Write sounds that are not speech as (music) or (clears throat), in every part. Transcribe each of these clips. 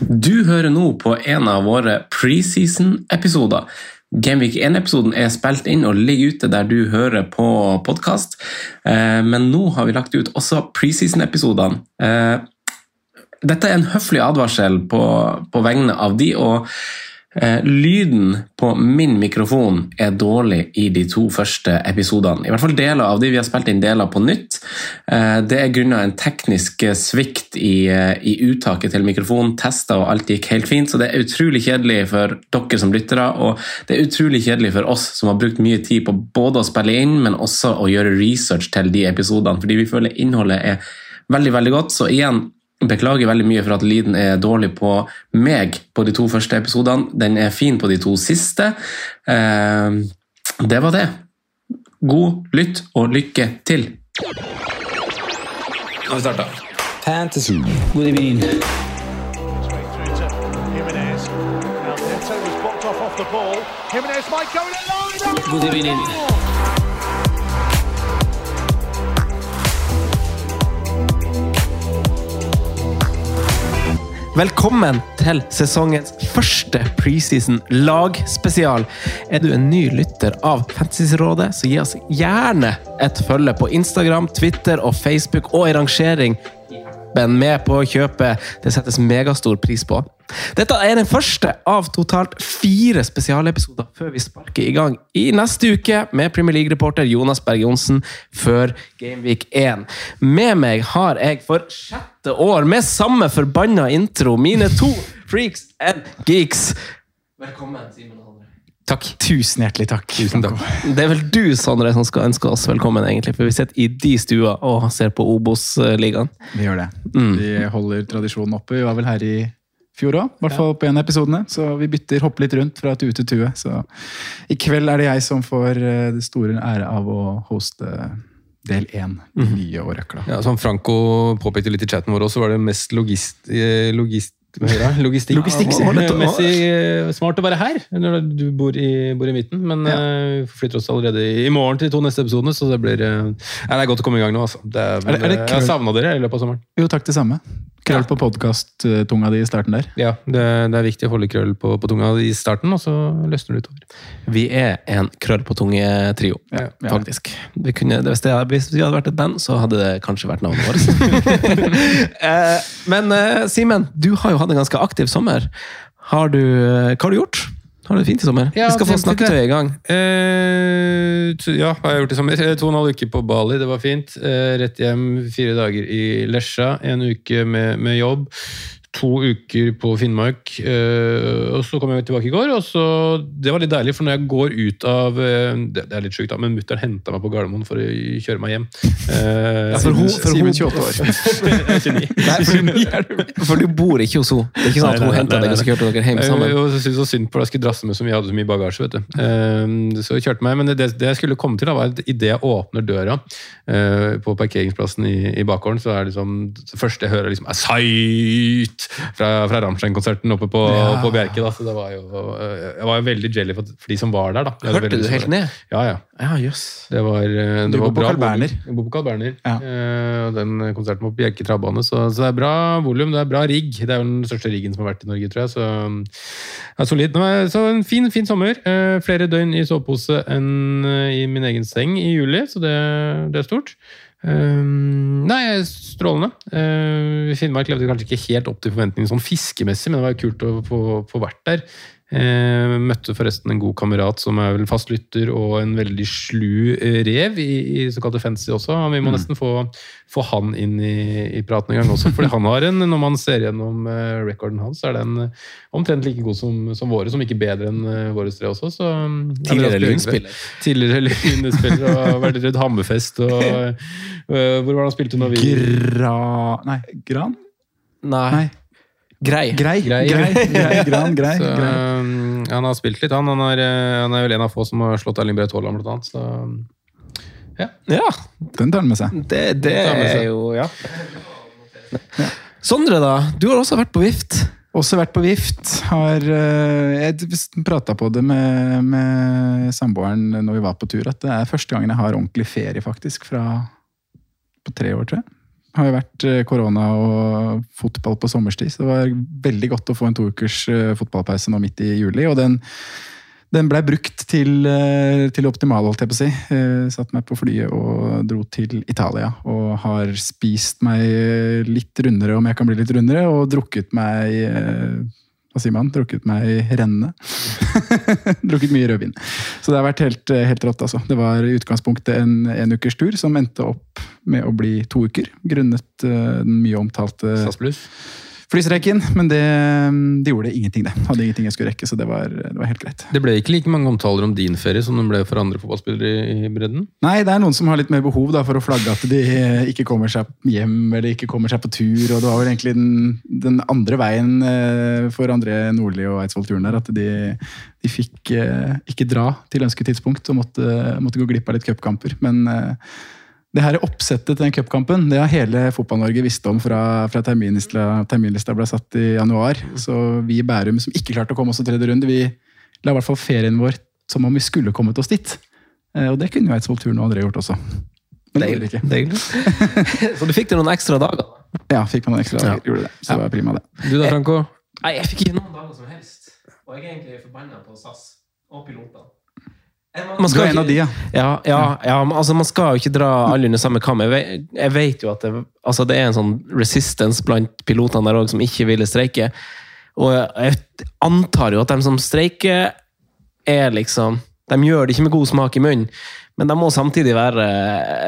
Du hører nå på en av våre preseason-episoder. Gameweek 1-episoden er spilt inn og ligger ute der du hører på podkast. Men nå har vi lagt ut også preseason-episodene. Eh, Dette er en høflig advarsel på, på vegne av de, og eh, lyden på min mikrofon er dårlig i de to første episodene. I hvert fall deler av de. Vi har spilt inn deler på nytt. Eh, det er grunnet en teknisk svikt i, eh, i uttaket til mikrofonen. Tester og alt gikk helt fint, så det er utrolig kjedelig for dere som lyttere. Og det er utrolig kjedelig for oss som har brukt mye tid på både å spille inn, men også å gjøre research til de episodene, fordi vi føler innholdet er veldig, veldig godt. Så igjen, Beklager veldig mye for at lyden er dårlig på meg på de to første episodene. Den er fin på de to siste. Eh, det var det. God lytt og lykke til. Nå har vi starta. Fantasy. God evening. Jimenez. Now Velkommen til sesongens første preseason lagspesial. Er du en ny lytter av Fantasyrådet, så gi oss gjerne et følge på Instagram, Twitter og Facebook, og en rangering i appen med på kjøpet. Det settes megastor pris på. Dette er den første av totalt fire spesialepisoder før vi sparker i gang i neste uke med Premier League-reporter Jonas Berg Johnsen før Gameweek 1. Med meg har jeg for sjette år med samme forbanna intro mine to freaks and geeks. Velkommen, og Sondre. Takk. Tusen hjertelig takk. Tusen takk. Det er vel du, Sondre, som skal ønske oss velkommen, egentlig, for vi sitter i de stua og ser på Obos-ligaen. Vi gjør det. Mm. Vi holder tradisjonen oppe. Vi var vel her i fjor òg, i hvert fall på en av episodene. Så vi bytter, hopper litt rundt fra tue til tue. Så i kveld er det jeg som får eh, det store ære av å hoste del én. Mhm. Nye og røkla. Ja, som Franco påpekte litt i chatten vår også, var det mest logist, eh, logist? Logistikk. Logistikk, Ja, eh, smart å være her når du bor i, bor i midten, men Ja. eh, vi flytter oss allerede i, i morgen til de to neste episodene, så det blir eh, Det er godt å komme i gang nå, altså. Det er, Er det- er det jeg har savna dere i løpet av sommeren. Jo, takk det samme. Krøll på podkast-tunga di i starten der. Ja, det, det er viktig å holde krøll på, på tunga i starten, og så løsner det utover. Vi er en krøll på tunge-trio, Ja, ja. faktisk. Vi kunne, hvis, det, hvis vi hadde vært et band, så hadde det kanskje vært navnet vårt. (laughs) Eh, Men eh, Simen, du har jo hatt en ganske aktiv sommer. Har du, eh, hva har du gjort? Har du det fint i sommer? Ja, vi skal få snakke tøye i gang. Eh, to, ja, hva har jeg gjort i sommer? To og en halv uke på Bali, det var fint. Eh, rett hjem fire dager i Lesja. En uke med, med jobb. To uker på Finnmark. Eh, og så kom jeg tilbake i går, og så Det var litt deilig, for når jeg går ut av eh, Det, det er litt sjukt, da, men mutter'n henta meg på Gardermoen for å kjøre meg hjem. Eh, Ja, for hun- for Simen hun- 28 år. (laughs) Er 29. (laughs) Nei, for, for du bor ikke hos henne. Det er ikke sånn at hun henta deg og så kjørte dere hjem Jeg sammen. jeg syntes så synd på deg, jeg skulle drasse med så mye, jeg hadde så mye bagasje. vet du. Så jeg kjørte meg, Men det, det jeg skulle komme til, da, var at idet jeg åpner døra på parkeringsplassen i, i bakgården, så er det liksom det første jeg hører, liksom, er Sight! Fra, fra Rammstein-konserten oppe på, Ja. på Bjerke. da, så det var jo, Jeg var jo veldig jelly for, for de som var der. da. Jeg Hørte veldig du helt ned? Ja, ja. Ja, yes. Det var, eh, det Du bor på Carl Berner. Jeg bor på Carl Berner. Ja. Eh, den konserten var på Bjerke travbane, så, så det er bra volum, det er bra rigg. Det er jo den største riggen som har vært i Norge, tror jeg. Så, ja, solid. Så en fin, fin sommer. Eh, flere døgn i sovepose enn i min egen seng i juli, så det, det er stort. Eh, nei, strålende. Uh, Finnmark levde kanskje ikke helt opp til forventningene sånn fiskemessig, men det var jo kult å få, få vært der. Eh, møtte forresten en god kamerat som er vel fast lytter, og en veldig slu eh, rev i, i såkalte fantasy også. Vi må nesten få, få han inn i, i praten en gang også, fordi han har en, når man ser gjennom eh, recorden hans, så er den eh, omtrent like god som, som våre, som ikke bedre enn eh, våre tre også. Så, mm, Tidligere. Lynspiller. Tidligere Lynspiller og har vært rundt Hammerfest. Og, (laughs) eh, hvor var det han spilte når vi Gra... Nei, Gran? Nei. Nei. Grei. Grei. Grei. Grei. Grei. Gran. (laughs) Grei. Så, grei. um, han har spilt litt, han. Han er, eh, han er vel en av få som har slått Erling Braut Haaland, blant annet. Så, Ja, Den tar han med seg. det, det med med er seg. jo Ja. Sondre, da. Du har også vært på vift. Også vært på vift. Har eh, Jeg prata på det med, med samboeren når vi var på tur, at det er første gangen jeg har ordentlig ferie, faktisk. Fra på tre år, tror jeg. Har jo vært eh, korona og fotball på sommerstid, så det var veldig godt å få en to ukers eh, fotballpause nå midt i juli. Og den, den blei brukt til, eh, til optimal, holdt jeg på å si. Satt meg på flyet og dro til Italia. Og har spist meg litt rundere, om jeg kan bli litt rundere, og drukket meg hva sier man? Drukket meg rennende. (laughs) (laughs) drukket mye rødvin. Så det har vært helt, eh, helt rått, altså. Det var i utgangspunktet en, en ukers tur som endte opp med å bli to uker, grunnet uh, den mye omtalte SAS Pluss. Flystreiken. Men det, det gjorde ingenting, det. Hadde ingenting jeg skulle rekke, så det var, det var helt greit. Det ble ikke like mange omtaler om din ferie som det ble for andre fotballspillere i, i bredden? Nei, det er noen som har litt mer behov da, for å flagge at de ikke kommer seg hjem eller ikke kommer seg på tur. og Det var vel egentlig den, den andre veien eh, for André Nordli og Eidsvoll-turen der. At de, de fikk eh, ikke dra til ønsket tidspunkt og måtte, måtte gå glipp av litt cupkamper. Men eh, det her oppsettet til den cupkampen det har hele Fotball-Norge visst om fra, fra terminlista, terminlista ble satt i januar. Så vi i Bærum som ikke klarte å komme oss til tredje runde, vi la i hvert fall ferien vår som om vi skulle kommet oss dit. Eh, Og det kunne jo Eidsvoll Turn og André gjort også. Men det gjorde de ikke. Deilig. (laughs) Så du fikk deg noen ekstra dager? Ja, fikk meg noen ekstra dager. Gjorde det. Så det var prima, det. Du da, Franco? Nei, jeg fikk ikke noen dager som helst. Og jeg er egentlig forbanna på SAS og pilotene. Man en av de, ja. Ja, ja, ja men altså man skal jo ikke dra alle under samme kam. Jeg vet, jeg vet jo at det, altså det er en sånn resistance blant pilotene der òg som ikke ville streike. Og jeg antar jo at de som streiker, er liksom De gjør det ikke med god smak i munnen, men de må samtidig være,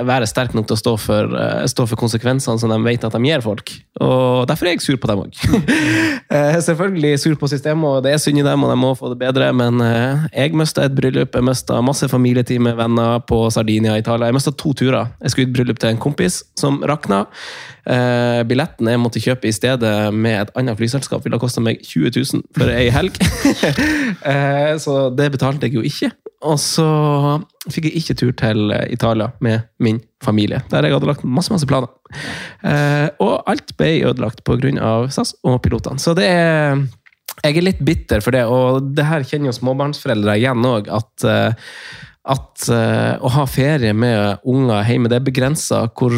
være sterke nok til å stå for, eh, stå for konsekvensene som de vet at de gir folk. Og Derfor er jeg sur på dem òg. (laughs) Selvfølgelig sur på systemet, og det er synd i dem, og de må få det bedre, men eh, jeg mista et bryllup, jeg mista masse familietid med venner på Sardinia, Italia. Jeg mista to turer. Jeg skulle i et bryllup til en kompis som rakna. Eh, billetten jeg måtte kjøpe i stedet med et annet flyselskap, ville ha kosta meg 20 000 for ei helg. (laughs) eh, så det betalte jeg jo ikke. Og så fikk jeg ikke tur til Italia med min familie, der jeg hadde lagt masse masse planer. Eh, og alt ble ødelagt pga. SAS og pilotene. Så det er Jeg er litt bitter for det, og det her kjenner jo småbarnsforeldre igjen òg, at eh, at uh, å ha ferie med unger hjemme, det er begrensa hvor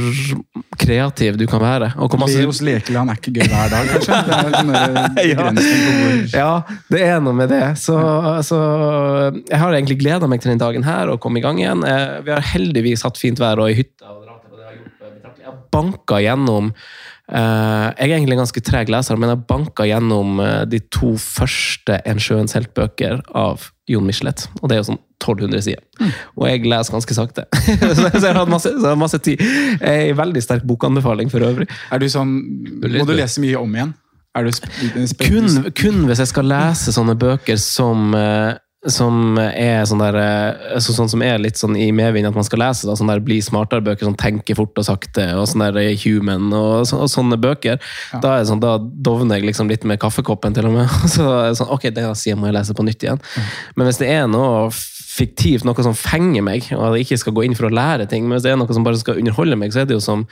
kreativ du kan være. Og hvor masse- Leos lekeland er ikke gøy hver dag, kanskje? Det er der (laughs) hvor (laughs) Ja, det er noe med det. Så, så jeg har egentlig gleda meg til den dagen her og komme i gang igjen. Eh, Vi har heldigvis hatt fint vær og i hytta. og dra til, og det har hjulpet betraktelig. Jeg har banka gjennom eh, Jeg er egentlig en ganske treg leser, men jeg banka gjennom eh, de to første En sjøens helt-bøker av Jon Michelet. Og det er jo sånn 1200 sider. Og jeg leser ganske sakte. (laughs) så jeg har hatt masse, så jeg har masse tid. En veldig sterk bokanbefaling for øvrig. Er du sånn Må du lese mye om igjen? Er du kun, kun hvis jeg skal lese sånne bøker som eh, som er sånn der eh, så, Sånn som er litt sånn i medvind at man skal lese. Da, sånn der Bli smartere-bøker, sånn Tenke fort og sakte, og sånn der Human og, så, og sånne bøker. Da er det sånn, da dovner jeg liksom litt med kaffekoppen, til og med. (laughs) Så er det sånn, ok, den sida må jeg lese på nytt igjen. Men hvis det er noe fiktivt, noe som fenger meg, og at jeg ikke skal gå inn for å lære ting, men hvis det er noe som bare skal underholde meg, så er det jo som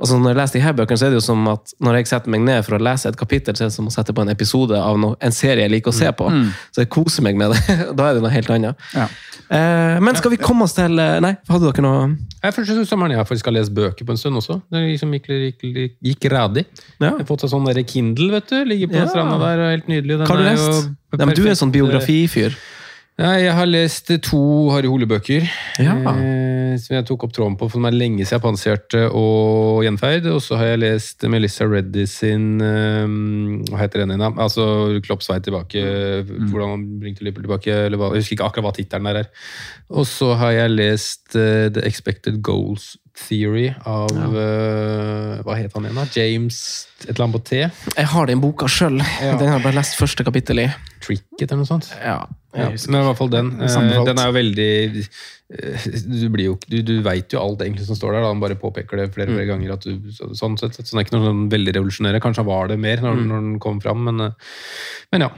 altså Når jeg leser de her bøkene, så er det jo som at når jeg setter meg ned for å lese et kapittel, så er det som å sette på en episode av noe, en serie jeg liker å se på. Mm. Så jeg koser meg med det. (laughs) da er det noe helt annet. Ja. Eh, men skal vi komme oss til eh, Nei, hadde dere noe Jeg første sommeren jeg faktisk har lest bøker på en stund også. Det liksom gikk, gikk, gikk, gikk radig. Ja. Jeg har fått seg sånn der Kindle, vet du. Ligger på Ja. stranda der, og helt nydelig. Den Hva har du er jo? Ja, men du er sånn biografifyr. Ja, jeg har lest to Harry Hole-bøker Ja. eh, som jeg tok opp tråden på for meg lenge siden. jeg panserte og 'Gjenferd'. Og så har jeg lest Melissa Reddy sin eh, Hva heter den igjen? Altså 'Klopps vei tilbake'. Hvordan han bringte Liverpool tilbake. Eller hva, jeg husker ikke akkurat hva tittelen er. Og så har jeg lest eh, 'The Expected Goals Theory' av eh, Hva het han igjen, da? James et eller annet på T? Jeg har den boka sjøl. Ja. Den har jeg bare lest første kapittel i. Tricket eller noe sånt? Ja, Ja, men i hvert fall den. Eh, Den er jo veldig eh, Du, blir jo, du, du veit jo alt egentlig som står der, da. han bare påpeker det flere flere ganger. At du, så, sånn sett, så det er ikke noe sånn veldig revolusjonerende. Kanskje han var det mer når, når den kom fram, men, men ja.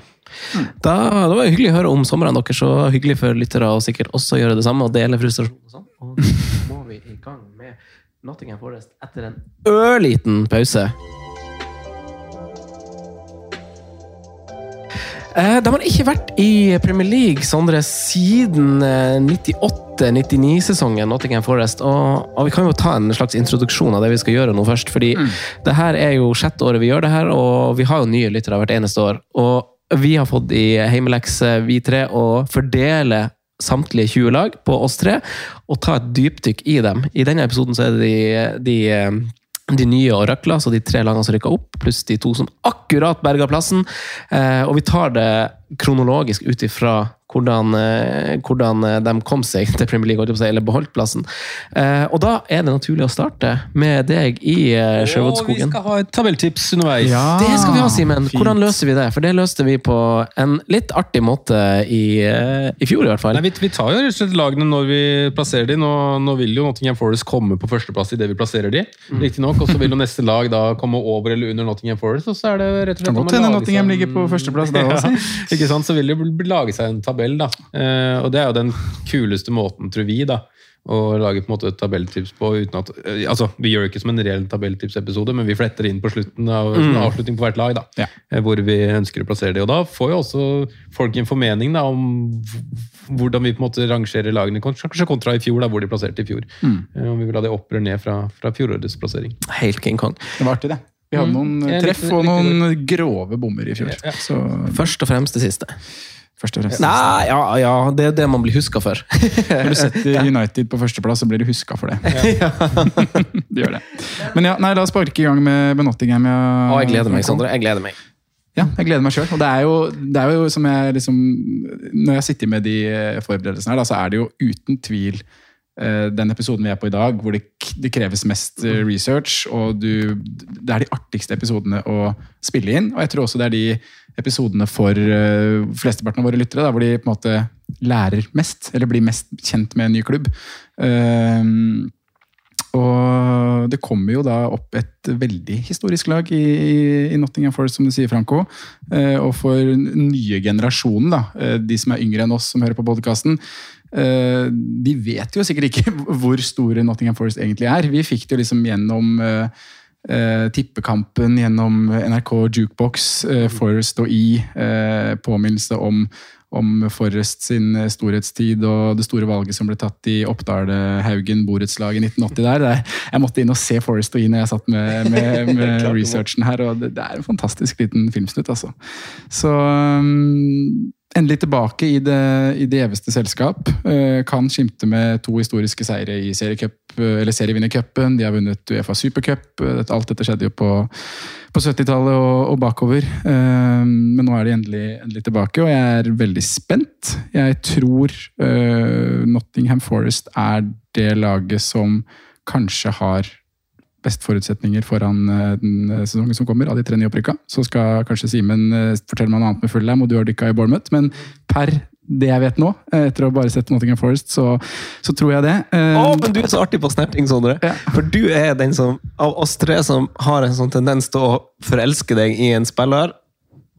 Da, det var hyggelig å høre om sommeren deres, så hyggelig for lyttere å sikkert også gjøre det samme og dele frustrasjon. og sånn. (laughs) Og nå må vi i gang med Nottingham Forest etter en ørliten pause. Eh, De har ikke vært i Premier League, Sondre, siden eh, 98-99-sesongen. Nottingham Forest, og, og Vi kan jo ta en slags introduksjon av det vi skal gjøre nå først. fordi det her er jo sjette året vi gjør det her, og vi har jo nye lyttere hvert eneste år. Og vi har fått i heimelekse, vi tre, å fordele samtlige 20 lag på oss tre, og ta et dypdykk i dem. I denne episoden så er det de, de de nye røkla, så de tre lagene som rykka opp, pluss de to som akkurat berga plassen. Eh, og vi tar det kronologisk ut ifra hvordan, eh, hvordan eh, de kom seg til Premier League, eller beholdt plassen. Eh, og da er det naturlig å starte med deg i Og vi skal ha et tabelltips underveis. Det skal vi ha, Simen. Hvordan løser vi det? For det løste vi på en litt artig måte i, i fjor, i hvert fall. Nei, vi, vi tar jo rett og slett lagene når vi plasserer dem. Nå, nå vil jo Nottingham Forest komme på førsteplass idet vi plasserer dem. Mm. Riktignok. Og så vil jo neste lag da komme over eller under Nottingham Forest. Og så er det rett og slett Kan godt hende Nottingham ligger på førsteplass da (laughs) også. Ja, ikke sant? Så vil det jo lage seg en tabell, da. Eh, og det er jo den kuleste måten, tror vi, da. Å lage på en måte et tabelltips på uten at eh, Altså, vi gjør det ikke som en reell tabelltipsepisode, men vi fletter inn på slutten av mm. avslutning på hvert lag, da. Ja. Eh, Hvor vi ønsker å plassere de. Og da får jo også folk en formening da, om hvordan vi på en måte rangerer lagene, kanskje kontra i fjor, da, hvor de plasserte i fjor. Eh, Om vi vil ha det opp eller ned fra, fra fjorårets plassering. Helt King Kong. Det var artig, det. Vi hadde noen Mm. Treff og noen grove bommer i fjor. Ja. Så Først og fremst det siste. Først og fremst. Nei, ja, ja, det er det man blir huska for. Når du setter (laughs) United på førsteplass, så blir du huska for det. (laughs) du gjør det. Men ja, nei, la oss sparke i gang med, med Nottingham. Ja, Å, jeg gleder meg, Sondre. Jeg gleder meg. Ja, jeg gleder meg sjøl. Og det er, jo, det er jo som jeg liksom Når jeg sitter med de forberedelsene her, da, så er det jo uten tvil den episoden vi er på i dag, hvor det, det kreves mest eh, research, og du Det er de artigste episodene å spille inn. Og jeg tror også det er de episodene for uh, flesteparten av våre lyttere, da, hvor de på en måte lærer mest, eller blir mest kjent med en ny klubb. Uh, og det kommer jo da opp et veldig historisk lag i, i Nottingham Forest, som du sier, Franco. Eh, og for nye generasjonen, da, eh, de som er yngre enn oss som hører på podkasten, eh, de vet jo sikkert ikke (laughs) hvor store Nottingham Forest egentlig er. Vi fikk det jo liksom gjennom eh, eh, tippekampen, gjennom NRK Jukebox, eh, Forest og E, eh, påminnelse om om Forrest sin storhetstid og det store valget som ble tatt i Oppdal-Haugen borettslag i 1980 der. Er- Jeg måtte inn og se Forrest og E når jeg satt med, med, (laughs) med researchen her, og det, det er en fantastisk liten filmsnutt, altså. Så um, endelig tilbake i det, i det gjeveste selskap. Eh, kan skimte med to historiske seire i eh, serievinnercupen. De har vunnet Uefa Supercup. Eh, Alt dette skjedde jo på, på 70-tallet og, og bakover. Men nå er de endelig, endelig tilbake, og jeg er veldig spent. Jeg tror Nottingham Forest er det laget som kanskje har best forutsetninger foran eh, den eh, sesongen som kommer, av de tre nyopprykka. Så skal kanskje Simen eh, fortelle meg noe annet med Fulham, og du har dykka i Bournemouth. Men per det jeg vet nå, etter å bare sett Nottingham Forest, så, så tror jeg det. Oh, men du er så artig på snerting, Sondre. Ja. For du er den som, av oss tre som har en sånn tendens til å forelske deg i en spiller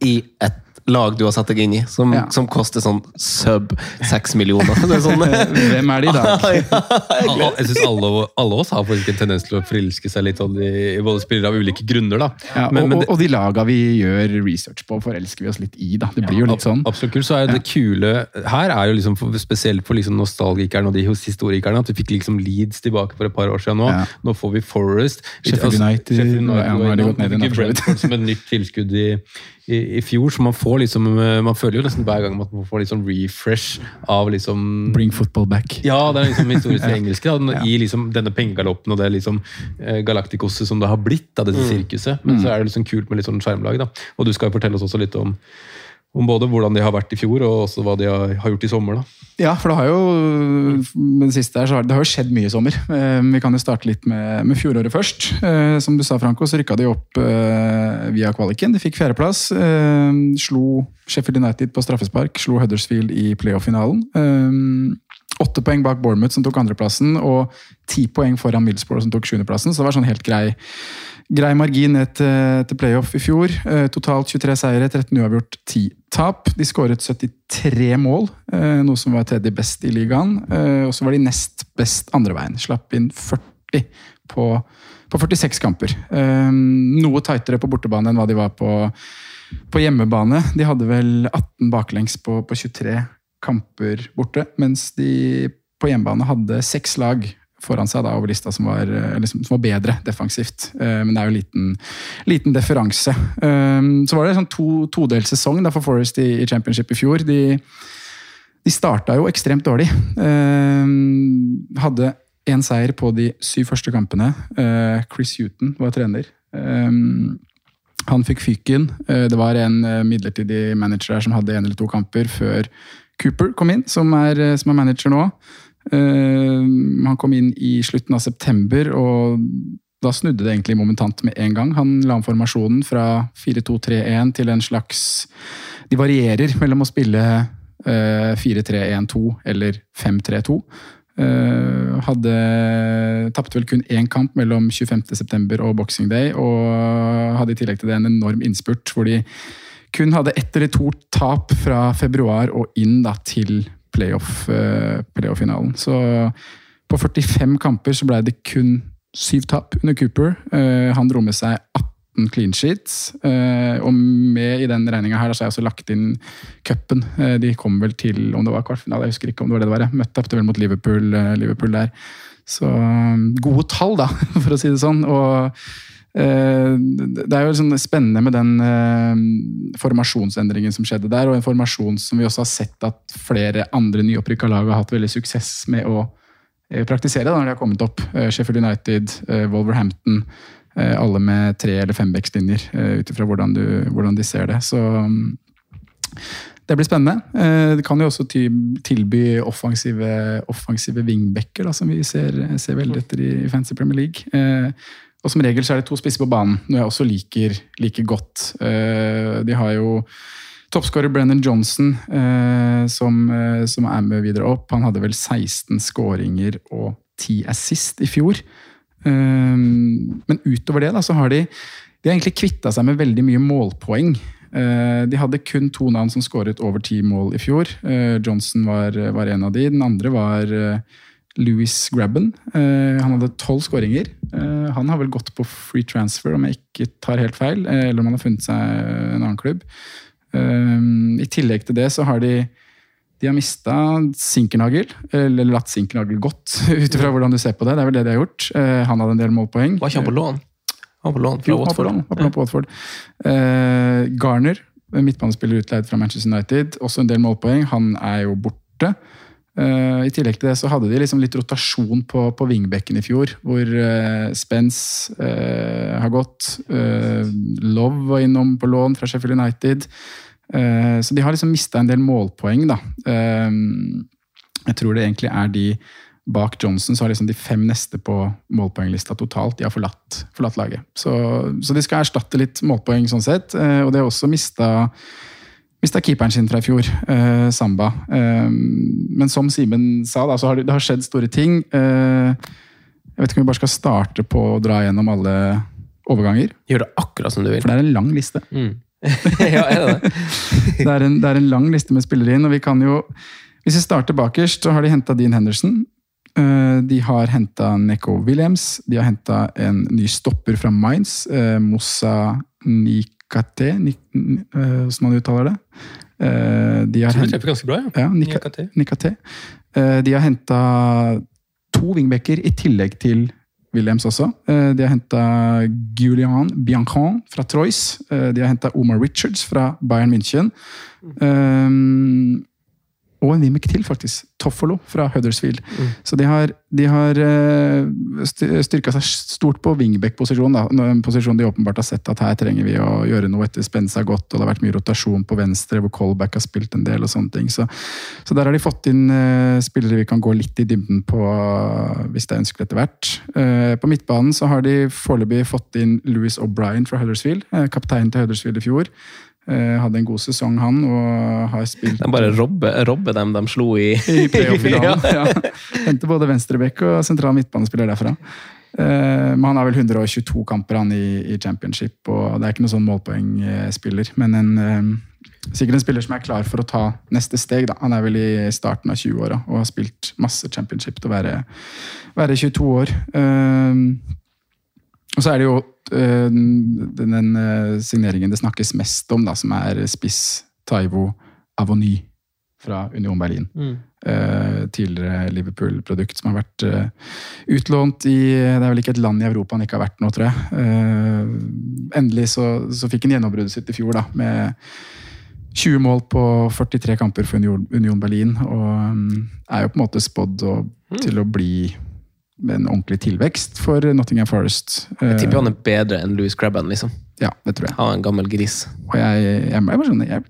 i et lag du har satt deg inn i, som, Ja. som koster sånn sub seks millioner. (laughs) Det er sånn, Hvem er det i dag? (laughs) ja, jeg synes alle, alle oss har en tendens til å forelske seg litt i, i både spillere av ulike grunner. da. Ja, og, Men- men det- og de laga vi gjør research på, forelsker vi oss litt i. da. Det blir jo litt sånn. Absolutt kult. Så er det kule her er jo liksom for, spesielt for liksom nostalgikerne og de hos historikerne at vi fikk liksom Leeds tilbake for et par år siden nå. Ja. Nå får vi Forest. Sheffield United, Sheffield så vidt. Brentford som et nytt tilskudd i, i, i fjor, så man får får liksom eh, Man føler jo nesten hver gang at man får litt sånn refresh av liksom Bring football back. Ja, det er liksom historisk (laughs) engelske. Da, I liksom denne pengegaloppen og det liksom eh, galaktikosset som det har blitt av dette Mm. sirkuset. Men så er det liksom kult med litt sånn skjermlag. da. Og du skal jo fortelle oss også litt om, om både hvordan de har vært i fjor, og også hva de har, gjort i sommer. da. Ja, for det har jo med det siste her, så har, det har jo skjedd mye i sommer. Eh, vi kan jo starte litt med, med fjoråret først. Eh, som du sa, Franco, så rykka de opp eh, via kvaliken. De fikk fjerdeplass. Slo Sheffield United på straffespark, slo Huddersfield i playoff-finalen. Åtte poeng bak Bournemouth, som tok andreplassen, og ti poeng foran Middlesbrough, som tok sjuendeplassen. Så det var sånn helt grei, grei margin ned til, til playoff i fjor. Eh, totalt 23 seire, 13 uavgjort, 10 tap. De skåret 73 mål, eh, noe som var tredje best i ligaen. Eh, og så var de nest best andre veien. Slapp inn 40 på, på 46 kamper. Noe tightere på bortebane enn hva de var på, på hjemmebane. De hadde vel 18 baklengs på, på 23 kamper borte, mens de på hjemmebane hadde seks lag foran seg da over lista som var, liksom, som var bedre defensivt. Uh, men det er jo en liten, liten differanse. Eh, så var det en sånn to, todelt sesong da, for Forest i, i championship i fjor. De, de starta jo ekstremt dårlig. Eh, hadde én seier på de syv første kampene. Uh, Chris Huton var trener. Um, han fikk fyken. Det var en midlertidig manager der som hadde en eller to kamper før Cooper kom inn, som er, som er manager nå. Eh, Han kom inn i slutten av september, og da snudde det egentlig momentant med en gang. Han la om formasjonen fra 4-2-3-1 til en slags De varierer mellom å spille eh, 4-3-1-2 eller 5-3-2. Uh, hadde Tapte vel kun én kamp mellom 25.9. og Boxing Day, og hadde i tillegg til det en enorm innspurt hvor de kun hadde ett eller to tap fra februar og inn da, til playoff, uh, playoff-finalen. Så på 45 kamper så ble det kun syv tap under Cooper. Uh, han dro med seg 18 clean sheets. Uh, og med i den regninga her, så har jeg også lagt inn cupen. De kom vel til om det var kvartfinale, jeg husker ikke om det var det det var. Møtte Møtte til vel mot Liverpool, Liverpool der. Så gode tall, da, (laughs) for å si det sånn. Og det er jo sånn spennende med den formasjonsendringen som skjedde der, og en formasjon som vi også har sett at flere andre nyopprykka lag har hatt veldig suksess med å praktisere da, når de har kommet opp. Sheffield United, Wolverhampton, alle med tre- eller fembeckslinjer, ut ifra hvordan, hvordan de ser det. Så um, det blir spennende. Det kan jo også tilby offensive, offensive wingbacker, som vi ser, ser veldig etter i Fancy Premier League. Og som regel så er det to spisser på banen, noe jeg også liker, liker godt. De har jo toppskårer Brennan Johnson, som, som er med videre opp. Han hadde vel 16 skåringer og 10 assist i fjor. Men utover det da, så har de, de har egentlig kvitta seg med veldig mye målpoeng. De hadde kun to navn som skåret over ti mål i fjor. Johnson var, var en av de. Den andre var Louis Grabban. Han hadde tolv skåringer. Han har vel gått på free transfer, om jeg ikke tar helt feil. Eller om han har funnet seg en annen klubb. I tillegg til det så har de de har mista Sinkernagel, eller latt Sinkernagel gått, (laughs) ut ifra hvordan du ser på det. Det er vel det de har gjort. Han hadde en del målpoeng. Var ikke han på lån? Han var på lån fra Jo, Watford. var på lån på Watford. Eh, Garner, midtbanespiller utleid fra Manchester United, også en del målpoeng. Han er jo borte. Eh, I tillegg til det så hadde de liksom litt rotasjon på, på vingbekken i fjor, hvor eh, Spence eh, har gått. Eh, Love var innom på lån fra Sheffield United. Eh, så de har liksom mista en del målpoeng, da. Eh, jeg tror det egentlig er de bak Johnson, så har liksom de fem neste på målpoenglista totalt de har forlatt, forlatt laget. Så, så de skal erstatte litt målpoeng sånn sett. Og de har også mista Mista keeperen sin fra i fjor, eh, Samba. Eh, men som Simen sa, da, så har det, det har skjedd store ting. Eh, jeg vet ikke om vi bare skal starte på å dra gjennom alle overganger. Gjør det akkurat som du vil. For det er en lang liste. (laughs) ja, er det det? (laughs) det, er en, det er en lang liste med spillere inn, og vi kan jo Hvis vi starter bakerst, så har de henta Dean Henderson. Eh, De har henta Neko Williams. De har henta en ny stopper fra Mainz. Mossa Moussa Nikate, Nik, eh, hvordan man uttaler det. Eh, De har Tror hent- treffer ganske bra, ja. ja, Nikate. Nikate. Eh, De har henta to wingbacker i tillegg til Williams også. Eh, De har henta Gulian Biancon fra Troyes. Eh, De har henta Omar Richards fra Bayern München. Og en Wimmick til, faktisk. Toffolo fra Huddersfield. Så de har, de har eh, styrka seg stort på wingback-posisjonen. En posisjon de åpenbart har sett at her trenger vi å gjøre noe etter Spensa godt, og det har vært mye rotasjon på venstre, hvor Colback har spilt en del og sånne ting. Så, så der har de fått inn eh, spillere vi kan gå litt i dybden på hvis det er ønskelig etter hvert. Eh, på midtbanen så har de foreløpig fått inn Louis O'Brien fra Huddersfield, eh, kaptein til Huddersfield i fjor. Eh, hadde en god sesong, han, og har spilt De bare robber, robber dem de slo i i playoff-finalen. (laughs) ja. Henter både venstrebekk og sentral midtbanespiller derfra. Eh, men han har vel 122 kamper han i, i championship, og det er ikke noen sånn målpoengspiller. Men en, eh, sikkert en spiller som er klar for å ta neste steg. Da. Han er vel i starten av 20-åra og har spilt masse championship til å være, være 22 år. Og så er det jo eh, den, den eh, signeringen det snakkes mest om, da, som er spiss Taivo Avony fra Union Berlin. Mm. Eh, tidligere Liverpool-produkt som har vært utlånt i Det er vel ikke et land i Europa han ikke har vært nå, tror jeg. Endelig så, så fikk han gjennombruddet sitt i fjor, da, med 20 mål på 43 kamper for Union, Berlin. Og mm, er jo på en måte spådd å- til å bli en ordentlig tilvekst for Nottingham Forest. Jeg tipper han Eh, er bedre enn Louis Grabban, liksom. ja, det tror jeg. Han er en gammel gris. Og jeg, jeg, jeg, bare sånn, jeg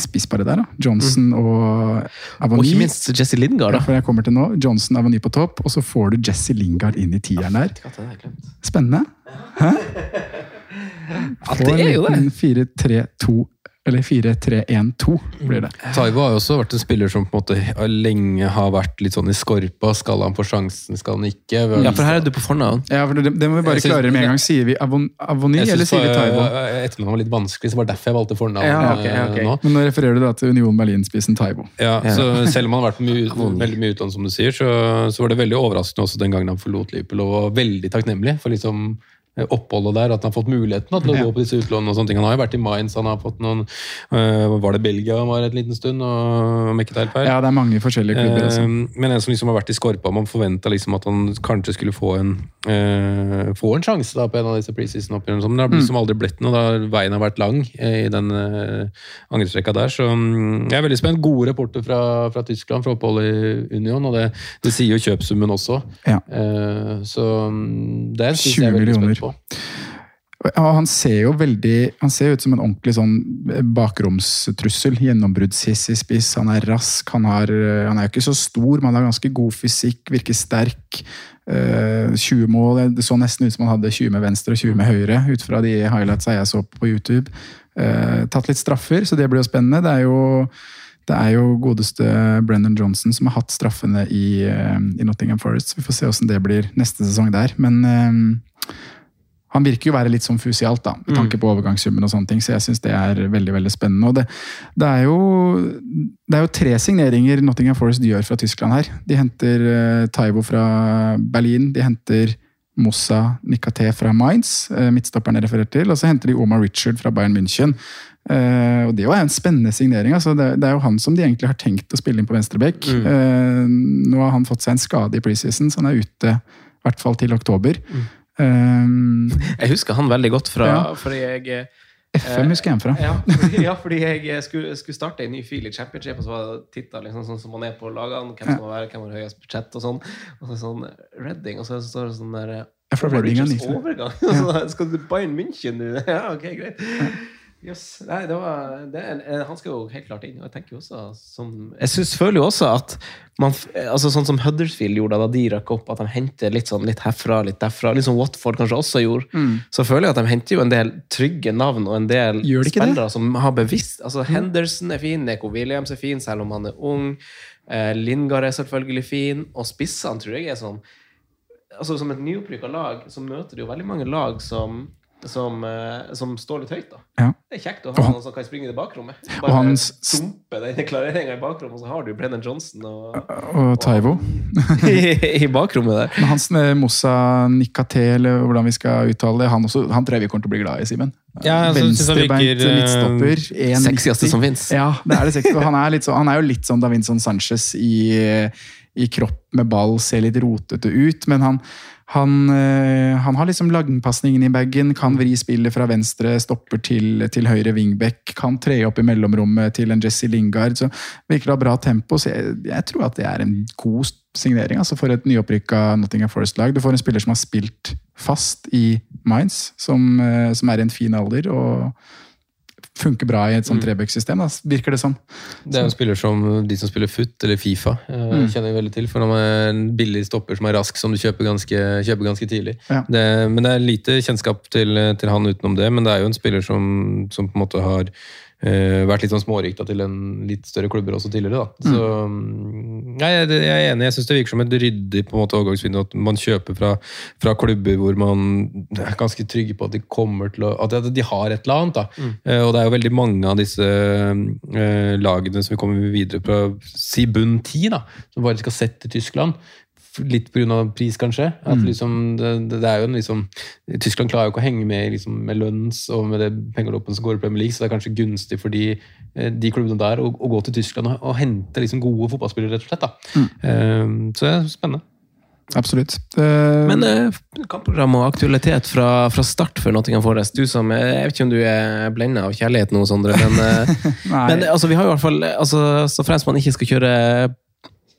spiss bare der, da. Johnson og Og Avony. ikke minst Jesse Lingard, Ja, da. for jeg kommer til nå. Johnson Avony på topp, og så får du Jesse Lingard inn i tieren der. Spennende. Hæ? Er jo det. 4-3-2, eller 4-3-1-2 blir det. Taivo har jo også vært en spiller som på en måte lenge har vært litt sånn i skorpa. Skal han få sjansen, skal han ikke? Ja, for her er du på fornavn. Ja, for det, det må vi bare klare synes- med en gang. Sier vi Avon, eller sier vi Taivo? eh, Etternavnet var litt vanskelig, så var det derfor jeg valgte fornavn Ja, okay, okay. nå. Men nå refererer du da til Union Berlin-spissen Taivo. Ja, så Selv om han har vært mye, (laughs) veldig mye utlandet, som du sier, så, så var det veldig overraskende også den gangen han forlot Liverpool, og var veldig takknemlig for liksom eh, oppholdet der, at han har fått muligheten da, til å Ja. gå på disse utlånene. og sånne ting. Han har jo vært i Mainz, han har fått noen øh, Var det Belgia han var et liten stund, og, om ikke helt feil? Ja, det er mange forskjellige klubber. Altså. Eh, Men en som liksom har vært i skorpa, man forventa liksom at han kanskje skulle få en eh, får en sjanse da på en av disse preseason-oppgjørene. Men det har liksom aldri blitt noe. da Veien har vært lang eh, i den uh, angrepsrekka der. Så mm, jeg er veldig spent. Gode rapporter fra, fra Tyskland, fra oppholdet i Union, og det, det sier jo kjøpsummen også. Ja. Eh, så mm, det er en jeg er veldig spent på. Han ser jo veldig Han ser ut som en ordentlig sånn bakromstrussel. Gjennombruddshissig spiss. Han er rask. Han, har, han er jo ikke så stor, men han har ganske god fysikk. Virker sterk. Eh, 20 mål. Det så nesten ut som han hadde 20 med venstre og 20 med høyre, ut fra de highlights jeg så på YouTube. Eh, tatt litt straffer, så det blir jo spennende. Det er jo det er jo godeste Brennan Johnson som har hatt straffene i, eh, i Nottingham Forest. Vi får se hvordan det blir neste sesong der. Men eh, han virker jo være litt sånn fus i alt, da, med tanke på overgangssummen og sånne ting. Så jeg syns det er veldig veldig spennende. Og det, det, er jo, det er jo tre signeringer Nottingham Forest gjør fra Tyskland her. De henter uh, Taivo fra Berlin. De henter Mossa Nikaté fra Mainz, uh, midtstopperen jeg refererer til. Og så henter de Omar Richard fra Bayern München. Uh, og Det er jo en spennende signering. altså det, det er jo han som de egentlig har tenkt å spille inn på venstreback. Mm. Uh, nå har han fått seg en skade i preseason, så han er ute i hvert fall til oktober. Eh, Jeg husker han veldig godt fra Ja. fordi jeg eh, FM husker jeg fra. Ja, (laughs) ja, fordi jeg skulle, skulle starte en ny fil i Championship, og så var det titta liksom, sånn som man er på lagene, hvem som må være, hvem har høyest budsjett og sånn. Og så sånn Redding, og så står det sånn der Ja, for Redding er overgang. (laughs) Og skal du Bayern München nå? (laughs) Ja, ok, greit. Yes. Nei, det var, det han skal jo helt klart inn. Og jeg tenker jo også som Jeg synes, føler jo også at man, altså Sånn som Huddersfield gjorde da de rakk opp, at de henter litt sånn litt herfra, litt derfra. Litt som Watford kanskje også gjorde. Mm. Så føler jeg at de henter jo en del trygge navn og en del ikke det? som har bevisst altså Henderson er fin, Neko Williams er fin, selv om han er ung. Eh, Lingard er selvfølgelig fin. Og spissene tror jeg er sånn altså Som et nyopprykka lag så møter de jo veldig mange lag som, som, eh, som står litt høyt. da. Ja. Det er kjekt å ha han- noen som kan springe i det bakrommet. Og han s- dumpe denne klareringa i bakrommet, og så har du Brennan Johnson og, Og Taivo. (laughs) i, i bakrommet der. Men hans mossa Moussa Nikaté, eller hvordan vi skal uttale det, han, også, han tror jeg vi kommer til å bli glad i, Simen. Ja, Venstrebeint eh, midtstopper. Sexieste som finnes. Ja, det er det sexy. Han er, så, han er jo litt sånn Davinson Sanchez i, i kropp med ball, ser litt rotete ut, men han han, eh, han har liksom langpasningen i bagen, kan vri spillet fra venstre stopper til, til høyre wingback, kan tre opp i mellomrommet til en Jesse Lingard. så Virker å ha bra tempo, så jeg, jeg tror at det er en god signering altså for et nyopprykka Nottingham Forest-lag. Du får en spiller som har spilt fast i Mainz, som, eh, som er i en fin alder. og funker bra i et sånt Mm. Trebecks-system, virker det som. Det er jo en spiller som de som spiller FUT eller Fifa, eh, Mm. kjenner veldig til. For han er en billig stopper som er rask, som du kjøper ganske, kjøper ganske tidlig. Ja. Det, men det er lite kjennskap til, til han utenom det. Men det er jo en spiller som, som på en måte har eh, vært litt sånn smårykta til en litt større klubber også tidligere. da. Så mm, nei, jeg, jeg er enig. Jeg syns det virker som et ryddig på en måte overgangsvindu. At man kjøper fra, fra klubber hvor man er ganske trygge på at de kommer til å, at de har et eller annet. da. Eh, og det er jo veldig mange av disse uh, lagene som vi kommer videre fra si bunn ti, som bare skal sette Tyskland. Litt pga. pris, kanskje. At Mm. liksom, det, det er jo en liksom, Tyskland klarer jo ikke å henge med liksom, med lønns og med det pengeloppen som går i Premier League, så det er kanskje gunstig for de, eh, de klubbene der å, å gå til Tyskland og, og hente liksom, gode fotballspillere, rett og slett. da. Eh, så det er spennende. Absolutt. Uh, Men uh, kampprogram og aktualitet fra, fra start for Nottingham Forest. Du som, Jeg vet ikke om du er blenda av kjærlighet nå, Sondre, men, (laughs) uh, men altså, vi har jo i hvert fall altså, Så fremst man ikke skal kjøre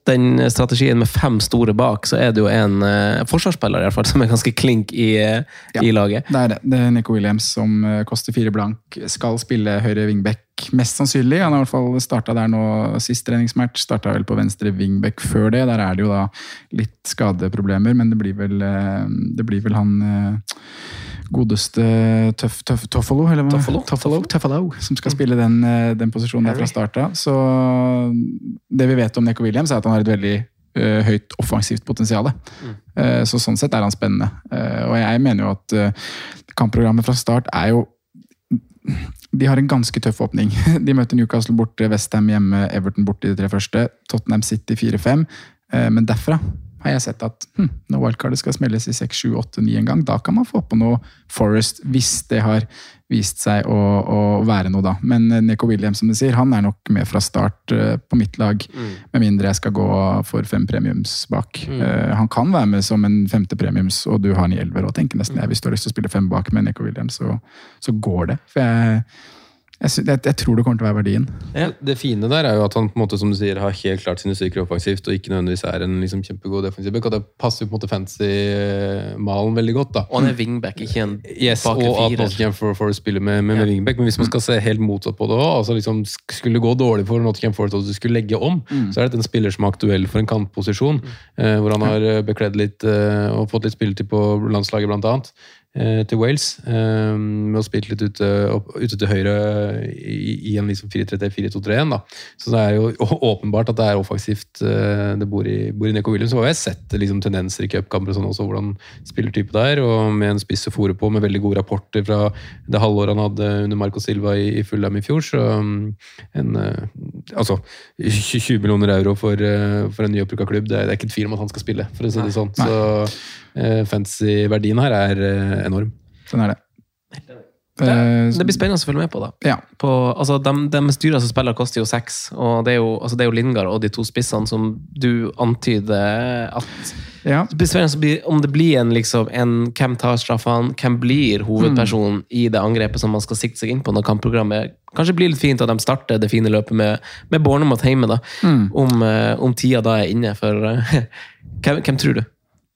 den strategien med fem store bak, så er det jo en uh, forsvarsspiller i hvert fall, som er ganske klink i, eh, i laget. Det er det. Det er Nico Williams som uh, koster fire blank. Skal spille høyre wingback, mest sannsynlig. Han har i hvert fall starta der nå sist treningsmatch. Starta vel på venstre wingback før det. Der er det jo da litt skadeproblemer, men det blir vel, det blir vel han godeste Tuffalo eller? Tuffalo, Tuffalo, Toffolo, som skal spille den, eh, den posisjonen der fra start av. Så det vi vet om Neko Williams, er at han har et veldig uh, høyt offensivt potensial. Eh, så sånn sett er han spennende. Uh, og jeg mener jo at kampprogrammet fra start er jo De har en ganske tøff åpning. (laughs) De møter Newcastle borte, Westham hjemme, Everton borte i de tre første, Tottenham City 4-5. Eh, men derfra har jeg sett at hm, når wildcardet skal smelles i 6, 7, 8, 9 en gang, da kan man få på noe Forest, hvis det har vist seg å, å være noe, da. Men Neko William, som du sier, han er nok med fra start eh, på mitt lag, med mindre jeg skal gå for fem premiums bak. Eh, han kan være med som en femte premiums, og du har en i elver og tenker nesten jeg, hvis du har lyst til å spille fem bak med Neko Williams, så, så går det. For jeg, jeg, jeg, jeg tror det kommer til å være verdien. Det fine der er jo at han på en måte, som du sier, har helt klart sine styrker offensivt, og ikke nødvendigvis er en liksom, kjempegod defensiv back, det passer jo på en måte fancy-malen veldig godt. da. Og han er wingback, ikke en Yes, bakre og at. Nottingham for, for spiller med, med, med wingback, men hvis man skal se helt motsatt på det òg, altså liksom, skulle det gå dårlig for Nottingham Forest og du skulle legge om, så er dette en spiller som er aktuell for en kantposisjon, eh, hvor han har eh, bekledd litt eh, og fått litt spilletid på landslaget, blant annet. Eh, Til Wales, eh, med å spille litt ute, ute til høyre i, i en liksom 4-3-4-2-3-1. da. Så det er jo (laughs) åpenbart at det er offensivt eh, det bor i, bor i Neko Williams. Så har sett liksom, tendenser i cupkamper og sånn også, hvordan spillertype det er, og med en spiss å fòre på, med veldig gode rapporter fra det halvåret han hadde under Marco Silva i, i Fulham i fjor. Så en Altså, 20 millioner euro for, for en nyopprykka klubb, det er, det er ikke tvil om at han skal spille, for å si det sånn. Så fantasy-verdien her er eh, enorm. Sånn er det. Det, Eh, det blir spennende å følge med på, da. Ja. På, altså, de, de som spiller koster jo seks, og det er jo, altså, det er jo Lingard og de to spissene som du antyder at Ja. Det blir spennende om det blir en, liksom, en hvem tar straffene, hvem blir hovedpersonen i det angrepet som man skal sikte seg inn på når kampprogrammet Kanskje blir litt fint at de starter det fine løpet med, med Bournemouth hjemme, da. Om, eh, om tida da er inne for eh, (laughs) hvem, hvem tror du?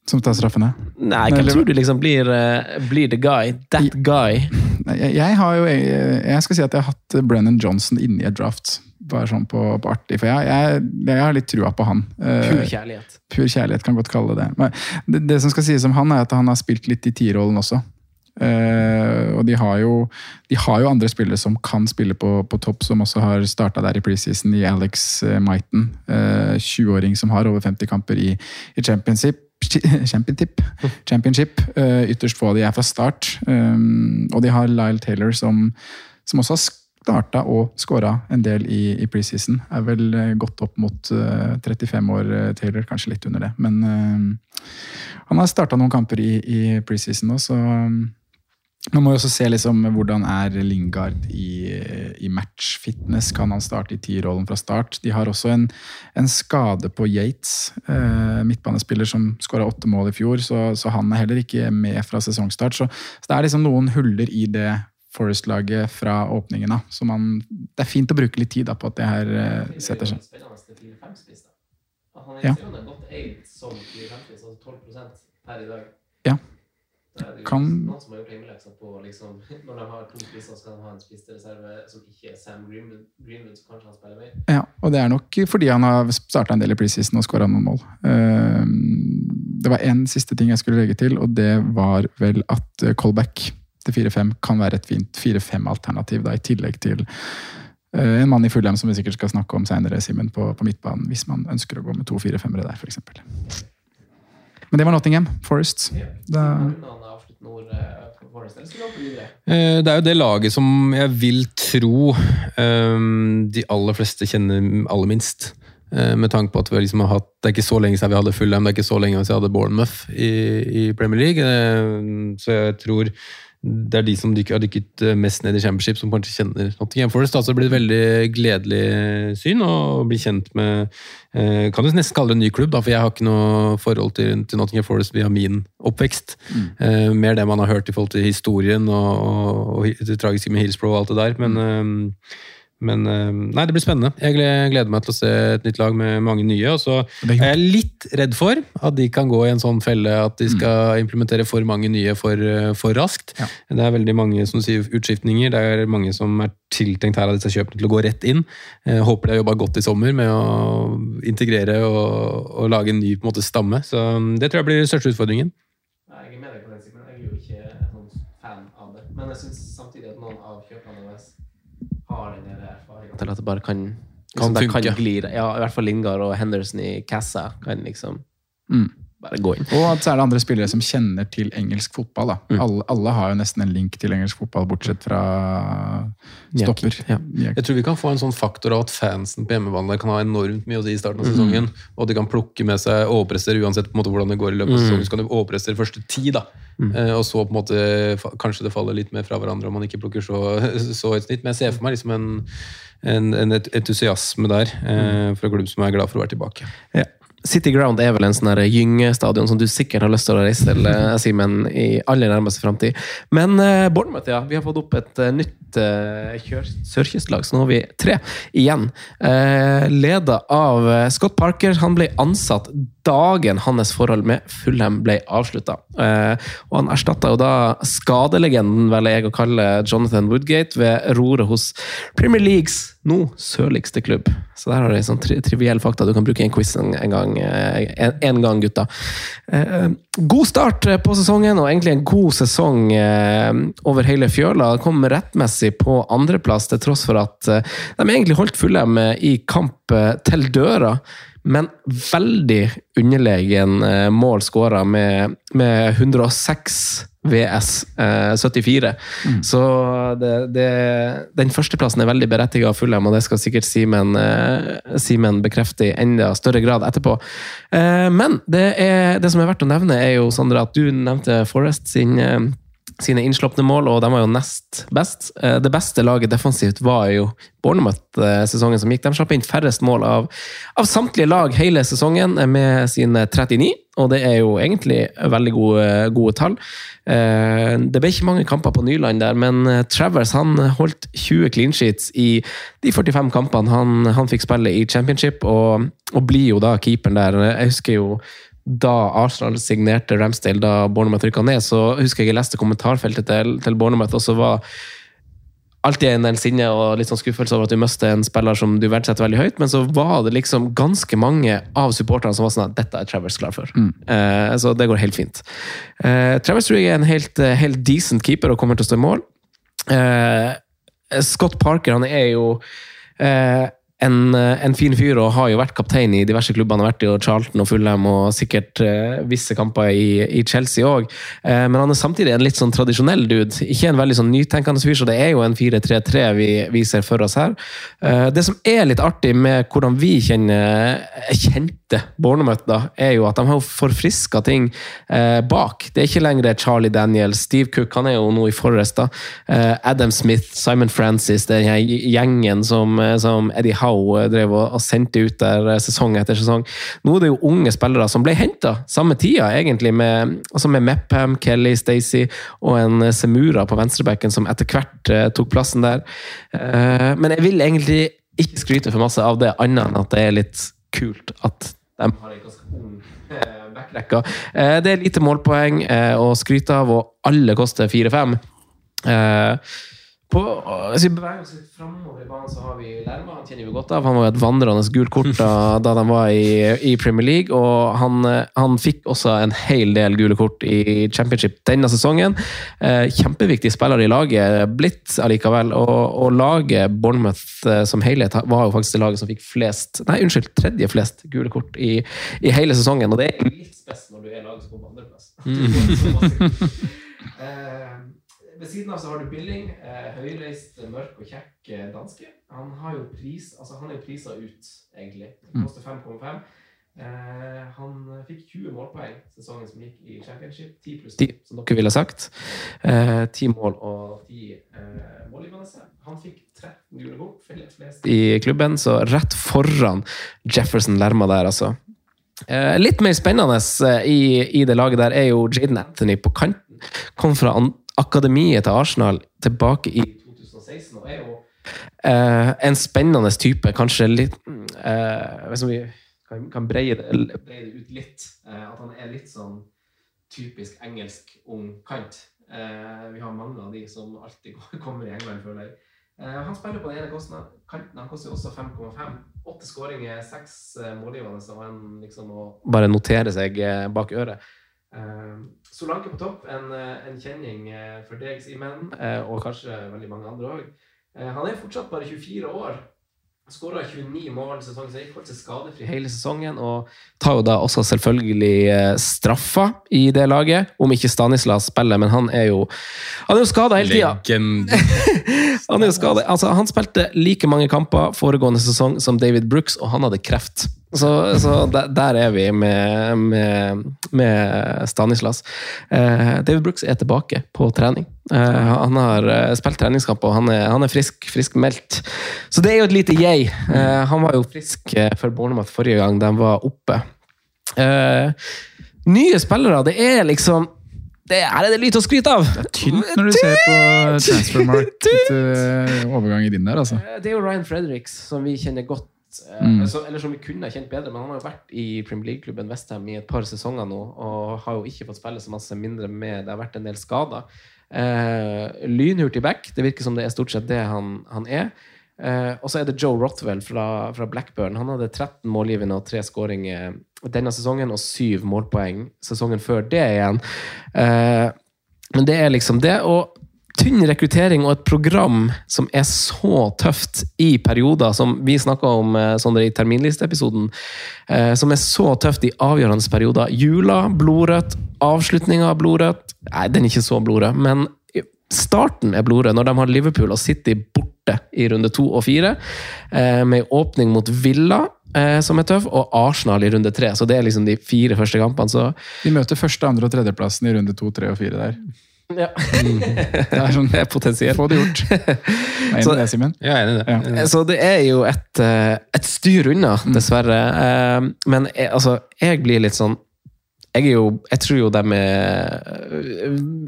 Som tar straffene. Nei, hvem tror du liksom blir, eh, blir the guy? That guy? Jeg, jeg har jo jeg, jeg skal si at jeg har hatt Brennan Johnson inni et draft. Bare sånn på, på artig, for jeg, jeg, jeg har litt trua på han. Eh, Pur kjærlighet. Pur kjærlighet, kan godt kalle det. Men det. Det som skal sies om han, er at han har spilt litt i tierrollen også. Uh, og de har, jo, de har jo andre spillere som kan spille på, på topp, som også har starta der i preseason, i Alex Maiten. Eh, 20-åring som har over 50 kamper i, i championship. Championship. Championship. Eh, ytterst få av de er fra start. Um, og de har Lyle Taylor som, som også har starta og skåra en del i, i preseason. Er vel eh, gått opp mot eh, 35 år, eh, Taylor. Kanskje litt under det. Men eh, han har starta noen kamper i, i preseason nå, så um, man må jo også se liksom hvordan er Lingard i, i matchfitness. Kan han starte i tierrollen fra start? De har også en, en skade på Yates, eh, midtbanespiller som skåra åtte mål i fjor, så, så han er heller ikke med fra sesongstart. Så, så det er liksom noen huller i det Forest-laget fra åpningen. av. Så man, det er fint å bruke litt tid da, på at det her eh, setter seg. Ja. jo godt eid som 4-5-spiss, 12 per i dag. Ja. Da er jo Kan- noen som har gjort hjemmeleksa på liksom, (laughs) Når de har to spisser, skal de ha en spisereserve som ikke er Sam Greenwood, Greenwood så kanskje han spiller med. Ja, og det er nok fordi han har starta en del i preseason og skåra noen mål. Eh, Det var én siste ting jeg skulle legge til, og det var vel at eh, callback til 4-5 kan være et fint 4-5-alternativ, i tillegg til eh, en mann i Fulham som vi sikkert skal snakke om seinere, Simen, på, på midtbanen, hvis man ønsker å gå med to 4-5-ere der, f.eks. Men det var Nottingham Forest. Da, Nord eh, for eller skal du videre? Eh, Det er jo det laget som jeg vil tro ehm, de aller fleste kjenner aller minst. Eh, Med tanke på at vi liksom har hatt, Det er ikke så lenge siden vi hadde Fulham, det er ikke så lenge siden vi hadde Bournemouth i, i Premier League. Så jeg tror det er de som dykker, har dykket eh, mest ned i Championship, som kanskje kjenner Nottingham Forest. Altså det blir et veldig gledelig syn å bli kjent med eh, Kan du nesten kalle det en ny klubb, da, for jeg har ikke noe forhold til, til Nottingham Forest via min oppvekst. Eh, mer det man har hørt i forhold til historien og, og, og det tragiske med Hillsborough og alt det der. Men, eh, men eh, nei, det blir spennende. Jeg gleder meg til å se et nytt lag med mange nye. Og så er jeg litt redd for at de kan gå i en sånn felle at de skal implementere for mange nye for, eh, for raskt. Det er veldig mange som sier, utskiftninger. Det er mange som er tiltenkt her av disse kjøpene til å gå rett inn. Jeg håper de har jobba godt i sommer med å integrere og, og lage en ny på en måte, stamme. Så mm, det tror jeg blir den største utfordringen. Ja, Jeg er med deg på den, Simen. Jeg er jo ikke noen fan av det. Men jeg syns samtidig at noen av kjøperne deres har den der erfaringen til at det bare kan Kan liksom. Kan gli, ja, I hvert fall Lingard og Henderson i Cassa kan liksom Mm. Bare gå inn. Og så er det andre spillere som kjenner til engelsk fotball. da. Mm. Alle, alle har jo nesten en link til engelsk fotball, bortsett fra stopper. Ja. Jeg tror vi kan få en sånn faktor av at fansen på hjemmebane kan ha enormt mye å si i starten av sesongen. sesongen. Og de kan plukke med seg overpresser uansett på en måte hvordan det går i løpet av Mhm. sesongen. Så kan de overpresse første ti, da. Eh, og så på en måte kanskje det faller litt mer fra hverandre om man ikke plukker så, (laughs) så et snitt. Men jeg ser for meg liksom en, en, en entusiasme der eh, fra klubb som er glad for å være tilbake. Ja. City Ground er vel en sånn gyngestadion som du sikkert har lyst til å reise til, eh, Simen, i aller nærmeste framtid. Men eh, Bournemouth, ja. Vi har fått opp et eh, nytt eh, sørkystlag, så nå har vi tre igjen. Eh, Leda av eh, Scott Parker. Han ble ansatt dagen hans forhold med Fulham ble avslutta. Eh, og han erstatta jo da skadelegenden, velger jeg å kalle Jonathan Woodgate, ved roret hos Premier Leagues nå sørligste klubb. Så der har du en sånn tri triviell fakta du kan bruke i en quiz en gang, eh, en, en gang, gutta. Eh, god start eh, på sesongen, og egentlig en god sesong over hele fjøla. Kom rettmessig på andreplass, til tross for at de egentlig holdt Fulham i kamp til døra. Men veldig underlegen eh, mål skåra med, med 106 VS eh, 74. Så det, det, den førsteplassen er veldig berettiget av Fulham, og det skal sikkert Simen eh, bekrefte i enda større grad etterpå. Eh, men det, er, det som er verdt å nevne, er jo, Sandra, at du nevnte Forest sin eh, sine innslupne mål, og de var jo nest best. Eh, Det beste laget defensivt var jo Bournemouth-sesongen som gikk. De slapp inn færrest mål av, av samtlige lag hele sesongen, eh, med sine 39. Og det er jo egentlig veldig gode, gode tall. Eh, Det ble ikke mange kamper på Nyland der, men eh, Travers han holdt 20 clean sheets i de 45 kampene han, han fikk spille i championship, og, og blir jo da keeperen der. Jeg husker jo da Arsenal signerte Ramsdale da Bournemouth rykka ned, så husker jeg jeg leste kommentarfeltet til, til Bournemouth, og så var alltid en del sinne og litt sånn skuffelse over at du mister en spiller som du verdsetter veldig høyt, men så var det liksom ganske mange av supporterne som var sånn at dette er Travers klar for. Eh, så det går helt fint. Eh, Travers tror jeg er en helt, eh, helt decent keeper og kommer til å stå i mål. Eh, Scott Parker han er jo eh, en, eh, en fin fyr og har jo vært kaptein i diverse klubber. Han har vært i Charlton og Fulham og sikkert eh, visse kamper i, i Chelsea òg. Eh, men han er samtidig en litt sånn tradisjonell dude. Ikke en veldig sånn nytenkende fyr, så det er jo en 4-3-3 vi, vi ser for oss her. Eh, det som er litt artig med hvordan vi kjenner, kjente Bournemouth, da, er jo at de har forfriska ting eh, bak. Det er ikke lenger Charlie Daniels, Steve Cook, han er jo nå i Forrest, da. Eh, Adam Smith, Simon Francis, den gjengen som, eh, som Eddie Howe drev og, sendte ut der eh, sesong etter sesong. Nå er det jo unge spillere som ble henta samme tida, egentlig, med, altså med Mepham, Kelly, Stacey og en eh, Semura på venstrebacken som etter hvert eh, tok plassen der. Eh, men jeg vil egentlig ikke skryte for masse av det, annet enn at det er litt kult at de har en ganske ung eh, backrekka. Eh, det er lite målpoeng eh, å skryte av, og alle koster 4-5. På, altså, beveger oss litt framover i banen, så har vi Lerma. Han kjenner vi godt av. Han var jo et vandrende gult kort da, da de var i, i Premier League. Og han, han, fikk også en hel del gule kort i championship denne sesongen. Eh, kjempeviktig spiller i laget blitt allikevel. Og, og laget Bournemouth eh, som helhet var jo faktisk det laget som fikk flest Nei, unnskyld, tredje flest gule kort i, i hele sesongen. Og det er litt spes når du er laget som kommer på andreplass. (laughs) (laughs) Eh, ved siden av så har du Billing, eh, høyreist, mørk og kjekk eh, danske. Han har jo pris, altså han er jo prisa ut, egentlig. Han koster 5,5. Eh, han fikk 20 målpoeng sesongen som gikk i championship. 10 pluss 10, som dere ville sagt. Eh, 10 mål og 10 eh, målgivende. Han fikk 13 gule kort, flest i klubben, så rett foran Jefferson Lerma der, altså. Eh, litt mer spennende eh, i, i det laget der er jo Jaden Anthony på kanten. Kom fra an akademiet til Arsenal tilbake i 2016 og er jo eh, en spennende type. Kanskje litt eh, Hvis vi kan, kan breie, det, breie det ut litt. Eh, at han er litt sånn typisk engelsk ung kant. Eh, vi har mange av de som alltid (laughs) kommer i England, føler jeg. Eh, han spiller på den ene kosten, kanten. Han koster jo også 5,5. Åtte skåringer, seks eh, målgivende, så han liksom må bare notere seg bak øret. Uh, Solanke på topp, en, eh, en kjenning uh, for deg, Simen, uh, og kanskje veldig mange andre òg. han er fortsatt bare 24 år. Skåra 29 mål sesongen som gikk, holdt seg skadefri hele sesongen. Og tar jo da også selvfølgelig straffa i det laget, om ikke Stanislas spiller, men han er jo Han er jo skada hele tida! (laughs) han er jo skadet. Altså, han spilte like mange kamper foregående sesong som David Brooks, og han hadde kreft. Så, så der, der, er vi med, med, med Stanislas. Eh, David Brooks er tilbake på trening. Eh, han har eh, spilt treningskamp, og han er, han er frisk, frisk meldt. Så det er jo et lite yay. Eh, han var jo frisk eh, for Bournemouth forrige gang de var oppe. Eh, nye spillere, det er liksom det er det lite å skryte av! Det er tynt når du ser på transfermark overgang i din der, altså. Det er jo Ryan Fredericks, som vi kjenner godt Mm. Altså, eller som vi kunne kjent bedre, men han har jo vært i Premier League-klubben Westham i et par sesonger nå, og har jo ikke fått spille så masse mindre med Det har vært en del skader. Eh, lynhurtig back. Det virker som det er stort sett det han, han er. Eh, og så er det Joe Rothwell fra, fra, Blackburn. Han hadde 13 målgivende og tre skåringer denne sesongen, og syv målpoeng sesongen før det igjen. Eh, men det er liksom det. Og tynn rekruttering og et program som er så tøft i perioder, som vi snakka om Sondre, i terminlisteepisoden, eh, som er så tøft i avgjørende perioder. Jula blodrødt, avslutninga blodrødt. Nei, den er ikke så blodrød, men starten er blodrød når de har Liverpool og City borte i runde to og fire, eh, med åpning mot Villa. Som er tøff, og Arsenal i runde tre. Så det er liksom de fire første kampene. Så... De møter første, andre og tredjeplassen i runde to, tre og fire der. Ja. det er sånn det er potensielt. Få det gjort. (laughs) Jeg er enig i det, Simen. Jeg er enig i det. Ja. Så det er jo et, et styr unna, dessverre. Men jeg, altså, jeg blir litt sånn jeg, er jo, jeg tror jo dem er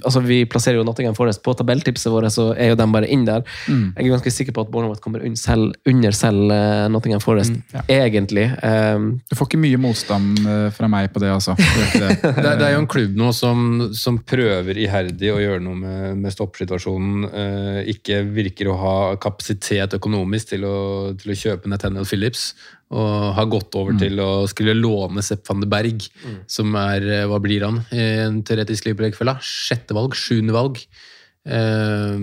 altså Vi plasserer jo Nottingham Forest på tabelltipset vårt, så er jo de bare inn der. Mm. Jeg er ganske sikker på at Bournemouth kommer under selv, under selv Nottingham Forest, mm, ja. egentlig. Um, du får ikke mye motstand fra meg på det, altså. Det. (laughs) det, det, er jo en klubb nå som, som prøver iherdig å gjøre noe med, med stoppsituasjonen. Uh, ikke virker å ha kapasitet økonomisk til å, til å kjøpe Nathaniel Phillips og har gått over mm. til å skulle låne Sepp van de Berg, mm. som er Hva blir han i en teoretisk Liverpool-rekkefølge? Sjette valg? Sjuende valg? eh,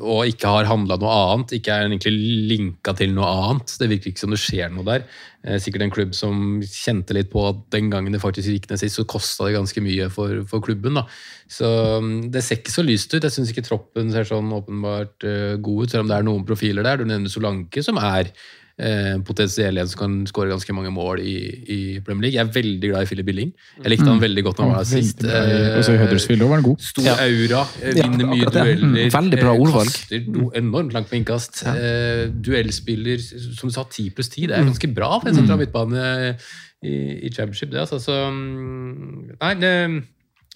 og ikke har handla noe annet. Ikke er egentlig linka til noe annet. Det virker ikke som det skjer noe der. Uh, sikkert en klubb som kjente litt på at den gangen det faktisk gikk ned sist, så kosta det ganske mye for, for klubben. da. Så um, det ser ikke så lyst ut. Jeg syns ikke troppen ser sånn åpenbart uh, god ut, selv om det er noen profiler der. Du nevner Solanke, som er eh, potensiell en som kan skåre ganske mange mål i, i Premier League. Jeg er veldig glad i Philip Billing. Jeg likte han Mm. veldig godt da han var der sist. Eh, også i Huddersfield var han god. Stor Ja. aura, vinner Ja, mye det. dueller. Mm, veldig bra eh, ordvalg. Kaster do, enormt langt på innkast. Eh, duellspiller, som du sa, 10 pluss 10. Det er Mm. ganske bra for en sentral midtbane i, i championship. Det, altså, så, mm, nei, det,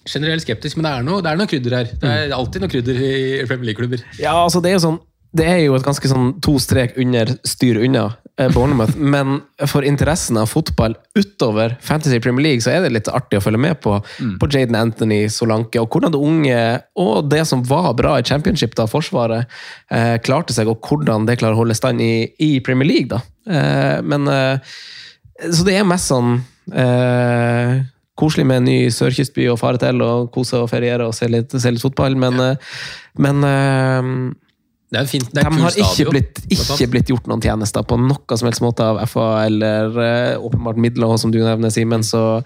generelt skeptisk, men det er noe, det er noe krydder her. Det er alltid noe krydder i Premier League-klubber. Ja, altså det er jo sånn det er jo et ganske sånn to strek under styr unna eh, Bournemouth, (laughs) men for interessen av fotball utover Fantasy Premier League, så er det litt artig å følge med på, på Jaden Anthony, Solanke, og hvordan det unge og det som var bra i Championship, da Forsvaret, eh, klarte seg, og hvordan det klarer å holde stand i, i Premier League, da. Eh, men eh, Så det er mest sånn eh, koselig med en ny sørkystby å fare til og kose og feriere og se litt, se litt fotball, men, eh, men Det er fint, det er de har ikke blitt, ikke blitt gjort noen tjenester på noe som helst måte av FA eller uh, åpenbart midler, som du nevner, Simen. Så,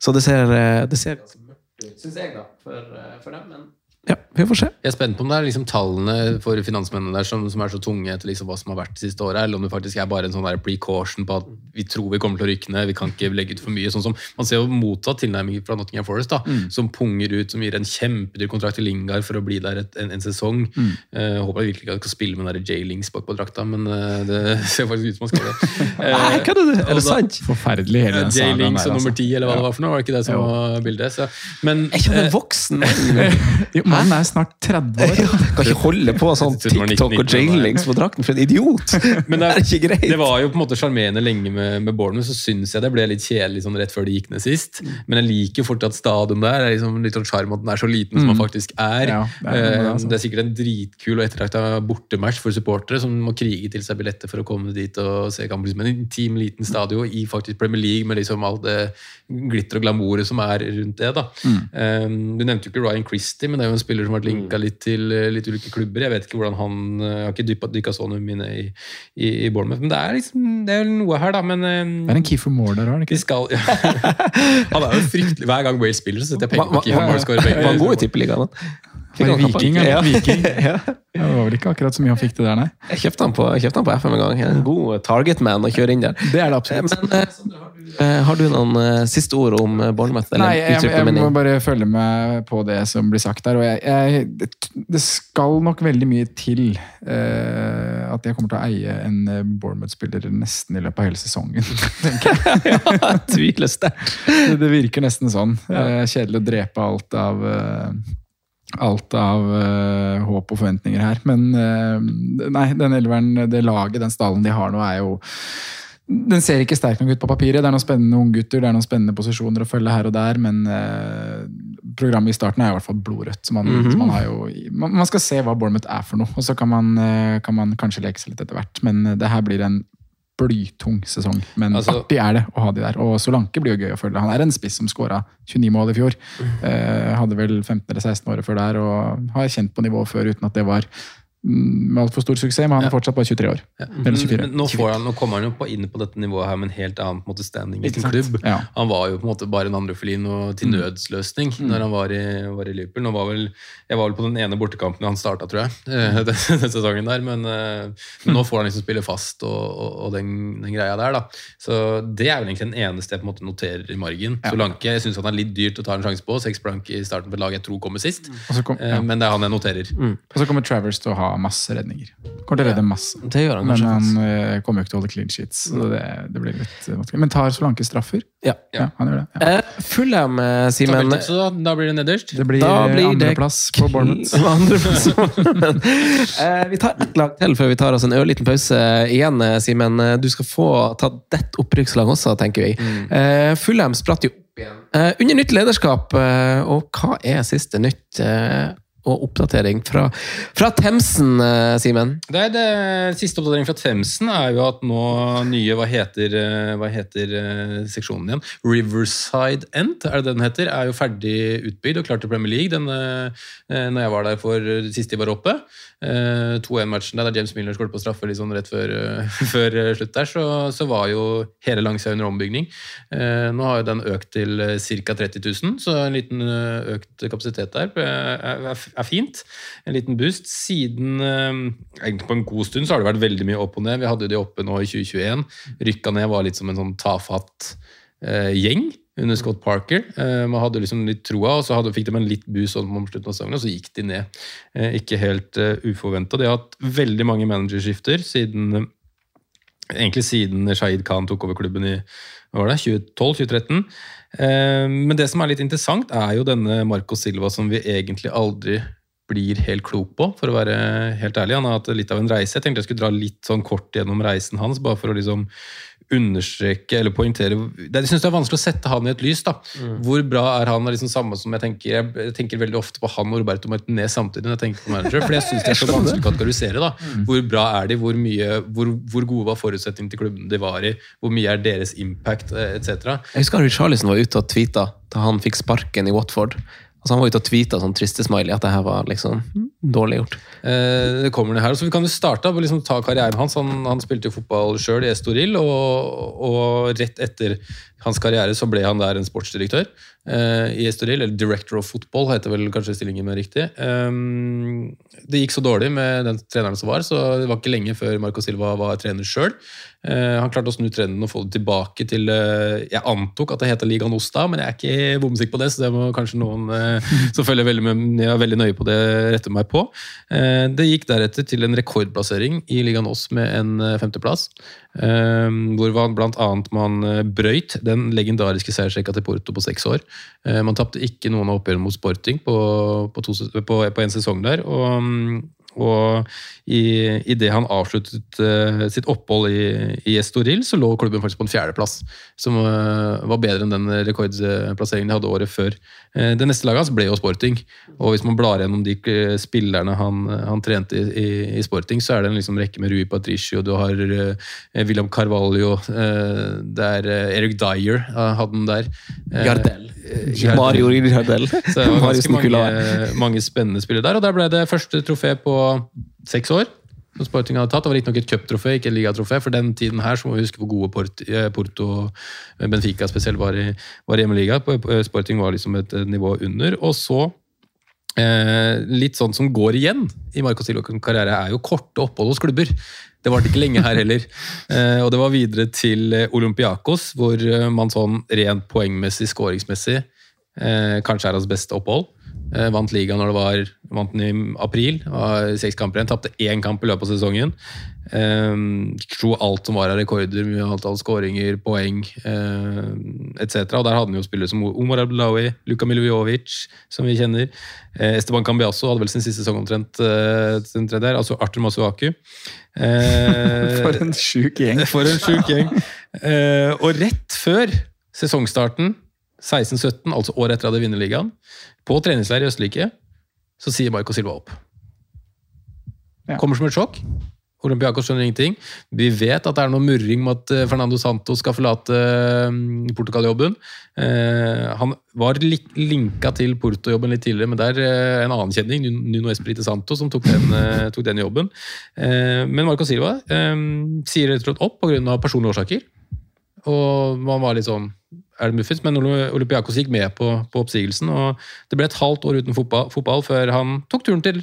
så det ser, eh, det ser ganske mørkt ut, syns jeg, da, for, eh, for dem. Men ja, vi får se. Jeg er spent på om det er liksom tallene for finansmennene der som, som er så tunge etter liksom hva som har vært det siste året, eller om det faktisk er bare en sånn der precaution på at vi tror vi kommer til å rykke ned, vi kan ikke legge ut for mye. sånn som Man ser jo motsatt tilnærming fra Nottingham Forest, da, Mm. som punger ut, som gir en kjempedyr kontrakt til Lingard for å bli der et, en, en sesong. Mm. Uh, håper jeg virkelig ikke at jeg skal spille med den J-Lings bak på drakta, men uh, det (laughs) ser faktisk ut som han skal det. (laughs) Eh, Nei, hva er det? Er det sant? Forferdelig hele den saken. J-Lings og nummer altså. ti, eller hva det var for noe. Var det ikke det som Jo. var bildet? Så, men, Er ikke han eh, en voksen? (laughs) Jo, Mannen er snart 30 år. Kan ikke holde på sånn TikTok og jailings på drakten, for en idiot! Men det er (laughs) ikke greit. Det var jo på en måte sjarmerende lenge med, med Bournemouth, så syns jeg det ble litt kjedelig sånn rett før det gikk ned sist. Men jeg liker fortsatt stadion der. Det er liksom litt sånn sjarm at den er så liten som Mm. den faktisk er. Ja, det er det, Eh, altså. det er sikkert en dritkul og ettertrakta bortematch for supportere som må krige til seg billetter for å komme dit og se kampen. Liksom en intim, liten stadion i faktisk Premier League med liksom alt det glitter og glamouret som er rundt det. da. Mm. Eh, du nevnte jo ikke Ryan Christie, men det er jo en spiller som har vært linka litt til eh, litt ulike klubber. Jeg vet ikke hvordan han eh, Jeg har ikke dykka, så noe mine i, i, i Bournemouth, men det er liksom det er noe her, da. Men eh, Det er en Keefer Moore der òg, de skal (laughs) Han er jo fryktelig Hver gang Wales spiller, så setter jeg penger på Keefer Moore. han god i tippeligaen? Det Viking, eller? Ja. Viking. (laughs) Ja. Det var vel ikke akkurat så mye han fikk til der, nei. Jeg kjøpte han på, jeg kjøpte han på FM en gang. En god targetman å kjøre inn der. Det er det absolutt. Men eh, har du, eh, har du noen eh, siste ord om eh, Bournemouth? Nei, jeg, jeg, jeg må bare følge med på det som blir sagt der. Jeg, jeg, det, det skal nok veldig mye til eh, at jeg kommer til å eie en eh, Bournemouth-spiller nesten i løpet av hele sesongen. (laughs) tenker jeg. (laughs) ja, tviler sterkt. det, det virker nesten sånn. Eh, kjedelig å drepe alt av eh, Alt av uh, håp og forventninger her. Men uh, nei, den elveren, det laget, den stallen de har nå, er jo den ser ikke sterk nok ut på papiret. Det er noen spennende unggutter, det er noen spennende posisjoner å følge her og der, men eh, programmet i starten er i hvert fall blodrødt. Så man, Mhm. så man, har jo, man, man skal se hva Bournemouth er for noe, og så kan man, kan man kanskje leke seg litt etter hvert. Men det her blir en blytung sesong. Men Altså- artig er det å ha de der. Og Solanke blir jo gøy å følge. Han er en spiss som skåra 29 mål i fjor. Eh, hadde vel 15 eller 16 år før der, og har kjent på nivået før uten at det var mm, med altfor stor suksess, men han er fortsatt bare 23 år. Eller 24. Men nå, får han, nå kommer han jo på, inn på dette nivået her med en helt annen på en måte, standing i Ikke sin sant? klubb. Ja. Han var jo på en måte bare en andrefilin og til Mm. nødsløsning Mm. når han var i, var i Liverpool. Nå var vel, jeg var vel på den ene bortekampen han starta, tror jeg, eh, (laughs) den, den sesongen der. Men, eh, men nå får han liksom spille fast og, og, og den, den greia der, da. Så det er vel egentlig den eneste jeg på en måte noterer i margen. Ja. Solanke jeg syns han er litt dyrt å ta en sjanse på. Seks blank i starten på et lag jeg tror kommer sist. Kom- Eh, ja. Men det er han jeg noterer. Og så kommer Travers til å ha masse redninger. Kommer til å redde masse. Det gjør han Men kanskje. han eh, kommer jo ikke til å holde clean sheets. Så det, det blir litt eh, vanskelig. Men tar Solanke straffer? Ja. Ja, han gjør det. Ja. Eh, Fulham, eh, Simen. da, da blir det nederst. Det blir, blir det andreplass på Bournemouth. (laughs) På Bournemouth. Eh, vi tar ett lag til før vi tar oss en ørliten pause igjen, Simen. Du skal få ta ditt opprykkslag også, tenker vi. Eh, Fulham spratt jo opp igjen. Eh, under nytt lederskap, eh, og hva er siste nytt? Eh, og oppdatering fra, fra Themsen, eh, Simen? Det, det Siste oppdatering fra Themsen er jo at nå nye Hva heter, eh, hva heter eh, seksjonen igjen? Riverside End, er det den heter? Er jo ferdig utbygd og klar til Premier League den, eh, når jeg var der for sist de var oppe. Eh, 2-1-matchen der James Miller skåret på straffe litt sånn rett før, eh, (laughs) før slutt der, så, så var jo hele langsida under ombygging. Eh, nå har jo den økt til ca. 30 000, så en liten eh, økt kapasitet der er, er, fint. En liten boost. Siden eh, egentlig på en god stund så har det vært veldig mye opp og ned. Vi hadde jo de oppe nå i 2021. Rykka ned var litt som en sånn tafatt eh, gjeng under Scott Parker. Eh, man hadde liksom litt troa, og så hadde, fikk de en litt boost sånn om slutten av sesongen, og så gikk de ned. Eh, ikke helt uh, uforventa. De har hatt veldig mange managerskifter siden Egentlig siden Shahid Khan tok over klubben i hva var det, 2012-2013. Eh, men det som er litt interessant, er jo denne Marco Silva som vi egentlig aldri blir helt klok på, for å være helt ærlig. Han har hatt litt av en reise. Jeg tenkte jeg skulle dra litt sånn kort gjennom reisen hans, bare for å liksom understreke eller poengtere Jeg syns det er vanskelig å sette han i et lys. da. Mm. Hvor bra er han? er liksom samme som Jeg tenker jeg tenker veldig ofte på han og Roberto Martinez samtidig. når jeg tenker på manager, For jeg syns det er så (laughs) vanskelig å kategorisere. da. Mm. Hvor bra er de? Hvor, mye, hvor, hvor gode var forutsetningene til klubben de var i? Hvor mye er deres impact, eh, etc. Jeg husker Richarlison var ute og tweeta da han fikk sparken i Watford. Altså Han var ute og tweeta sånn triste smiley at det her var liksom dårlig gjort. Eh, det kommer det her, så Vi kan jo starte med liksom ta karrieren hans. Han, han spilte jo fotball sjøl i Estoril, og, og, rett etter hans karriere så ble han der en sportsdirektør eh, i Estoril. Eller Director of Football heter vel kanskje stillingen mer riktig. Um, det gikk så dårlig med den treneren som var, så det var ikke lenge før Marco Silva var trener sjøl. Eh, han klarte å snu trenden og få det tilbake til eh, Jeg antok at det heter Liga Nosta, men jeg er ikke bomsikker på det, så det må kanskje noen eh, som følger veldig, med, veldig nøye på det, rette meg på. Det gikk deretter til en rekordplassering i Liga Nos med en femteplass. Hvor man bl.a. man brøyt den legendariske seiersrekka til Porto på seks år. Man tapte ikke noen av oppgjørene mot Sporting på, på, på en sesong der. og mm, og i, i det han avsluttet uh, sitt opphold i, i, Estoril, så lå klubben faktisk på en fjerdeplass. Som uh, var bedre enn den rekordplasseringen de hadde året før. Uh, det neste laget hans ble jo Sporting. Og hvis man blar gjennom de spillerne han, han trente i, i, Sporting, så er det en liksom rekke med Rui Patricio, du har William Carvalho, det er Eric Dyer hadde den der. Gardell. Mario Gardell. Så det var ganske mange, mange spennende spillere der. Og der ble det første trofé på seks år. som Sporting hadde tatt. Det var riktignok et cuptrofé, ikke et ligatrofé. For den tiden her så må vi huske hvor gode Porto, og Porto Benfica spesielt var i, var i hjemmeliga. Sporting var liksom et nivå under. Og så eh, Litt sånn som går igjen i Marco Silvas karriere, er jo korte opphold hos klubber. Det varte ikke lenge her heller. (laughs) Eh, og det var videre til Olympiakos, hvor man sånn rent poengmessig, skåringsmessig, eh, kanskje er hans beste opphold. Eh, vant ligaen når det var vant den i april. var Seks kamper igjen. Tapte én kamp i løpet av sesongen. Um, slo alt som var av rekorder, mye antall skåringer, poeng uh, etc. Og Der hadde han jo spillere som Omar Abdullawi, Luka Miljovic, som vi kjenner. Uh, Esteban Cambiasso hadde vel sin siste sesong omtrent. Uh, der, altså Arthur Masuaku. Uh, (laughs) for en sjuk gjeng! (laughs) For en sjuk gjeng. Og rett før sesongstarten 16-17, altså året etter at de vunnet ligaen, på treningsleir i Østerrike, så sier Marco Silva opp. Ja. Kommer som et sjokk. Olympiakos skjønner ingenting. Vi vet at det er noe murring med at eh, Fernando Santos skal forlate mm, Portugal-jobben. Eh, han var linka til Porto-jobben litt tidligere, men det er eh, en annen kjenning, Nuno Espirite Santo, som tok den, tok den jobben. Men Marco Silva sier rett og slett opp pga. personlige årsaker. Og man var litt sånn er det muffins, men Olympiakos gikk med på, på, oppsigelsen. og Det ble et halvt år uten fotball, fotball, før han tok turen til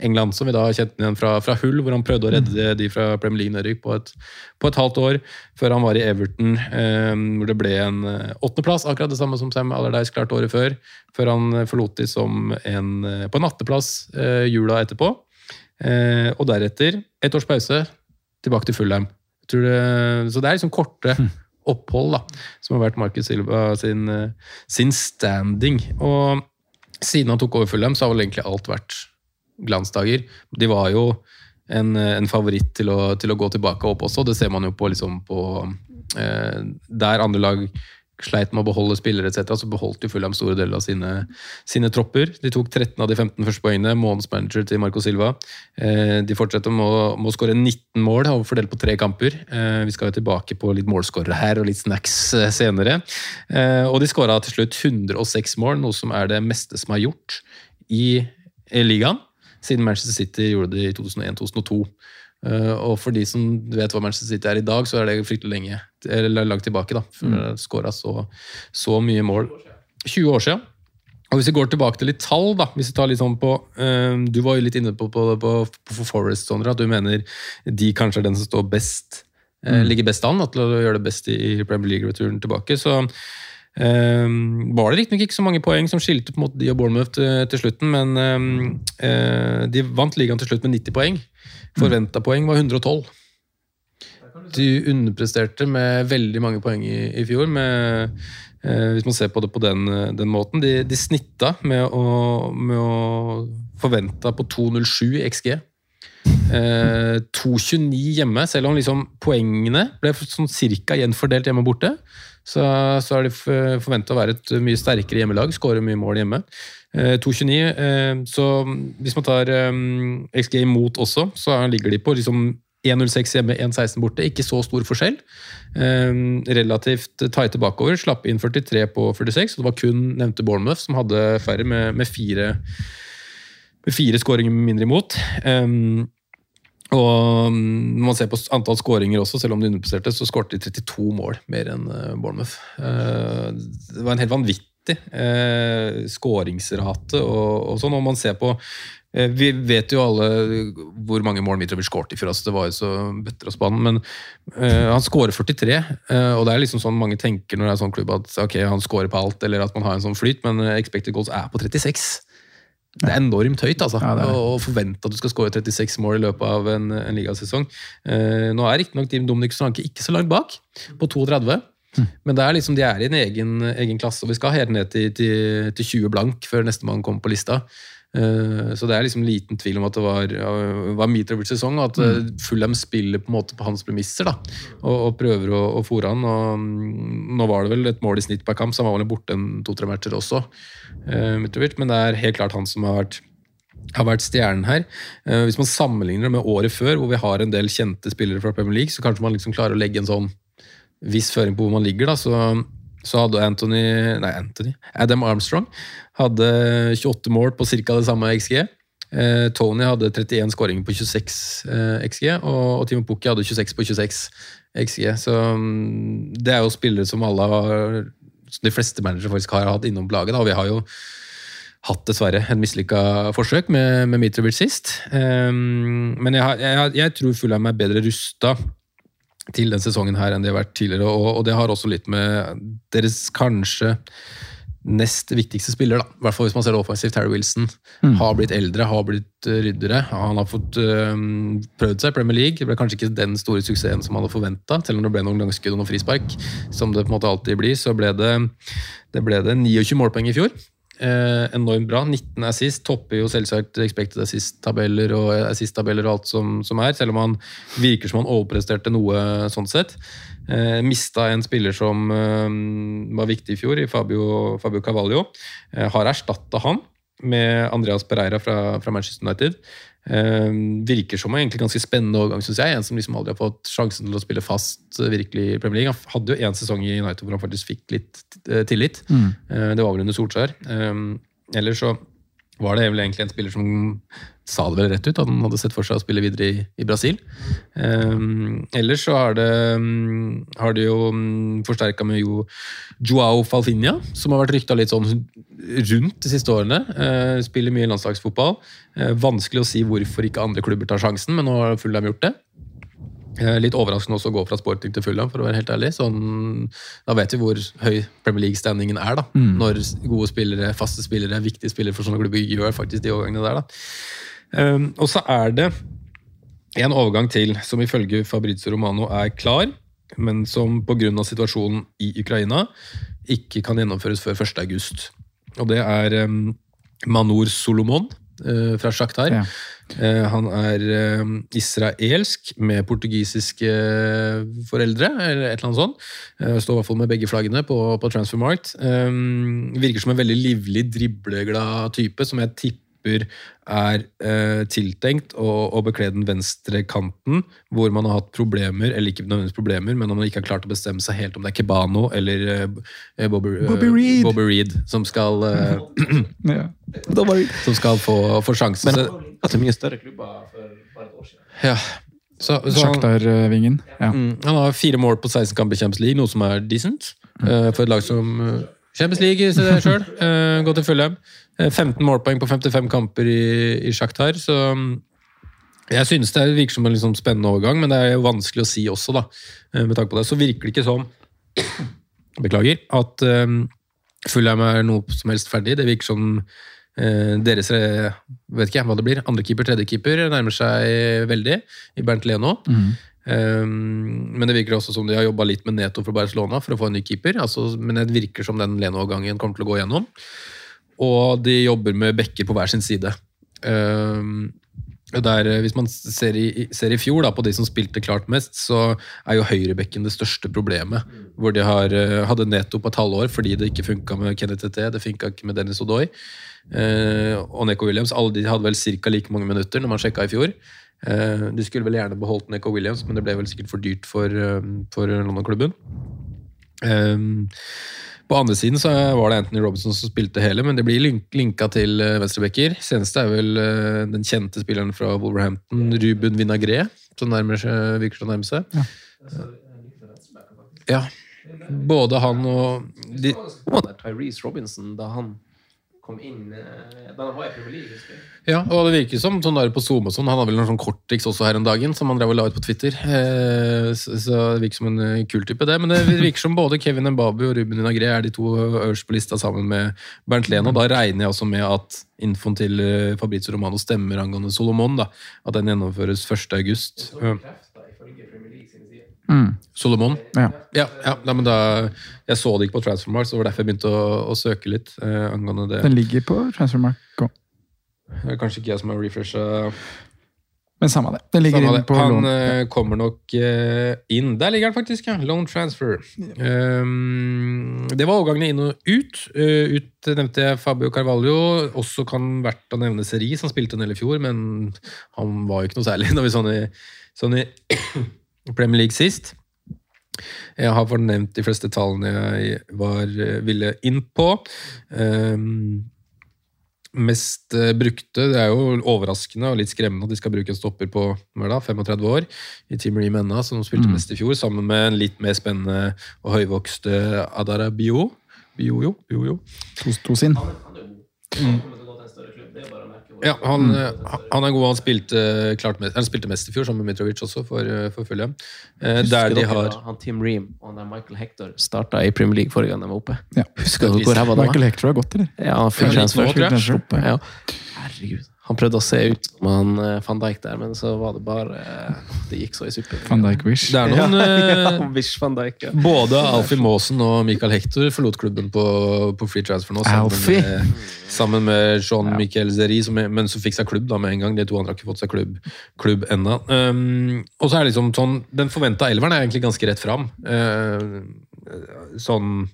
England, som vi da kjente igjen fra, fra, Hull, hvor han prøvde å redde de fra Premier League-nedrykk på, på, et halvt år. Før han var i Everton, eh, hvor det ble en eh, åttendeplass, akkurat det samme som Sam Allardyce klarte året før. Før han forlot de som en, eh, på en atteplass eh, jula etterpå. Eh, og deretter, et års pause, tilbake til Fulham. så det er liksom korte hm opphold, da, som har vært Marcus Silva sin, eh, sin, standing. Og siden han tok over Fulham, så har vel egentlig alt vært glansdager. De var jo en, en favoritt til å, til å, gå tilbake opp også, det ser man jo på, liksom, på eh, Der andre lag sleit med å beholde spillere etc., så beholdt jo Fulham store deler av sine, sine tropper. De tok 13 av de 15 første poengene. månedsmanager til Marco Silva. Eh, de fortsetter med å, med skåre 19 mål, og fordelt på tre kamper. Eh, vi skal jo tilbake på litt målskårere her og litt snacks eh, senere. Og de skåra til slutt 106 mål, noe som er det meste som er gjort i, i ligaen siden Manchester City gjorde det i 2001-2002. Uh, og for de som vet hva Manchester City er i dag, så er det fryktelig lenge, langt tilbake. da, for mm. Skåra så, så, mye mål. 20 år siden. Og Hvis vi går tilbake til litt tall, da, hvis vi tar litt sånn på, um, Du var jo litt inne på, på, på, på Forest, Sondre, at du mener de kanskje er den som står best, uh, mm. ligger best an til å gjøre det best i, i Premier League-returen tilbake. så Um, var det riktignok ikke så mange poeng som skilte på en måte de og Bournemouth til, til slutten, men um, uh, de vant ligaen til slutt med 90 poeng. Forventa poeng var 112. De underpresterte med veldig mange poeng i, i fjor. Med, eh, hvis man ser på det på den, den måten. De, de, snitta med å, med å forventa på 2,07 i XG. Eh, 2,29 hjemme, selv om liksom poengene ble sånn cirka gjenfordelt hjemme borte så, så er de forventa å være et mye sterkere hjemmelag, skåre mye mål hjemme. 2,29. Eh, eh, så hvis man tar eh, XG imot også, så ligger de på liksom 1,06 hjemme, 1,16 borte. Ikke så stor forskjell. relativt tighte bakover. Slapp inn 43 på 46, og det var kun nevnte Bournemouth som hadde færre, med, med fire, med fire skåringer mindre imot. Um, og når man ser på antall skåringer også, selv om de underpresterte, så skårte de 32 mål mer enn eh, Bournemouth. Eh, det var en helt vanvittig eh, skåringsrate og, og sånn. Og man ser på vi vet jo alle hvor mange mål Mitrovic skåret i fjor. Altså det var jo så bøtter og spann. Men uh, han skårer 43, uh, og det er liksom sånn mange tenker når det er sånn klubb at ok, han skårer på alt, eller at man har en sånn flyt, men expected goals er på 36. Det er enormt høyt altså, ja, å forvente at du skal skåre 36 mål i løpet av en, en ligasesong. Eh, nå er riktignok Team Dominic Stranke ikke så langt bak, på 32. Mm. Men det er liksom, de er i en egen, egen klasse, og vi skal helt ned til, til, til 20 blank før nestemann kommer på lista. Eh, så det er liksom liten tvil om at det var, var Mitrovic sesong, og at mm. Fulham spiller på en måte på hans premisser. da, Og, og prøver å, å fòre han. og mm, Nå var det vel et mål i snitt per kamp, så han var vel borte en to-tre matcher også. Mitrovic, Men det er helt klart han som har vært har vært stjernen her. Hvis man sammenligner det med året før, hvor vi har en del kjente spillere fra Premier League, så kanskje man liksom klarer å legge en sånn viss føring på hvor man ligger. da, så så hadde Anthony, nei Anthony, Adam Armstrong hadde 28 mål på ca. det samme XG. Eh, Tony hadde 31 skåringer på 26 eh, XG, og, Timo Pukki hadde 26 på 26 XG. Så um, det er jo spillere som alle har de fleste managere faktisk har hatt innom laget. Og vi har jo hatt dessverre en mislykka forsøk med, med Mitrovic sist. Um, men jeg, jeg, jeg tror Fulham er bedre rusta til den sesongen her enn de har vært tidligere. Og, og, det har også litt med deres kanskje nest viktigste spiller, da. i hvert fall hvis man ser det offensivt. Harry Wilson mm. har blitt eldre, har blitt uh, ryddere. Han har fått uh, prøvd seg i Premier League. Det ble kanskje ikke den store suksessen som han hadde forventa, selv om det ble noen langskudd og noen frispark, som det på en måte alltid blir. Så ble det, det, ble det 29 målpoeng i fjor. Eh, enormt bra. 19 assist. Topper jo selvsagt expected assist-tabeller og assist-tabeller og alt som, som, er, selv om han virker som han overpresterte noe sånn sett. Eh, mista en spiller som eh, var viktig i fjor, i Fabio, Fabio Cavallo. Eh, har erstatta han med Andreas Pereira fra, fra Manchester United. Uh, virker som en egentlig ganske spennende overgang, syns jeg. En som liksom aldri har fått sjansen til å spille fast uh, virkelig i Premier League. Han hadde jo én sesong i United hvor han faktisk fikk litt uh, tillit. Mm. det var vel under Solskjær. ellers så var det vel egentlig en spiller som sa det vel rett ut, at han hadde sett for seg å spille videre i, i Brasil. Um, ellers så har det, um, har det jo um, mm, forsterka med jo Joao Falfinia, som har vært rykta litt sånn rundt de siste årene. Uh, spiller mye landslagsfotball. Uh, vanskelig å si hvorfor ikke andre klubber tar sjansen, men nå har Fulham gjort det. Eh, litt overraskende også å gå fra sporting til Fulham, for å være helt ærlig. Sånn, da vet vi hvor høy Premier League-standingen er. da, mm. Når gode spillere, faste spillere, viktige spillere for sånne klubber gjør faktisk de overgangene der. da. Um, og så er det en overgang til som ifølge Fabrizio Romano er klar, men som pga. situasjonen i Ukraina ikke kan gjennomføres før 1.8. Og det er um, Manor Solomon uh, fra Shakhtar. Ja. Uh, han er eh, israelsk med portugisiske foreldre, eller et eller annet sånt. Eh, står i hvert fall med begge flaggene på, på Transfermarkt. Um, virker som en veldig livlig, dribleglad type, som jeg tipper er eh, tiltenkt å, å bekle den venstre kanten, hvor man har hatt problemer, eller ikke nødvendigvis problemer, men man ikke har klart å bestemme seg helt om det er Kebano eller eh, Bobby, eh, Bobby Reed. Bobby Reed som skal, eh, Ja. (clears throat) som skal få, få sjansen. Men Så- at det er mye større klubber for bare et år siden. ja. Så, så han, Ja. mm, han har fire mål på 16 kamper i Champions League, noe som er decent. eh, for et lag som eh, Champions League i seg sjøl. Gå til Fulham. Eh, 15 målpoeng på 55 kamper i, i Shakhtar, så mm, jeg synes det virker som en liksom spennende overgang, men det er jo vanskelig å si også, da. eh, Med tanke på det. Så virker det ikke som (clears throat) Beklager. At um, Fulheim er noe som helst ferdig. Det virker som uh, deres eh, vet ikke hva det blir, andrekeeper, tredjekeeper nærmer seg veldig i Bernt Leno. Um, men det virker også som de har jobba litt med Neto for Barcelona for å få en ny keeper. Altså, men det virker som den Leno-overgangen kommer til å gå gjennom. Og de jobber med bekker på hver sin side. Um, der, eh, hvis man ser i, ser i fjor da, på de som spilte klart mest, så er jo høyrebekken det største problemet. Hvor de har, eh, hadde Neto på et halvår fordi det ikke funka med Kenneth T. det funka ikke med Dennis Odoi. Eh, og Neko Williams alle de hadde vel ca. like mange minutter når man sjekka i fjor. De skulle vel gjerne beholdt Neko Williams, men det ble vel sikkert for dyrt for, for London-klubben. Eh, på andre siden så var det Anthony Robinson som spilte hele, men det blir link linka til eh, venstrebacker. Seneste er vel eh, den kjente spilleren fra Wolverhampton, Ruben Vinagre, som nærmer seg, virker til å nærme seg. Ja. Både han og de, Tyrese Robinson, da han kom inn eh, Da han var i Premier League, husker jeg. Ja, og det virker som sånn der på Zoom og sånn, Han har vel noen sånn korttriks også her en dagen, som han drev og la ut på Twitter. Eh, så, så det virker som en eh, kul type, det. Men det virker som både Kevin Mbabu og Ruben Inagre er de to øverst på lista sammen med Bernt Leno. Da regner jeg også med at infoen til Fabrizio Romano stemmer angående Solomon. da, At den gjennomføres 1. Mm. Solomon? Ja. Ja, ja, nei, men da, Jeg så det ikke på Transformark, så det var derfor jeg begynte å, å søke litt eh, angående det. Den ligger på Transformark er Kanskje ikke jeg som har refresha Men samme det. Den ligger Samme inn det. på Han eh, kommer nok eh, inn. Der ligger han faktisk, ja. Loan transfer. Um, det var overgangene inn og ut. Uh, ut nevnte jeg Fabio Carvalho. Også kan verdt å nevne Seri, som spilte en del i fjor, men han var jo ikke noe særlig (laughs) når vi sånn i, så han i Premier League sist. Jeg har fornevnt de fleste tallene jeg var, eh, ville inn på. Um, mest eh, brukte. Det er jo overraskende og litt skremmende at de skal bruke en stopper på hva er 35 år i Team Remenna, som spilte Mm. mest i fjor, sammen med en litt mer spennende og høyvokste Adara Bio. Biojo? Biojo. To, to sin. Ja, han, mm. han er god. Han spilte, klart mest, han spilte mest i fjor, sammen med Mitrovic også, for, eh, for Fulham. Eh, Der de dere har da han Tim Ream og han Michael Hector starta i Premier League forrige gang de var oppe? Ja. Husker du hvor ræva det var? Michael Hector har gått, eller? Ja, han har Ja, transfer. Herregud. Han prøvde å se ut som han uh, van Dijk der, men så var det bare uh, Det gikk så i suppen. Van Dijk Wish. Det er noen ja, ja, (laughs) Wish van Dijk, ja. Både Alfie Maasen og Michael Hector forlot klubben på, på free transfer nå. Sammen Alfie? med, sammen med Jean Michael Zeri, som, er- men som fikk seg klubb da med en gang. De to andre har ikke fått seg klubb, klubb ennå. Um, og så er det liksom sånn Den forventa elveren er egentlig ganske rett fram. Uh, sånn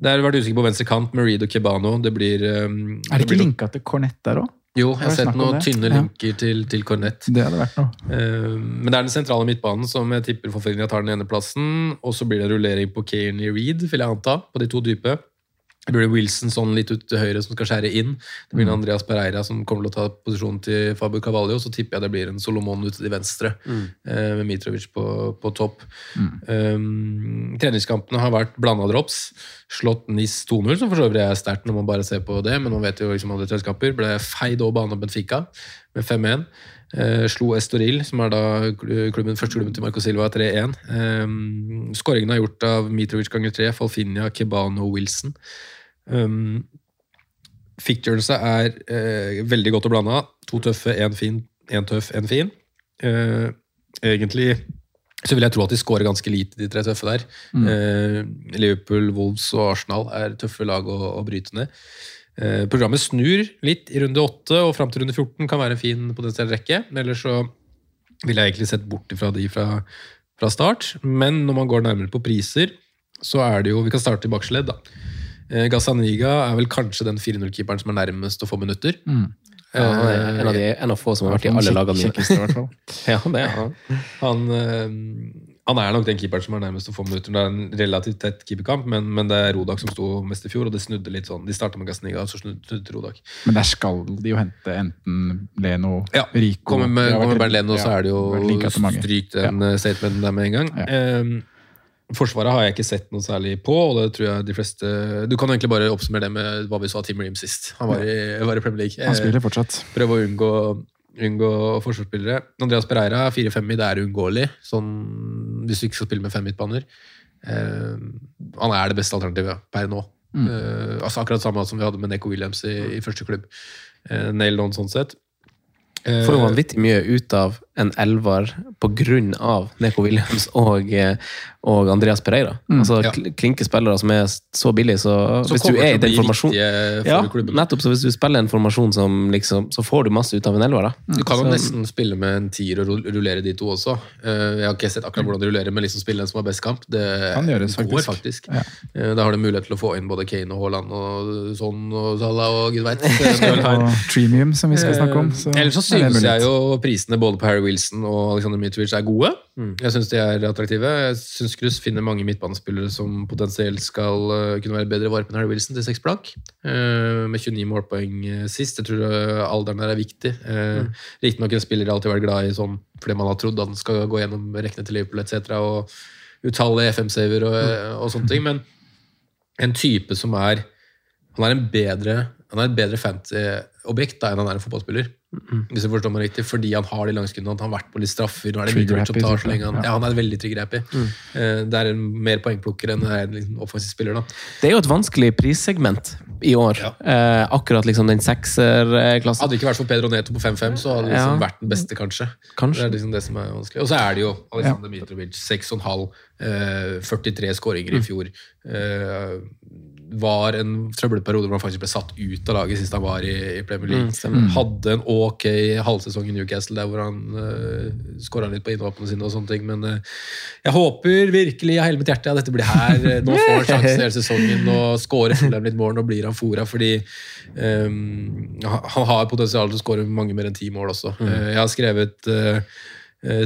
Det har vært usikker på venstre kant med Reed og Kebano. Det blir um, Er det det ikke linka til Cornett der òg? Jo, jeg har sett noen tynne tynne Ja. linker til, til Cornett. Det hadde vært noe. Eh, Men det er den sentrale midtbanen som jeg tipper Forferdinja tar den ene plassen. Og så blir det rullering på Kearney Reed, vil jeg anta, på de to dype. Det blir Wilson sånn litt ut til høyre som skal skjære inn. Det blir mm. Andreas Pereira som kommer til å ta posisjonen til Fabio Cavallo. Så tipper jeg det blir en Solomon ute til venstre, eh, med Mitrovic på, på topp. Um, treningskampene har vært blanda drops. Slått NIS 2-0, som for så vidt er sterkt når man bare ser på det, men man vet jo liksom alle treningskamper. Ble feid over banen av Benfica med 5-1. Eh, slo Estoril, som er da klubben, første klubben til Marco Silva, 3-1. Um, Skåringen er gjort av Mitrovic ganger 3, Falfinia, Kebano og Wilson. Um, Ficturesa er uh, veldig godt å blande av. To tøffe, én fin, én tøff, én fin. Uh, egentlig så vil jeg tro at de scorer ganske lite, de tre tøffe der. Mm. Uh, Liverpool, Wolves og Arsenal er tøffe lag å, å bryte ned. Uh, programmet snur litt i runde 8, og fram til runde 14 kan være en fin potensiell rekke. Ellers så ville jeg egentlig sett bort ifra de fra, fra start. Men når man går nærmere på priser, så er det jo Vi kan starte i baksledd, da. Eh, Gazzaniga er vel kanskje den 4-0-keeperen som er nærmest å få minutter. Mm. Ja, han er en av, de, en av få som har vært i alle lagene Kjekkeste, i hvert fall. (laughs) Ja, det er han. Han, eh, han er nok den keeperen som er nærmest å få minutter. Det er en relativt tett keeperkamp, men, men det er Rodak som sto mest i fjor, og det snudde litt sånn. De starta med Gazzaniga, og så snudde Rodak. Men der skal de jo hente enten Leno, Ja, Rico Kommer med, kommer litt- Bernt Leno, så er det like jo etter stryk den ja. statementen der med en gang. Eh, Forsvaret har jeg ikke sett noe særlig på, og det tror jeg de fleste Du kan egentlig bare oppsummere det med hva vi så av Team Ream sist. Han var i, var i Premier League. Han spiller Eh, fortsatt. Prøve å unngå, unngå forsvarsspillere. Andreas Pereira, 4-5 i, det er uunngåelig. Sånn, hvis du ikke skal spille med fem midtbaner. Eh, han er det beste alternativet per nå. Mm. Eh, altså Akkurat samme som vi hadde med Neko Williams i, i første klubb. Eh, nailed on sånn sett. Eh, Får jo vanvittig mye ut av en elver på grunn av Neko Williams og, eh, og Andreas Pereira. Mm. Altså Ja. Klinke spillere som er så billige, så, så hvis du er i den formasjonen ja, nettopp, så hvis du spiller en formasjon som liksom Så får du masse ut av en elver, da. Du kan jo Så- nesten spille med en tier og rullere de to også. Eh, Jeg har ikke sett akkurat hvordan de rullerer, men liksom spille den som har best kamp, det Kan gjøres, går faktisk. faktisk. Ja. Eh, Da har du mulighet til å få inn både Kane og Haaland og sånn og Salah og gud veit. (laughs) Og Tremium, som vi skal snakke om. Så Ellers så synes jeg jo prisene både på Harry Wilson og Alexander Mitrovic er gode. Mm. Jeg syns de er attraktive. Jeg syns Krus finner mange midtbanespillere som potensielt skal eh, kunne være bedre varp enn Harry Wilson til seks blank. Eh, med 29 målpoeng eh, sist. Jeg tror alderen der er viktig. Uh, Mm. Riktignok en spiller jeg alltid vært glad i sånn, fordi man har trodd at han skal gå gjennom rekkene til Liverpool etc. Og utallige FM-saver og, Mm. og sånne ting. Men en type som er Han er en bedre han er et bedre fantasy-objekt da enn han er en fotballspiller. Hvis jeg forstår meg riktig, Fordi han har de langskuddene, han har vært på litt straffer. Nå er det Mitrovic som tar så lenge han, Ja. ja, han er veldig trigger-happy. Mm. Det er en mer poengplukker enn en liksom offensiv spiller. da. Det er jo et vanskelig prissegment i år. Eh, akkurat liksom den sekserklassen. Hadde det ikke vært for Pedro Neto på 5-5, så hadde det liksom Ja. vært den beste, kanskje. Kanskje. Det er liksom det som er vanskelig. Og så er det jo Alexander Mitrovic, 6,5, eh, 43 skåringer i Mm. fjor. Eh, var en trøbbelperiode hvor han faktisk ble satt ut av laget sist han var i, i Premier League. Mm. Hadde en ok halvsesong i Newcastle der hvor han uh, skåra litt på innhoppene sine og sånne ting, men uh, jeg håper virkelig av hele mitt hjerte at dette blir her. Eh, Nå får han sjansen hele sesongen og skårer Fulham litt mål. Nå blir han fora fordi um, han har potensial til å skåre mange mer enn ti mål også. Mm. Uh, jeg har skrevet eh, eh,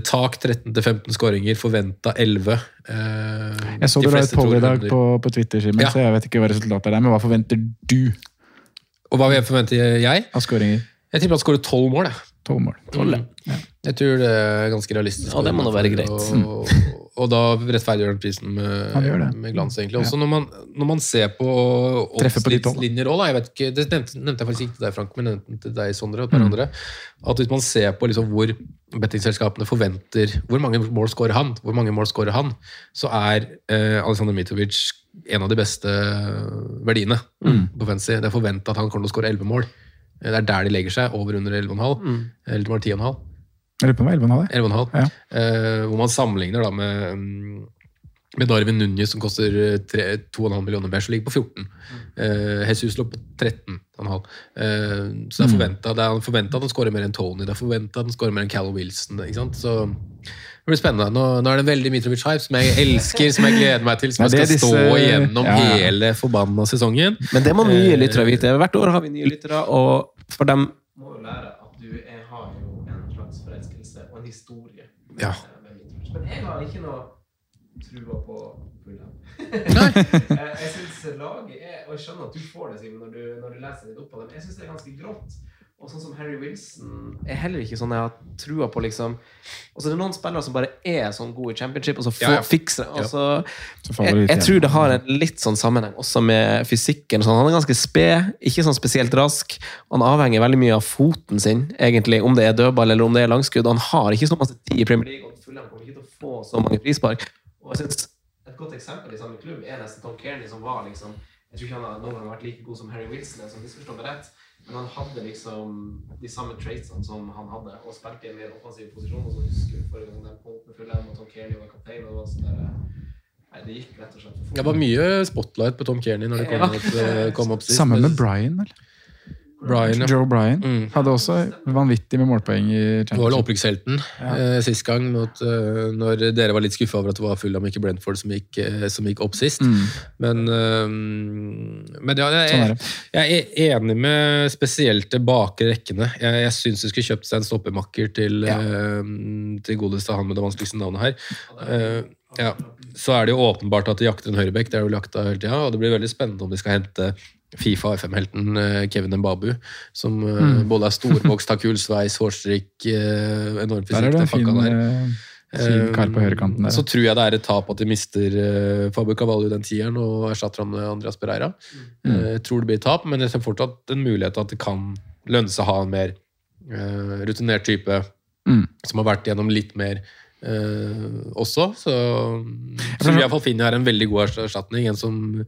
tak 13-15 skåringer, forventa 11. Eh, Jeg så du det var et poll i dag på, på Twitter, Simen, Ja. så jeg vet ikke hva resultatet er der. Men hva forventer du Og hva forventer jeg? av skåringer? Jeg tipper han skårer 12 mål. Jeg. Tolv mål. Mm. Jeg tror det er ganske realistisk. Ja, det må da være greit. Og, (laughs) og da rettferdiggjør han prisen med, med glans, egentlig. Også når, man, når man ser på tolv. òg, det nevnte, nevnte jeg faktisk ikke til deg, Frank, men nevnte til deg, Sondre, og et par Mm. andre. At hvis man ser på liksom hvor bettingselskapene forventer Hvor mange mål skårer han, hvor mange mål skårer han, så er eh, Alexander Mitrovic en av de beste verdiene Mm. på fancy. Det er forventa at han kommer til å skåre 11 mål. Det er der de legger seg, over under 11,5. Mm. Eller det 10,5. Jeg lurer på om det var 11,5. 11,5. Ja. Eh, hvor man sammenligner da med, mm, med Darwin Núñez, som koster eh, 2,5 millioner mer, som ligger på 14. Eh, Jesus lå på 13,5. Eh, så det er Mm. forventa at han skårer mer enn Tony, det er forventa at han skårer mer enn Callum Wilson. ikke sant? Så det blir spennende. Nå, nå er det en veldig Mitrovic-hype, som jeg elsker, som jeg gleder meg til, som (laughs) jeg skal disse... stå igjennom ja, ja. hele forbanna sesongen. Men det må nye Eh, lyttere vite. Hvert år har vi nye lyttere, og for dem må jo lære at du er, har jo en slags forelskelse og en historie. Ja. Men jeg har ikke noe trua på Fulham. (laughs) jeg syns laget er Og jeg skjønner at du får det, Simen, når, du- når du leser litt opp på dem. Jeg syns det er ganske grått. Og sånn som Harry Wilson er heller ikke sånn jeg har trua på, liksom. Og så er det noen spillere som bare er sånn gode i championship, og så får, Ja, ja. fikser det. Og så, jeg, jeg tror det har en litt sånn sammenheng også med fysikken. Sånn, han er ganske sped, ikke sånn spesielt rask. Han avhenger veldig mye av foten sin, egentlig, om det er dødball eller om det er langskudd. Han har ikke så masse tid i Premier League, og Fulham kommer ikke til å få så mange frispark. Og jeg synes Et godt eksempel i samme klubb er nesten Tom Kearney, som var liksom Jeg tror ikke han har noen gang vært like god som Harry Wilson, som misforstår meg rett. Men han hadde liksom de samme traitsene som han hadde, og spilte i en mer offensiv posisjon. Og så husker du forrige gang den Pope med Fulham og Tom Kearney var kaptein, og det var sånn der Nei, det gikk rett og slett for Det var mye spotlight på Tom Kearney når det kom, Ja. opp, eh, kom opp (laughs) sist. Sammen med Brian, vel? Brian, ja. Joe Bryan Mm. hadde også vanvittig med målpoeng i Det var vel opprykkshelten Ja. eh, sist gang, mot, eh, når dere var litt skuffa over at det var Fulham, ikke Brentford, som gikk, eh, som gikk opp sist. Mm. Men, men ja, jeg, Sånn er jeg, er enig med spesielt det bakre rekkene. Jeg, jeg syns du skulle kjøpt seg en stoppemakker til, eh, til godeste han med det vanskeligste navnet her. Ja. Så er det jo åpenbart at de jakter en høyrebekk, det er jo jakta hele tida, og det blir veldig spennende om de skal hente Fifa FM-helten eh, Kevin Mbabu, som eh, Mm. både er storvokst, (laughs) har kul sveis, hårstrikk, eh, enormt Der er fysikk. det en fin, der. fin kar på høyrekanten der. Så tror jeg det er et tap at de mister Fabio Cavallo den tieren og erstatter ham med Andreas Pereira. Mm. Jeg tror det blir et tap, men jeg ser fortsatt en mulighet at det kan lønne seg å ha en mer rutinert type Mm. som har vært gjennom litt mer også. Så, så for- fall finner jeg er en veldig god erstatning. En som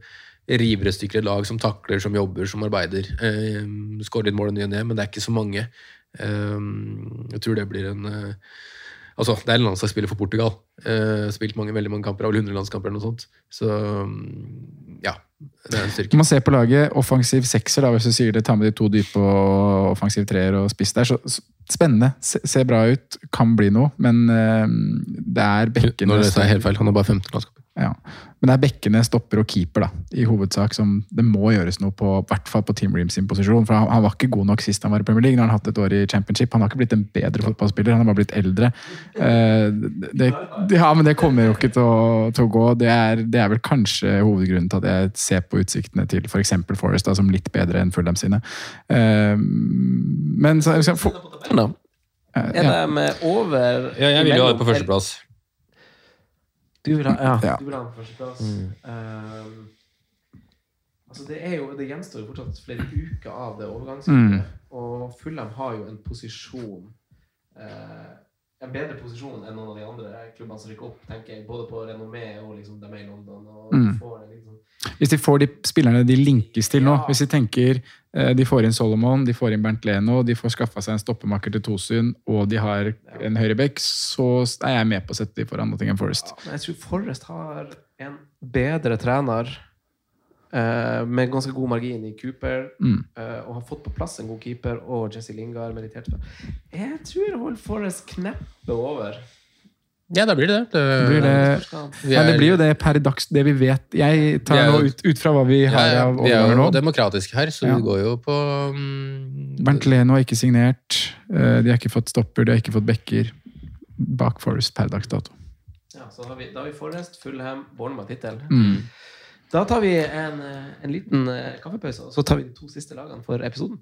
river et stykke et lag, som takler, som jobber, som arbeider. Eh, Skårer litt mål i ny og ne, men det er ikke så mange. Eh, jeg tror det blir en eh, Altså, det er en landslagsspiller for Portugal. Eh, spilt mange, veldig mange kamper, av vel 100 landskamper eller noe sånt. Så mm, ja, det er en styrke. Når man ser på laget, offensiv sekser, da, hvis du sier det, ta med de to dype og offensiv treer og spiss der, så så spennende. Se, ser bra ut, kan bli noe, men eh, det er bekkene Når det er helt feil, han har bare 15 landskamper. Ja. Men det er bekkene, stopper og keeper da, i hovedsak som det må gjøres noe på, i hvert fall på Team Ream sin posisjon. For han, han var ikke god nok sist han var i Premier League. Når han har hatt et år i Championship. Han har ikke blitt en bedre fotballspiller, han har bare blitt eldre. Eh, det, det, ja, men det kommer jo ikke til å, til å gå. Det er, det er vel kanskje hovedgrunnen til at jeg ser på utsiktene til f.eks. For Forest da, som litt bedre enn Fulham sine. Eh, men så, så, for. Eh, Er ja. de med over Ja, jeg vil jo ha det på førsteplass. Du vil ha, ja, Ja. Du vil ha den på Mm. Um, altså det, er jo, det gjenstår jo fortsatt flere uker av det overgangsvinduet. Og Fulham har jo en posisjon eh, En bedre posisjon enn noen av de andre klubbene som rykker opp, tenker jeg. Både på renommé og liksom de er i London. Og Mm. får liksom Hvis de får de spillerne de linkes til nå Ja. Hvis de tenker eh, de får inn Solomon, de får inn Bernt Leno, de får skaffa seg en stoppemakker til Tosun, og de har en høyreback, så er jeg med på å sette de foran Nottingham Forest. Men jeg tror Forrest har en bedre trener med ganske god margin i Cooper, Mm. eh, og har fått på plass en god keeper, og Jesse Lingard mediterte Jeg tror Wolf Forrest knepper over. Ja, da blir det det. Det blir det, men det er- blir jo det per dags, det vi vet. Jeg tar er nå ut, ut fra hva vi har Ja, ja, av vi er jo nå. demokratiske her, så Ja. vi går jo på um, Bernt Leno har ikke signert. eh, De har ikke fått stopper, de har ikke fått backer. Bak Forest per dags dato. Ja, så har vi, da har vi Forrest, Fullham, Bournemouth-tittel. Mm. Da tar vi en, eh, en liten eh, kaffepause, og så tar vi de to siste lagene for episoden.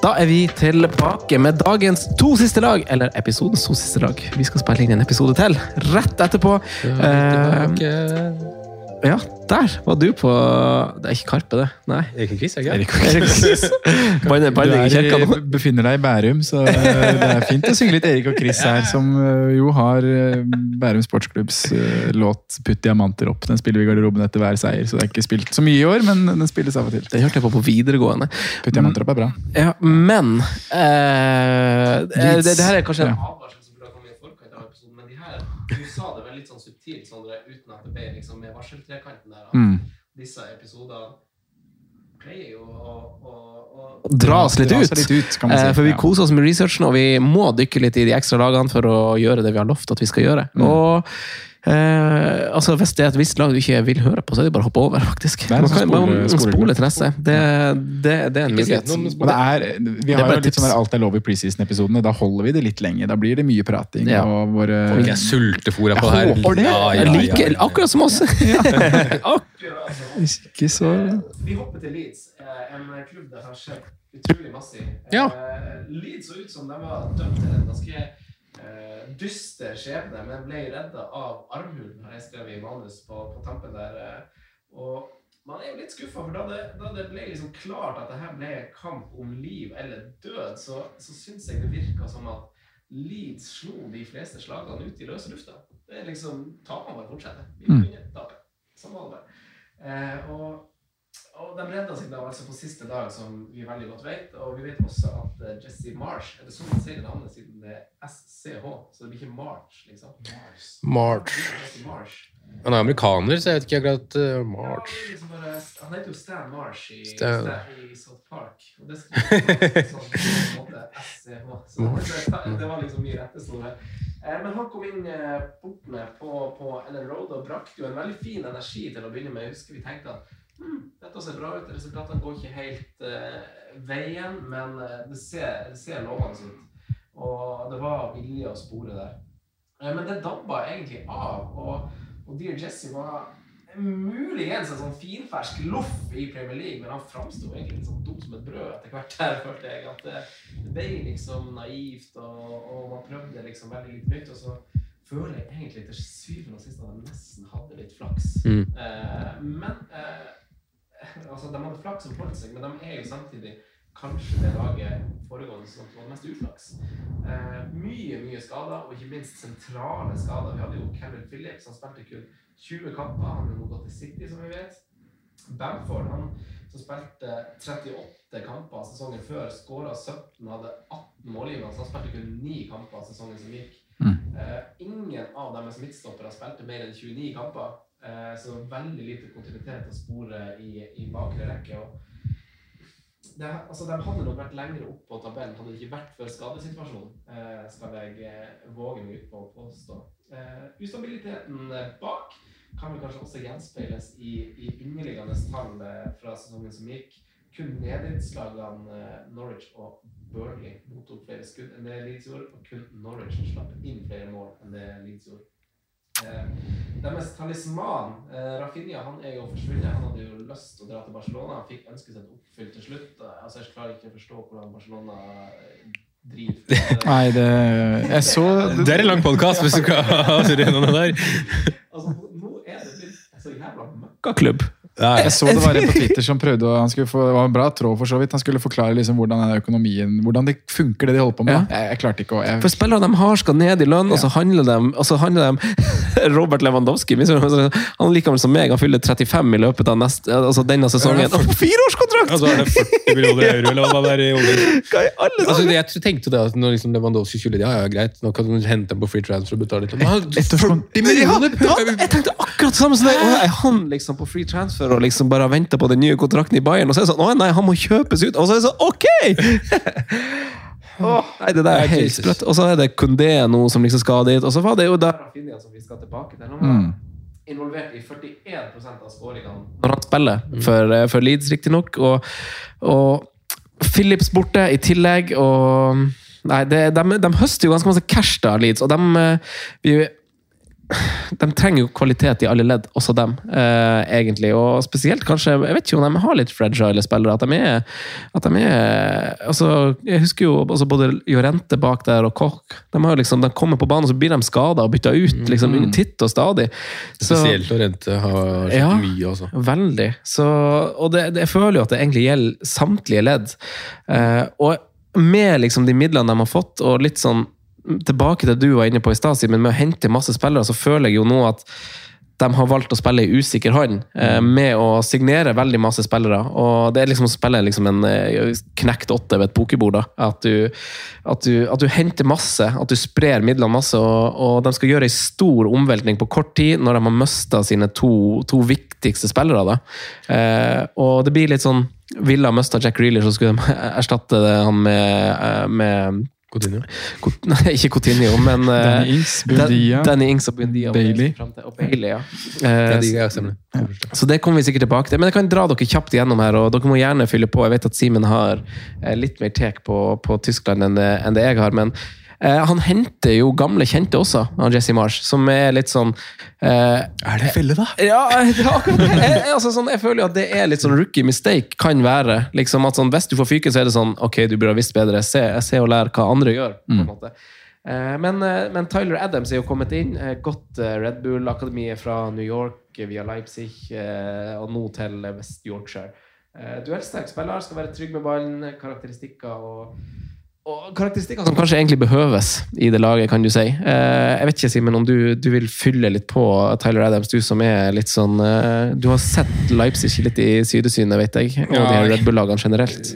Da er vi tilbake med dagens to siste lag, eller episodens to siste lag. Vi skal spille inn en episode til rett etterpå. Eh, ja, der var du på Det er ikke Karpe, det. Nei. Erik og Chris, er ikke Erik det? og Chris. (laughs) Du er i, (laughs) befinner deg i Bærum, så eh, det er fint å synge litt Erik og Chris her, som eh, jo har eh, Bærum Sportsklubbs låt 'Putt diamanter opp'. Den spiller vi i garderoben etter hver seier, så det er ikke spilt så mye i år, men den spilles av og til. Det hørte jeg på på videregående. Putt diamanter opp er bra. Ja, men eh, det, det her er kanskje en Ja. advarsel som burde ha kommet i forkant av episoden, men de her, du sa det vel litt sånn subtilt, Sondre, uten at det ble liksom med varseltrekanten der, Mm. disse episodene pleier jo å, å, å dra oss litt Dra ut. litt ut, kan man si. Eh, for vi koser oss med researchen, og vi må dykke litt i de ekstra lagene for å gjøre det vi har lovt at vi skal gjøre. Mm. Og eh, altså, Hvis det er et visst lag du ikke vil høre på, så er det bare å hoppe over. faktisk. Man kan, sånn man, man spole til neste. Det, det, det er en mulighet. er, vi Det er har bare jo litt tips. sånn der alt er lov i preseason-episodene. Da holder vi det litt lenger. Da blir det mye prating. Ja. og våre... Folk er sultefora på det her. håper det. Ja, ja, like, ja, ja, ja. Akkurat som oss! (laughs) Ikke så Vi hopper til Leeds, eh, en klubb det har skjedd utrolig masse. Ja. Eh, Leeds så ut som de var dømt til en ganske eh, dyster skjebne, men ble redda av armhulen, har jeg skrevet i manus på, på tampen der. eh, Og man er jo litt skuffa, for da det, da det ble liksom klart at det her ble en kamp om liv eller død, så, så syns jeg det virka som at Leeds slo de fleste slagene ut i løse lufta. Det er liksom Tapene bare fortsetter. Vi Mm. vinner, taper. Sånn var det. Eh, og og de redda seg da altså på siste dag, som vi veldig godt vet. Og vi vet også at eh, Jesse Marsh Er det sånn man sier navnet siden det er SCH? Så det blir ikke March, liksom? March. March. Han er amerikaner, så jeg vet ikke akkurat uh, March. Ja, liksom bare, han heter jo Stan Marsh i, Stan. Stan, i South Park. Og det skriver sånn på en måte SCH. Så det, det var liksom mye rettesnor her. Eh, Men han kom inn eh, bortene på, på Ellen Road og brakte jo en veldig fin energi til å begynne med. Jeg husker vi tenkte at dette ser bra ut, resultatene går ikke helt uh, veien, men eh, det ser, det ser lovende ut. Og det var vilje å spore der. Uh, Men det dabba egentlig av, og, og Dear Jesse var muligens en sånn finfersk loff i Premier League, men han framsto egentlig litt sånn dum som et brød etter hvert. her, følte jeg, at det, det ble liksom naivt, og, og man prøvde liksom veldig litt nytt. og så føler jeg egentlig til syvende og sist at jeg nesten hadde litt flaks. Mm. Uh, men altså, de hadde flaks som holdt seg, men de er jo samtidig kanskje det laget foregående som var mest uflaks. Eh, mye, mye skader, og ikke minst sentrale skader. Vi hadde jo Kevin Phillips, han spilte kun 20 kamper. Han er nå gått til City, som vi vet. Bamford, han som spilte 38 kamper sesongen før, skåra 17, hadde 18 målgivende, så han spilte kun 9 kamper sesongen som gikk. Eh, ingen av deres midtstoppere spilte mer enn 29 kamper, eh, så veldig lite kontinuitet å spore i, i bakre rekke. Det, altså, de hadde nok vært lenger opp på tabellen hadde det ikke vært for skadesituasjonen, eh, skal jeg eh, våge meg ut på å påstå. Ustabiliteten bak kan vel kanskje også gjenspeiles i, i underliggende tall fra sesongen som gikk. Kun nedrykkslagene Norwich og Burnley mottok flere skudd enn det Leeds gjorde, og kun Norwich slapp inn flere mål enn det Leeds gjorde. Eh, deres talisman, eh, Rafinha, han er jo forsvunnet. Han hadde jo lyst til å dra til Barcelona. Han fikk ønsket sitt oppfylt til slutt. Altså, jeg klarer ikke å forstå hvordan Barcelona eh, driver. Nei, det Jeg så Det er en lang podkast hvis du skal gjennom det der. Altså, nå er det blitt en så jævla møkkaklubb. Jeg så det var en på (laughs) Twitter som prøvde å, han skulle få, Det var en bra tråd for så vidt. Han skulle forklare liksom hvordan den økonomien Hvordan det funker, det de holder på med. Ja. Jeg, jeg klarte ikke å jeg, For spillere de har, skal ned i lønn, og så handler de, og så handler de (laughs) Robert Lewandowski han er han liker vel som meg, han fyller 35 i løpet av neste, altså denne sesongen. Og (laughs) fireårskontrakt! Altså, er det 40 millioner euro, eller hva det er i olje. Altså, jeg tenkte det at når liksom Lewandowski skulle Ja, ja, greit, nå kan du hente dem på free transfer og betale litt. Men 40 millioner! Ja, jeg tenkte akkurat det samme som deg! Er han liksom på free transfer og liksom bare venter på den nye kontrakten i Bayern, og så er det sånn Å nei, han må kjøpes ut! Og så er det sånn OK! oh, (laughs) nei, det der er helt sprøtt. Og så er det Kundé nå som liksom skal dit, og så var det jo der Rafinha som vi skal tilbake til. Mm. involvert i 41% av skåringene når han spiller for, eh, for Leeds, riktignok. Og, og Philips borte i tillegg, og Nei, det, de, de høster jo ganske masse cash, da, Leeds, og de, eh, vi, de trenger jo kvalitet i alle ledd, også dem, eh, egentlig. Og spesielt kanskje Jeg vet ikke om de har litt fragile spillere. At de er, at de er altså, Jeg husker jo altså, både Jorente bak der og Koch. De, har liksom, de kommer på banen, og så blir de skada og bytta ut liksom, Mm. titt og stadig. Så- Spesielt Jorente har skjedd Ja. mye, altså. Veldig. Så, og det, det, jeg føler jo at det egentlig gjelder samtlige ledd. Eh, og med liksom de midlene de har fått, og litt sånn tilbake til det du var inne på i stad, men med å hente masse spillere, så føler jeg jo nå at de har valgt å spille i usikker hånd, eh, med å signere veldig masse spillere. Og det er liksom å spille liksom en eh, knekt åtte ved et pokerbord. da. At du, at, du, at du henter masse, at du sprer midlene masse, og, og de skal gjøre en stor omveltning på kort tid når de har mista sine to, to viktigste spillere. da. Eh, og det blir litt sånn Villa mista Jack Reeler, så skulle de (laughs) erstatte han med, med Coutinho. Cot- (laughs) Nei, ikke Coutinho, men eh, Danny Ings, Buendia, Danny Ings og Buendia. Bailey. Og Bailey, ja. Ja, Eh, de, ja, så det kommer vi sikkert tilbake til. Men jeg kan dra dere kjapt igjennom her, og dere må gjerne fylle på. Jeg vet at Simen har eh, litt mer tek på, på Tyskland enn det, enn det jeg har. Men eh, han henter jo gamle kjente også, av Jesse Marsh, som er litt sånn eh, Er det felle, da? (laughs) ja, det er akkurat det. Jeg, jeg- altså, sånn, jeg føler jo at det er litt sånn rookie mistake, kan være. Liksom at sånn, Hvis du får fyken, så er det sånn Ok, du burde ha visst bedre. Se, se og lærer hva andre gjør. på en måte. Eh, men, eh, men Tyler Adams er jo kommet inn. Godt eh, Red Bull-akademiet fra New York eh, via Leipzig eh, og nå til eh, West Yorkshire. Eh, Duellsterk spiller, skal være trygg med ballen, karakteristikker og og karakteristikker som kanskje egentlig behøves i det laget, kan du si. Eh, jeg vet ikke, Simen, om du, du, vil fylle litt på Tyler Adams, du som er litt sånn eh, Du har sett Leipzig litt i sidesynet, vet jeg, og ja, de Red Bull-lagene generelt.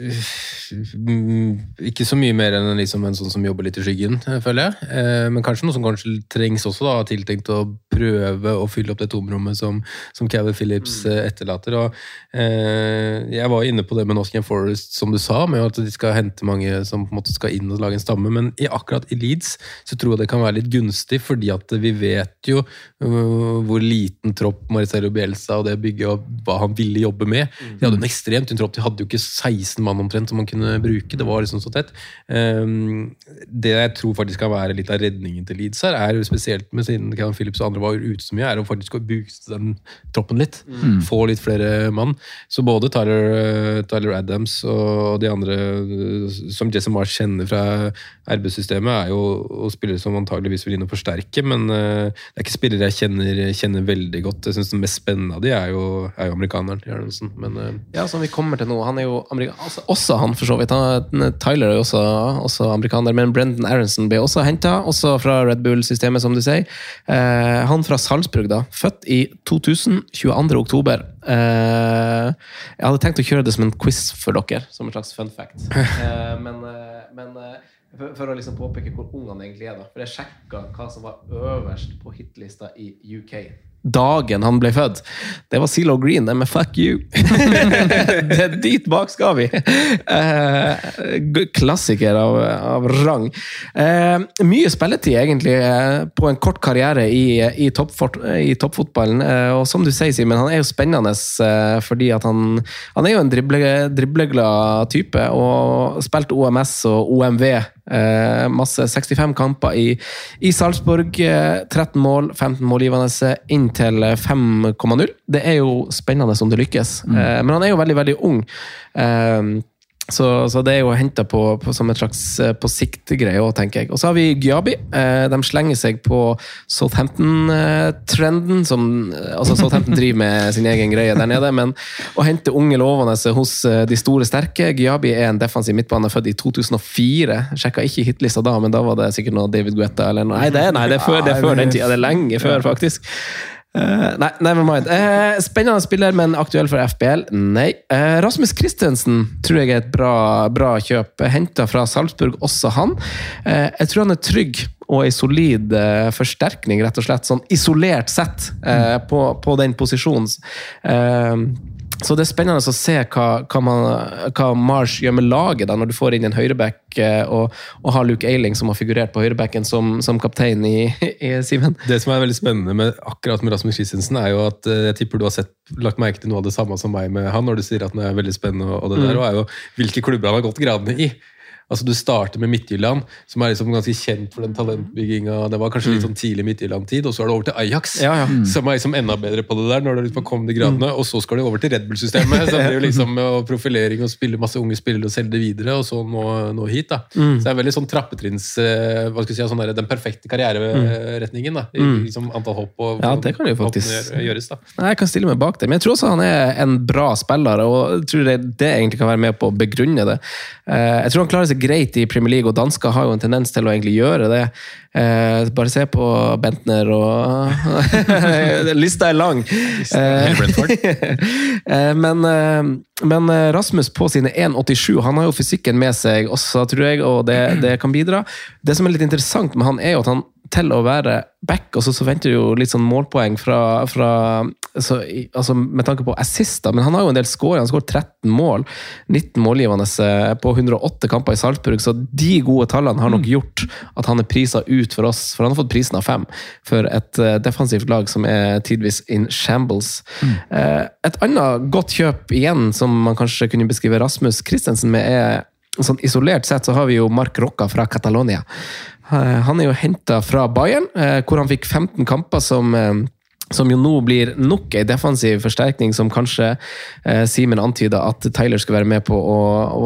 Mm, ikke så mye mer enn liksom en sånn som jobber litt i skyggen, føler jeg. Eh, men kanskje noe som kanskje trengs også, da, tiltenkt å prøve å fylle opp det tomrommet som, som Calvin Phillips mm. etterlater. Og, eh, jeg var inne på det med Nottingham Forest, som du sa, med at de skal hente mange som på en måte skal inn og lage en stamme, men i, akkurat i Leeds så tror jeg det kan være litt gunstig, fordi at vi vet jo uh, hvor liten tropp Marcelo Bielsa og det bygget og hva han ville jobbe med. De hadde en ekstremt tynn tropp, de hadde jo ikke 16 mann omtrent som man kunne bruke. Det var liksom så tett. Um, det jeg tror faktisk kan være litt av redningen til Leeds her, er jo spesielt med siden Kevin Phillips og andre var ute så mye, er å faktisk å booste den troppen litt. Mm. Få litt flere mann. Så både Tyler, uh, Tyler Adams og de andre uh, som Jesse Marsh kjenner fra RB-systemet, er jo spillere som antageligvis vil inn og forsterke, men uh, det er ikke spillere jeg kjenner, kjenner veldig godt. Jeg synes Den mest spennende av de er jo, er jo amerikaneren. Jørgensen. men, uh, ja, som vi kommer til nå. Han er jo altså, også han, for så vidt. Han, Tyler er jo også, også, amerikaner, men Brendan Aronson ble også henta, også fra Red Bull-systemet, som du sier. Uh, han fra Salzburg, da. Født i 2000, 22. oktober. Uh, jeg hadde tenkt å kjøre det som en quiz for dere, som en slags fun fact. Uh, (laughs) men, uh, men for, for, å liksom påpeke hvor ung han egentlig er, da. For jeg sjekka hva som var øverst på hitlista i UK dagen han ble født. Det var Zelo Green, det med 'fuck you'. (laughs) det er dit bak skal vi! Eh, klassiker av, av rang. Eh, mye spilletid, egentlig, eh, på en kort karriere i, i, toppfort, i toppfotballen. Eh, og som du sier, Simen, han er jo spennende eh, fordi at han, han er jo en drible, dribleglad type, og spilte OMS og OMV Eh, masse 65 kamper i, i Salzburg. 13 eh, mål, 15 målgivende inntil 5,0. Det er jo spennende om det lykkes. Mm. Eh, men han er jo veldig, veldig ung. Eh, så, så, det er jo henta på, på, som et slags eh, på sikt-greie òg, tenker jeg. Og så har vi Gyabi. Eh, de slenger seg på Southampton-trenden. som altså Southampton driver med sin egen greie der nede, men å hente unge lovende hos eh, de store sterke Gyabi er en defensiv midtbane født i 2004. Sjekka ikke hitlista da, men da var det sikkert noe David Guetta eller noe. Nei, det, nei, det er før, det er før den tida. Det er lenge før, faktisk. Uh, nei, never mind. Uh, spennende spiller, men aktuell for FBL? Nei. Uh, Rasmus Christensen tror jeg er et bra, bra kjøp. Henta fra Salzburg, også han. jeg tror han er trygg og ei solid forsterkning, rett og slett. Sånn isolert sett på, på, den posisjonen. Så det er spennende å se hva, hva, man, hva Mars gjør med laget da, når du får inn en høyreback eh, og, og har Luke Eiling som har figurert på høyrebacken som, som kaptein i, i, Simen. Det som er veldig spennende med akkurat med Rasmus Christensen, er jo at eh, jeg tipper du har sett, lagt merke til noe av det samme som meg med han når du sier at han er veldig spennende, og det der, mm. og er jo hvilke klubber han har gått gradene i. Altså Du starter med Midtjylland, som er liksom ganske kjent for den talentbygginga. Det var kanskje litt mm. sånn tidlig Midtjylland-tid, og så er det over til Ajax, ja, ja. Mm. som er liksom enda bedre på det der. når det liksom kom de gradene, mm. Og så skal de over til Red Bull-systemet. så det er jo (laughs) liksom og Profilering og spille masse unge spillere og selge det videre, og så nå, nå hit. da. Mm. Så det er veldig sånn trappetrinns... Eh, hva skal jeg si, sånn der, Den perfekte karriereretningen. da, i mm. liksom antall hopp og Ja, det kan jo faktisk gjøres. da. Nei, Jeg kan stille meg bak det, men jeg tror også han er en bra spiller, og jeg tror det, det egentlig kan være med på å begrunne det. Eh, jeg tror han klarer seg greit i Premier League, og dansker har jo en tendens til å egentlig gjøre det. Eh, bare se på Bentner og (laughs) Lista er lang! Eh, (laughs) men, men, Rasmus på sine 1,87 han har jo fysikken med seg også, tror jeg, og det, det kan bidra. Det som er litt interessant med han, er jo at han til å være back, og så, så venter du jo litt sånn målpoeng fra, fra så, altså med tanke på assister, men han har jo en del score. Han skårer 13 mål, 19 målgivende eh, på 108 kamper i Salzburg, så de gode tallene har nok mm. gjort at han er prisa ut for oss, for han har fått prisen av fem for et uh, defensivt lag som er tidvis in shambles. Mm. Uh, et annet godt kjøp igjen, som man kanskje kunne beskrive Rasmus Christensen med, er Sånn isolert sett så har vi jo Mark Rocca fra Catalonia. Eh, han er jo henta fra Bayern, eh, hvor han fikk 15 kamper som eh, som jo nå blir nok ei defensiv forsterkning, som kanskje eh, Simen antyda at Tyler skal være med på å,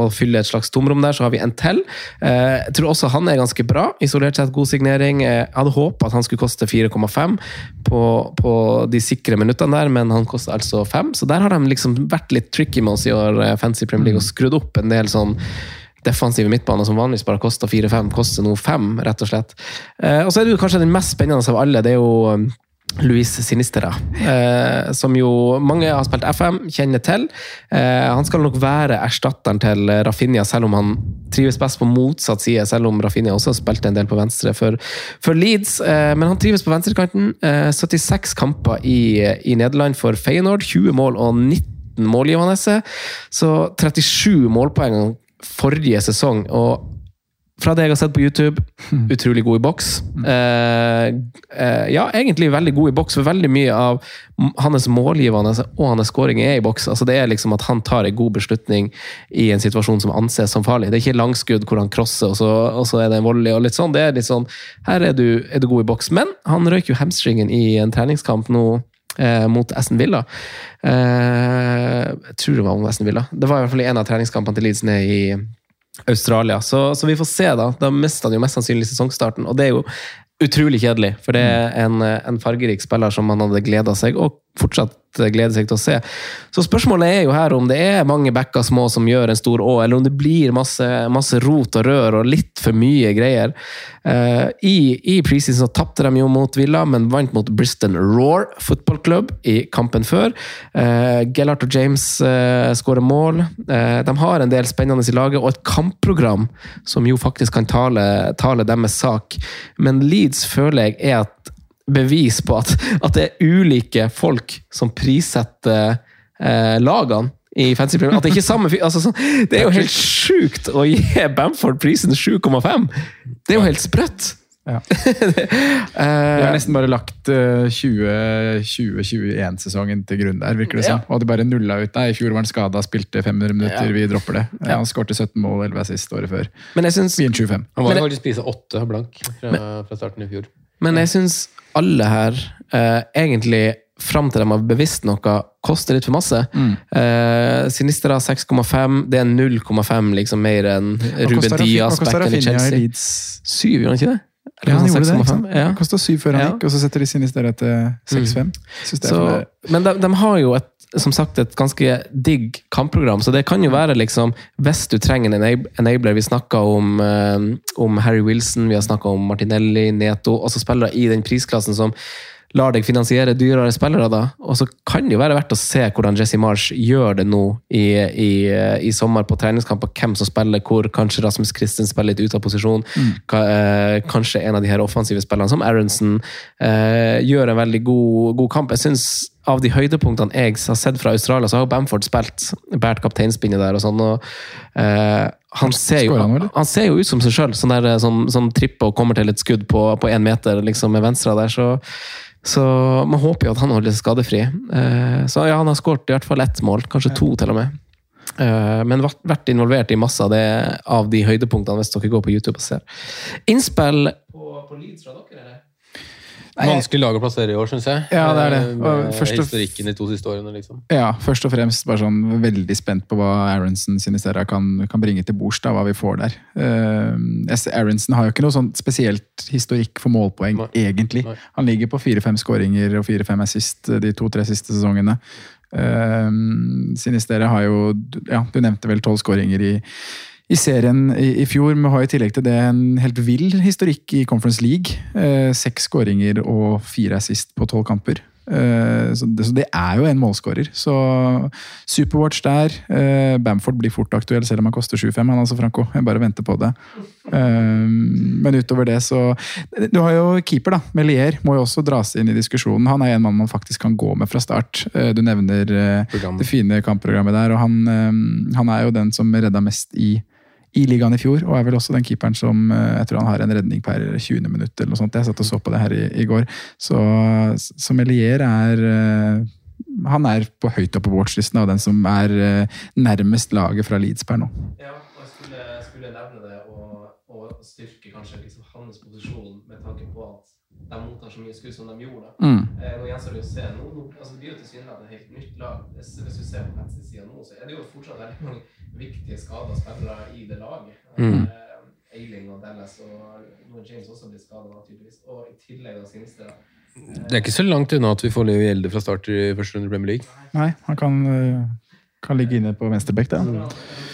å, fylle et slags tomrom der. Så har vi en til. Eh, jeg tror også han er ganske bra. Isolert sett god signering. Jeg hadde håpa at han skulle koste 4,5 på, på, de sikre minuttene der, men han koster altså 5. Så der har de liksom vært litt tricky med oss i år, Fancy Premier League, og skrudd opp en del sånn defensive midtbaner som vanligvis bare koster 4-5, koster nå 5, rett og slett. Eh, og så er det jo kanskje den mest spennende av alle. det er jo um, Luis Sinistera, eh, som jo mange har spilt FM, kjenner til. Eh, han skal nok være erstatteren til Rafinha, selv om han trives best på motsatt side. Selv om Rafinha også har spilt en del på venstre for, for Leeds. Eh, men han trives på venstrekanten. Eh, 76 kamper i, i Nederland for Feyenoord. 20 mål og 19 målgivende. Så 37 målpoeng forrige sesong. og fra det jeg har sett på YouTube, utrolig god i boks. Eh, eh, ja, egentlig veldig god i boks, for veldig mye av hans målgivende og hans skåring er i boks. Altså, det er liksom at han tar en god beslutning i en situasjon som anses som farlig. Det er ikke langskudd hvor han crosser, og så, og så er det en volley og litt sånn. Det er litt sånn, her er du, er du god i boks. Men han røyk jo hamstringen i en treningskamp nå eh, mot Aston Villa. Jeg tror det var om Villa. Det var i hvert fall en av treningskampene til Leeds ned i Australia. Så, så vi får se, da. Da mister han jo mest sannsynlig sesongstarten, og det er jo utrolig kjedelig. For det er en, en fargerik spiller som man hadde gleda seg, og fortsatt gleder seg til å se. Så spørsmålet er jo her om det er mange bekker små som gjør en stor å, eller om det blir masse, masse rot og rør og litt for mye greier. Uh, I i preseason tapte de jo mot Villa, men vant mot Briston Roar Football Club i kampen før. Uh, Gellart og James uh, skårer mål. Uh, de har en del spennende i laget, og et kampprogram som jo faktisk kan tale, tale deres sak. Men Leeds føler jeg er et bevis på at, at det er ulike folk som prissetter eh, lagene i fancy Premier. At det ikke er samme fyr. Altså, sånn, det er jo helt sjukt å gi Bamford prisen 7,5! Det er jo helt sprøtt! Ja. (laughs) Eh, Vi har nesten bare lagt eh, 2021-sesongen til grunn der, virker det som. Og de bare nulla ut. Nei, i fjor var han skada, spilte 500 minutter, Ja. vi dropper det. Ja. Han skårte 17 mål, 11 sist året før. Men jeg syns Vi han 25. Han var jo faktisk prisa åtte blank fra, fra starten i fjor. Men jeg syns alle her eh, egentlig fram til de har bevisst noe, koster litt for masse. Mm. Eh, Sinistra 6,5. Det er 0,5 liksom mer enn Ruben Diaz, back i Chelsea. Syv, gjorde han ikke det? Eller Ja, han gjorde 6, det. ikke 6,5? Ja. Det Kosta syv før han Ja. gikk, og så setter de Sinistra til 6-5. Synes det er Så, for- men de, de har jo et, som sagt et ganske digg kampprogram, så det kan jo være liksom Hvis du trenger en enabler Vi snakka om, eh, om Harry Wilson, vi har snakka om Martinelli, Neto, Altså spillere i den prisklassen som lar deg finansiere dyrere spillere, da. Og så kan det jo være verdt å se hvordan Jesse Marsh gjør det nå i, i, i sommer på treningskamper. Hvem som spiller hvor. Kanskje Rasmus Christen spiller litt ut av posisjon. Ka, eh, kanskje en av de her offensive spillerne, som Aronsen, eh, gjør en veldig god, god kamp. Jeg synes av de høydepunktene jeg har sett fra Australia, så har jo Bamford spilt, båret kapteinspinnet der og sånn. og eh, han ser, jo, han ser jo ut som seg sjøl, sånn der, som, som tripper og kommer til et skudd på én meter liksom, med venstre der. Så, så man håper jo at han holder seg skadefri. Eh, så ja, han har skåret i hvert fall ett mål, kanskje to til og med. Eh, men vært, vært involvert i masse av, det, av de høydepunktene, hvis dere går på YouTube og ser. Innspill på, på Leeds fra dere, eller? Vanskelig lag å plassere i år, syns jeg. Ja, det er det. Eh, Med først og- historikken de to siste årene, liksom. Ja, først og fremst bare sånn veldig spent på hva Aronsen Sinistera kan, kan bringe til bords, hva vi får der. Uh, Aronsen har jo ikke noe sånn spesielt historikk for målpoeng, Nei. egentlig. Nei. Han ligger på fire-fem skåringer og fire-fem assist de to-tre siste sesongene. Uh, Sinistera har jo, ja, du nevnte vel tolv skåringer i i serien i, i fjor, men har i tillegg til det en helt vill historikk i Conference League. Eh, Seks skåringer og fire assist på tolv kamper. Eh, så, det, så det er jo en målskårer. Så Superwatch der. Eh, Bamford blir fort aktuell, selv om han koster 7-5. Han altså, Franco. Jeg bare venter på det. Eh, men utover det, så Du har jo keeper, da. Melier må jo også dras inn i diskusjonen. Han er en mann man faktisk kan gå med fra start. Eh, du nevner eh, det fine kampprogrammet der, og han, han er jo den som redda mest i i ligaen i fjor, og er vel også den keeperen som eh, jeg tror han har en redning per 20. minutt. eller noe sånt. Jeg satt og så på det her i, i går. Så, så Melier er eh, Han er på høyt oppe på watchlisten av den som er eh, nærmest laget fra Leeds per nå. Ja, og jeg skulle, skulle nevne det og, og styrke kanskje liksom hans posisjon med tanke på at de mottar så mye skudd som de gjorde. Mm. Eh, nå gjenstår det å se. Nå, altså, det blir jo tilsynelatende et helt nytt lag. Hvis, du ser på venstresida nå, så er det jo fortsatt veldig mange viktige skada spillere i det laget. Mm. Eh, Eiling og Dallas og nå James også blitt skada, tydeligvis. Og i tillegg da Sinistra. Det er ikke så langt unna at vi får Leo Gjelde fra start i første runde i Premier League. Nei, han kan, eh, kan ligge inne på venstrebekk, det. Eh,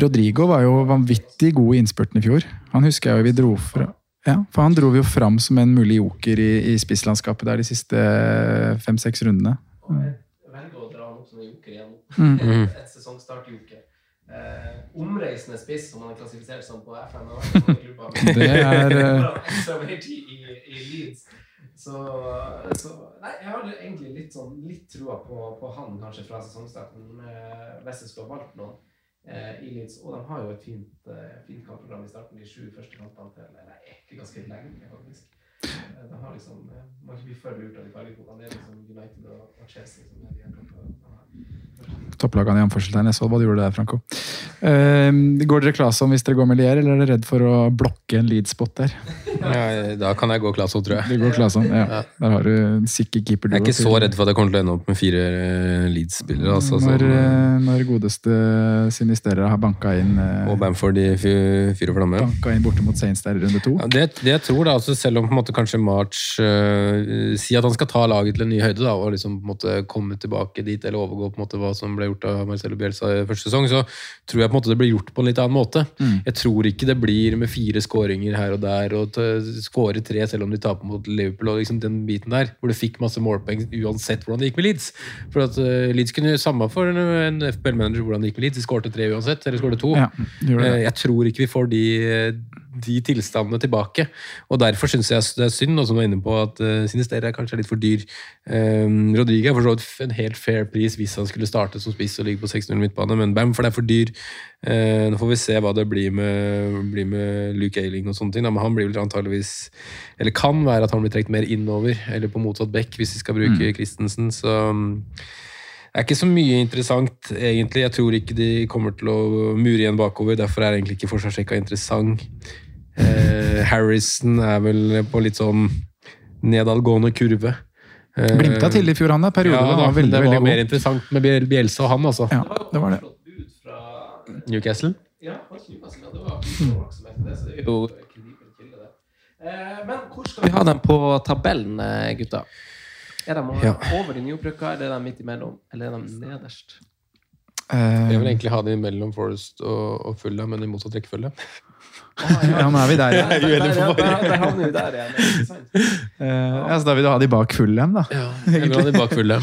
Rodrigo var jo vanvittig god i innspurten i fjor. Han husker jeg jo vi dro fra ja, for han dro vi jo fram som en mulig joker i, i spisslandskapet der de siste fem-seks rundene. Velger å dra han opp som en joker igjen. (laughs) Mm. Et sesongstartjoker. Eh, omreisende spiss, som han er klassifisert som på FN. og i. (laughs) (laughs) Det er, eh, ekstra mer tid i, i Leeds. Så, så Nei, jeg har egentlig litt, sånn, litt trua på, på han kanskje fra sesongstarten, hvis jeg skulle ha valgt noen eh, i Leeds. Og de har jo et fint, eh, fint kampprogram i starten, de sju første kampene til Eller ikke ganske lenge, faktisk. Eh, De har liksom, eh, Man kan ikke bli for lurt av de fargekodene. Det er liksom United og, Chelsea som er de. Topplagene i anførselstegn. Jeg så hva du gjorde der, Franco. Eh, går dere Claesson hvis dere går med Lier, eller er dere redd for å blokke en lead-spot der? Ja, da kan jeg gå Claesson, tror jeg. Du går klar som, ja. Der har du en sikker keeper. du Jeg er ikke så redd for at jeg kommer til å ende opp med fire eh, Leeds-spillere. Altså, Når, som, eh, når godeste Sinisterra har banka inn, eh, og Bamford i fy- fyr og flamme. banka inn borte mot Saints der i runde to. Ja, det, det jeg tror da, altså Selv om på en måte kanskje March uh, sier at han skal ta laget til en ny høyde da, og liksom på en måte komme tilbake dit, eller overgå på en måte hva som ble gjort av Marcelo Bielsa i første sesong, så tror jeg på en måte det blir gjort på en litt annen måte. Mm. Jeg tror ikke det blir med fire skåringer her og der, og skåre tre selv om de taper mot Liverpool, og liksom den biten der, hvor du fikk masse målpoeng uansett hvordan det gikk med Leeds. For at uh, Leeds kunne samme for en, en FPL-manager hvordan det gikk med Leeds. De skårte tre uansett, eller skårte to. Ja, det. Eh, Jeg tror ikke vi får de, de tilstandene tilbake. Og derfor syns jeg det er synd, og som var inne på, at uh, Sinister er kanskje litt for dyr. Um, Rodriga er for så vidt en helt fair pris hvis han skulle starte som spiss og ligge på 6-0 midtbane, men bam, for det er for dyr. Uh, nå får vi se hva det blir med, blir med Luke Ailing og sånne ting. Da. Men han blir vel antageligvis Eller kan være at han blir trukket mer innover, eller på motsatt bekk, hvis vi skal bruke Christensen. Så um, det er ikke så mye interessant, egentlig. Jeg tror ikke de kommer til å mure igjen bakover. Derfor er egentlig ikke forsvarssjekka interessant. Eh, Harrison er vel på litt sånn nedadgående kurve. Eh, Glimta til i fjor, han. Periode ja, var veldig, det var veldig mer interessant med Biel- og han, altså. Ja, det var det. Newcastle? Ja, Newcastle. Det var oppmerksomhet til det, så det er jo. Eh, Men hvor skal vi ha dem på tabellen, eh, gutta? Er de Ja. over de nyopprykka, eller er de midt imellom? Eller er de nederst? Eh, Jeg vil egentlig ha dem mellom Forest og, og Fulla, men i motsatt rekkefølge. Ja, nå er vi der, ja. Der, der, der, der, der sant? Eh, ja, så da vil du ha de bak Fulham, da? Jeg vil ha de bak Fulham.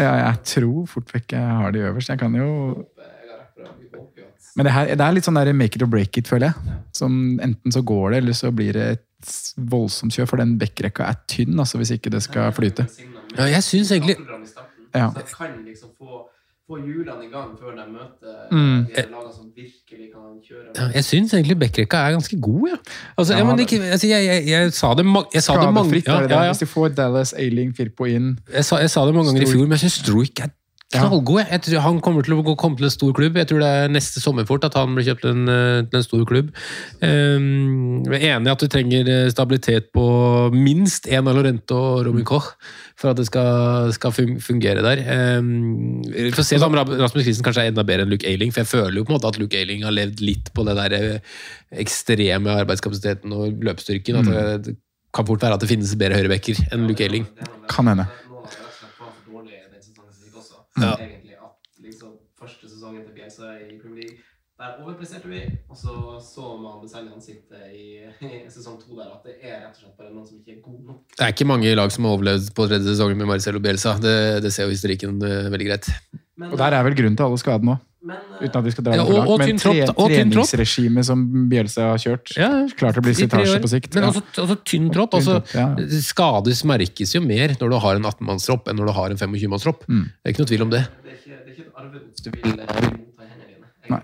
Ja, jeg tror fort vekk jeg har de øverst. Jeg kan jo Men det, her, det er litt sånn der make it or break it, føler jeg. Som Enten så går det, eller så blir det et voldsomt kjør. For den backrekka er tynn, altså, hvis ikke det skal flyte. Ja, jeg syns egentlig Ja. Så kan liksom få, få hjulene i gang før de møter Mm. de lagene som virkelig kan kjøre. Ja, jeg syns egentlig Bekkrekka er ganske god, ja. Altså, Ja, ja, men ikke, altså, jeg, jeg, jeg sa det, ma- jeg sa det mange Skadefritt ja, er det ja, ja. Hvis de får Dallas, Ailing, Firpo inn Jeg, sa, jeg sa det mange ganger i fjor, men jeg syns Stroik er knallgod. jeg. Jeg tror Han kommer til å komme til en stor klubb. Jeg tror det er neste sommer fort at han blir kjøpt til en, eh, til en stor klubb. Um, jeg er enig i at du trenger eh, stabilitet på minst én av Lorente og Robin Koch for at det skal, skal fungere der. Um, vi får se om Rasmus Christen kanskje er enda bedre enn Luke Ailing, for jeg føler jo på en måte at Luke Ailing har levd litt på det der eh, ekstreme arbeidskapasiteten og løpsstyrken. At det, det kan fort være at det finnes bedre høyrebacker enn Luke Ailing. Kan hende. Nå har det rett og slett vært for dårlig den sesongen som gikk også. Ja. Egentlig at liksom første sesongen til Bielsa i Premier League, der overpresterte vi, og så så man beseilig ansiktet i, i sesong to der, at det er rett og slett bare noen som ikke er gode nok. Det er ikke mange lag som har overlevd på tredje sesongen med Marcelo Bielsa. Det, det ser jo historikken eh, veldig greit. Men, Og der er vel grunnen til alle skadene òg. Men, Uten at vi skal dra Ja, og- og langt. Men tre, treningsregimet som Bielsa har kjørt, Ja, klart det blir sitasje slitasje på sikt. Men Ja. også, også tynn trått. Altså, ja. Skades merkes jo mer når du har en 18-mannstropp enn når du har en 25-mannstropp. Mm. Det er ikke noe tvil om det. det er ikke, det er ikke et arvegods du vil, vil motta i hendene dine. Nei.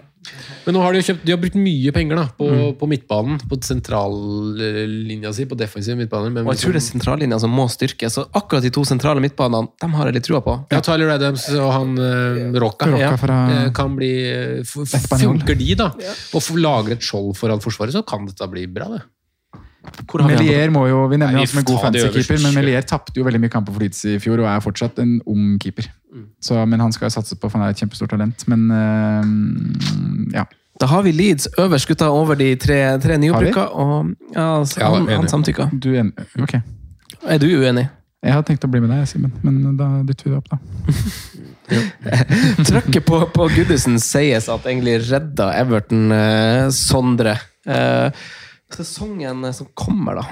Men nå har de kjøpt, de har brukt mye penger da, på, Mm. på midtbanen. På sentrallinja si, på defensiv midtbane. Men Og jeg tror det er sentrallinja som må styrkes, og akkurat de to sentrale midtbanene, dem har jeg litt trua på. ja, Tyler Adams og han uh, Rocca, ja. eh, kan bli eh. Funker de, da, og lager et skjold foran Forsvaret, så kan dette bli bra, det. Melier må jo, Vi nevner Nei, han som en god ta fantasy-keeper, men Melier tapte jo veldig mye kamper for Leeds i fjor og er fortsatt en ung keeper. Mm. Så, men han skal satse på, for han er et kjempestort talent. Men øh, ja. Da har vi Leeds øverst, gutta, over de tre, tre nyopprykka, og ja, altså, Ja, han, han samtykka. Du er enig. Okay. Er du uenig? Jeg hadde tenkt å bli med deg, Simen, men da dytter vi det opp, da. (laughs) (laughs) Trøkket på, på Goodison sies at egentlig redda Everton, eh, Sondre. Eh, sesongen som kommer, da.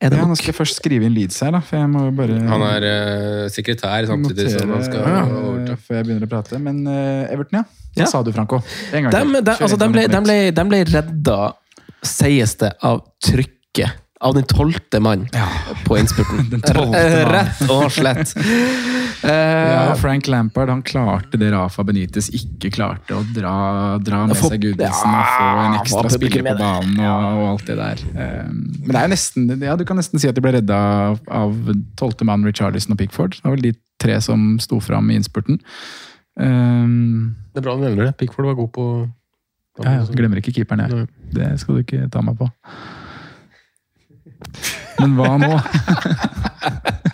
Er det Ja, nå skal jeg først skrive inn Leeds her, da. For jeg må jo bare Han er uh, sekretær samtidig som han skal notere, overta. eh, før jeg begynner å prate. Men uh, Everton, ja. Så Ja. sa du, Franco. En gang til. De, de, altså, de ble, ble, dem ble redda, sies det, av trykket. Av den tolvte mann på innspurten. (laughs) Den. Rett og slett. (laughs) Ja, Eh, Frank Lampard han klarte det Rafa Benitez ikke klarte, å dra, dra med seg Gudisen ja, og få en ekstra spiller på banen og, og alt det der. Eh, Men det er nesten, ja, du kan nesten si at de ble redda av, tolvte mann Richarlison og Pickford. Det var vel de tre som sto fram i innspurten. Um, Det er bra du nevner det. Pickford var god på ja, ja, glemmer ikke keeperen jeg. Det skal du ikke ta meg på. Men hva nå? (laughs)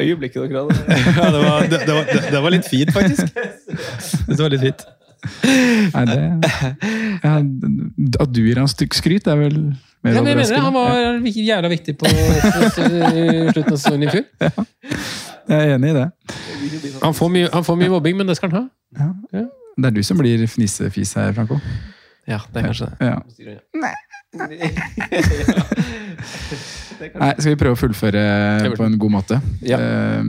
Øyeblikket dere hadde. (laughs) Ja, det var, det, det, var, det, det var litt fint, faktisk. Det var litt fint. Nei, det, ja, at du gir ham stykkskryt, er vel mer Ja, men jeg mener. Han var jævla viktig på på slutten av sesongen i fjor. Jeg er enig i det. Han får, mye, han får mye mobbing, men det skal han ha. Det er du som blir fnisefis her, Franco. Ja, det er kanskje det. Ja. Nei, skal vi prøve å fullføre på en god måte? Ja. Uh,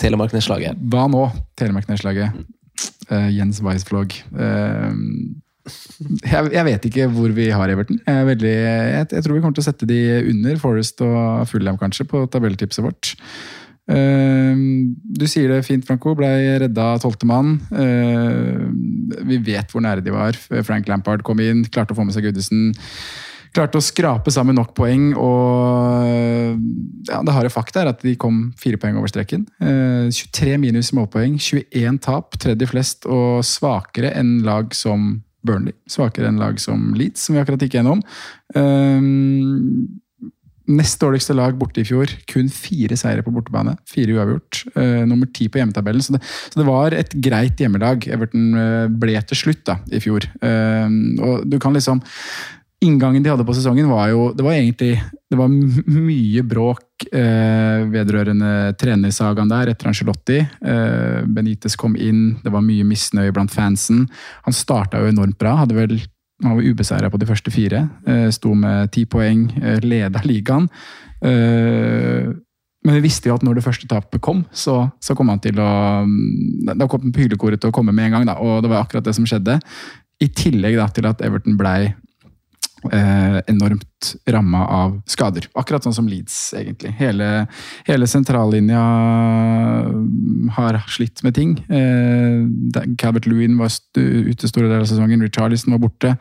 Telemark-nedslaget. hva nå, Telemark-nedslaget? Eh, Jens Weisflog. Uh, jeg, jeg vet ikke hvor vi har Everton. Jeg, er veldig, jeg, jeg tror vi kommer til å sette de under Forest og Fulham, kanskje, på tabelltipset vårt. Ehm, du sier det fint, Franco. Blei redda av tolvtemann. Ehm, vi vet hvor nære de var. Frank Lampard kom inn, klarte å få med seg Goodison. Klarte å skrape sammen nok poeng, og ja, det harde fakta er at de kom fire poeng over streken. Eh, 23 minus målpoeng, 21 tap, tredje flest, og svakere enn lag som Burnley. Svakere enn lag som Leeds, som vi akkurat gikk gjennom. Nest dårligste lag borte i fjor. Kun fire seire på bortebane. Fire uavgjort. Uh, nummer ti på hjemmetabellen. Så det, så det var et greit hjemmelag Everton eh, ble til slutt da, i fjor. Uh, og du kan liksom Inngangen de hadde på sesongen var jo Det var egentlig det var mye bråk eh, vedrørende trenersagaen der etter Angelotti. Benitez kom inn, det var mye misnøye blant fansen. Han starta jo enormt bra. hadde vel han var ubeseira på de første fire. Eh, sto med ti poeng, eh, leda ligaen. Eh, men vi visste jo at når det første tapet kom, så, så kom han til å mm, Da kom hylekoret til å komme med en gang, da, og det var akkurat det som skjedde. I tillegg da, til at Everton blei eh, enormt ramma av skader. Akkurat sånn som Leeds, egentlig. Hele, hele sentrallinja har slitt med ting. Eh, Calvert Lewin var st ute store deler av sesongen, Richarlison var borte.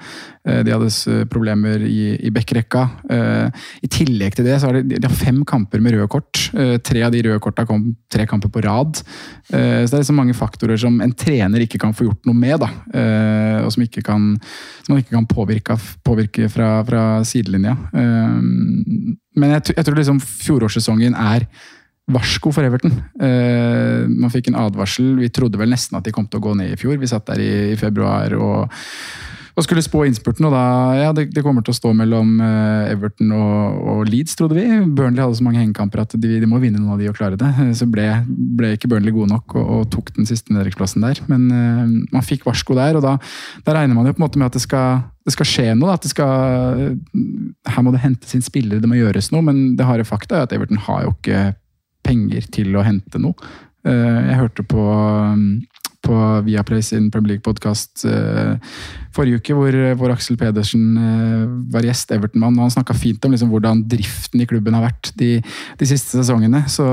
Eh, de hadde problemer i, i backrekka. Eh, I tillegg til det så har de, de har fem kamper med røde kort. Eh, tre av de røde korta kom tre kamper på rad. Eh, så det er så mange faktorer som en trener ikke kan få gjort noe med, da. Eh, og som, ikke kan, som man ikke kan påvirke, påvirke fra, fra sidelinja. Eh, men jeg, tror liksom fjorårssesongen er varsko for Everton. Eh, man fikk en advarsel. Vi trodde vel nesten at de kom til å gå ned i fjor. Vi satt der i februar og, og skulle spå innspurten, og da Ja, det, det kommer til å stå mellom eh, Everton og, og Leeds, trodde vi. Burnley hadde så mange hengekamper at de, de må vinne noen av de og klare det. Eh, Så ble, ble ikke Burnley gode nok og, og tok den siste nedrykksplassen der. Men uh, man fikk varsko der, og da, da regner man jo på en måte med at det skal, det skal skje noe. da, skal, her må det hentes inn spillere, det må gjøres noe. Men det harde fakta er at Everton har jo ikke penger til å hente noe. Jeg hørte på, på Viaplay sin Premier League-podkast forrige uke, hvor, hvor Aksel Pedersen eh, var gjest, Everton-mann. og Han snakka fint om liksom hvordan driften i klubben har vært de, de siste sesongene. Så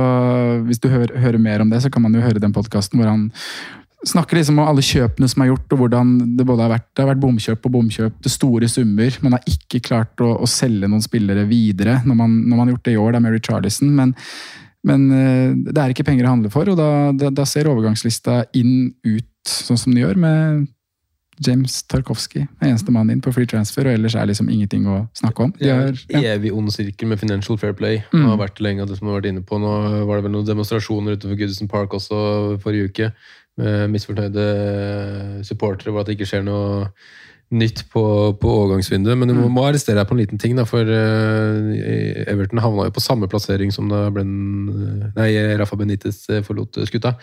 hvis du hører, hører mer om det, så kan man jo høre den podkasten hvor han snakker liksom om alle kjøpene som er gjort, og hvordan det både har vært, det har vært bomkjøp og bomkjøp til store summer. Man har ikke klart å, å selge noen spillere videre når man, når man har gjort det i år, Det er Mary Richarlison. Men, men eh, det er ikke penger å handle for, og da, da, da ser overgangslista inn ut sånn som den gjør, med James Tarkovsky er eneste mann inn på free transfer, og ellers er liksom ingenting å snakke om. De er, er evig ond sirkel med financial fair play. Mm. Det har vært lenge, det som har vært inne på. Nå var det vel noen demonstrasjoner utenfor Goodison Park også forrige uke. Med misfornøyde supportere hvor at det ikke skjer noe nytt på, på overgangsvinduet. Men du må, må arrestere deg på en liten ting, da, for uh, Everton havna jo på samme plassering som da Blen, nei, Rafa Benitez eh, forlot skuta.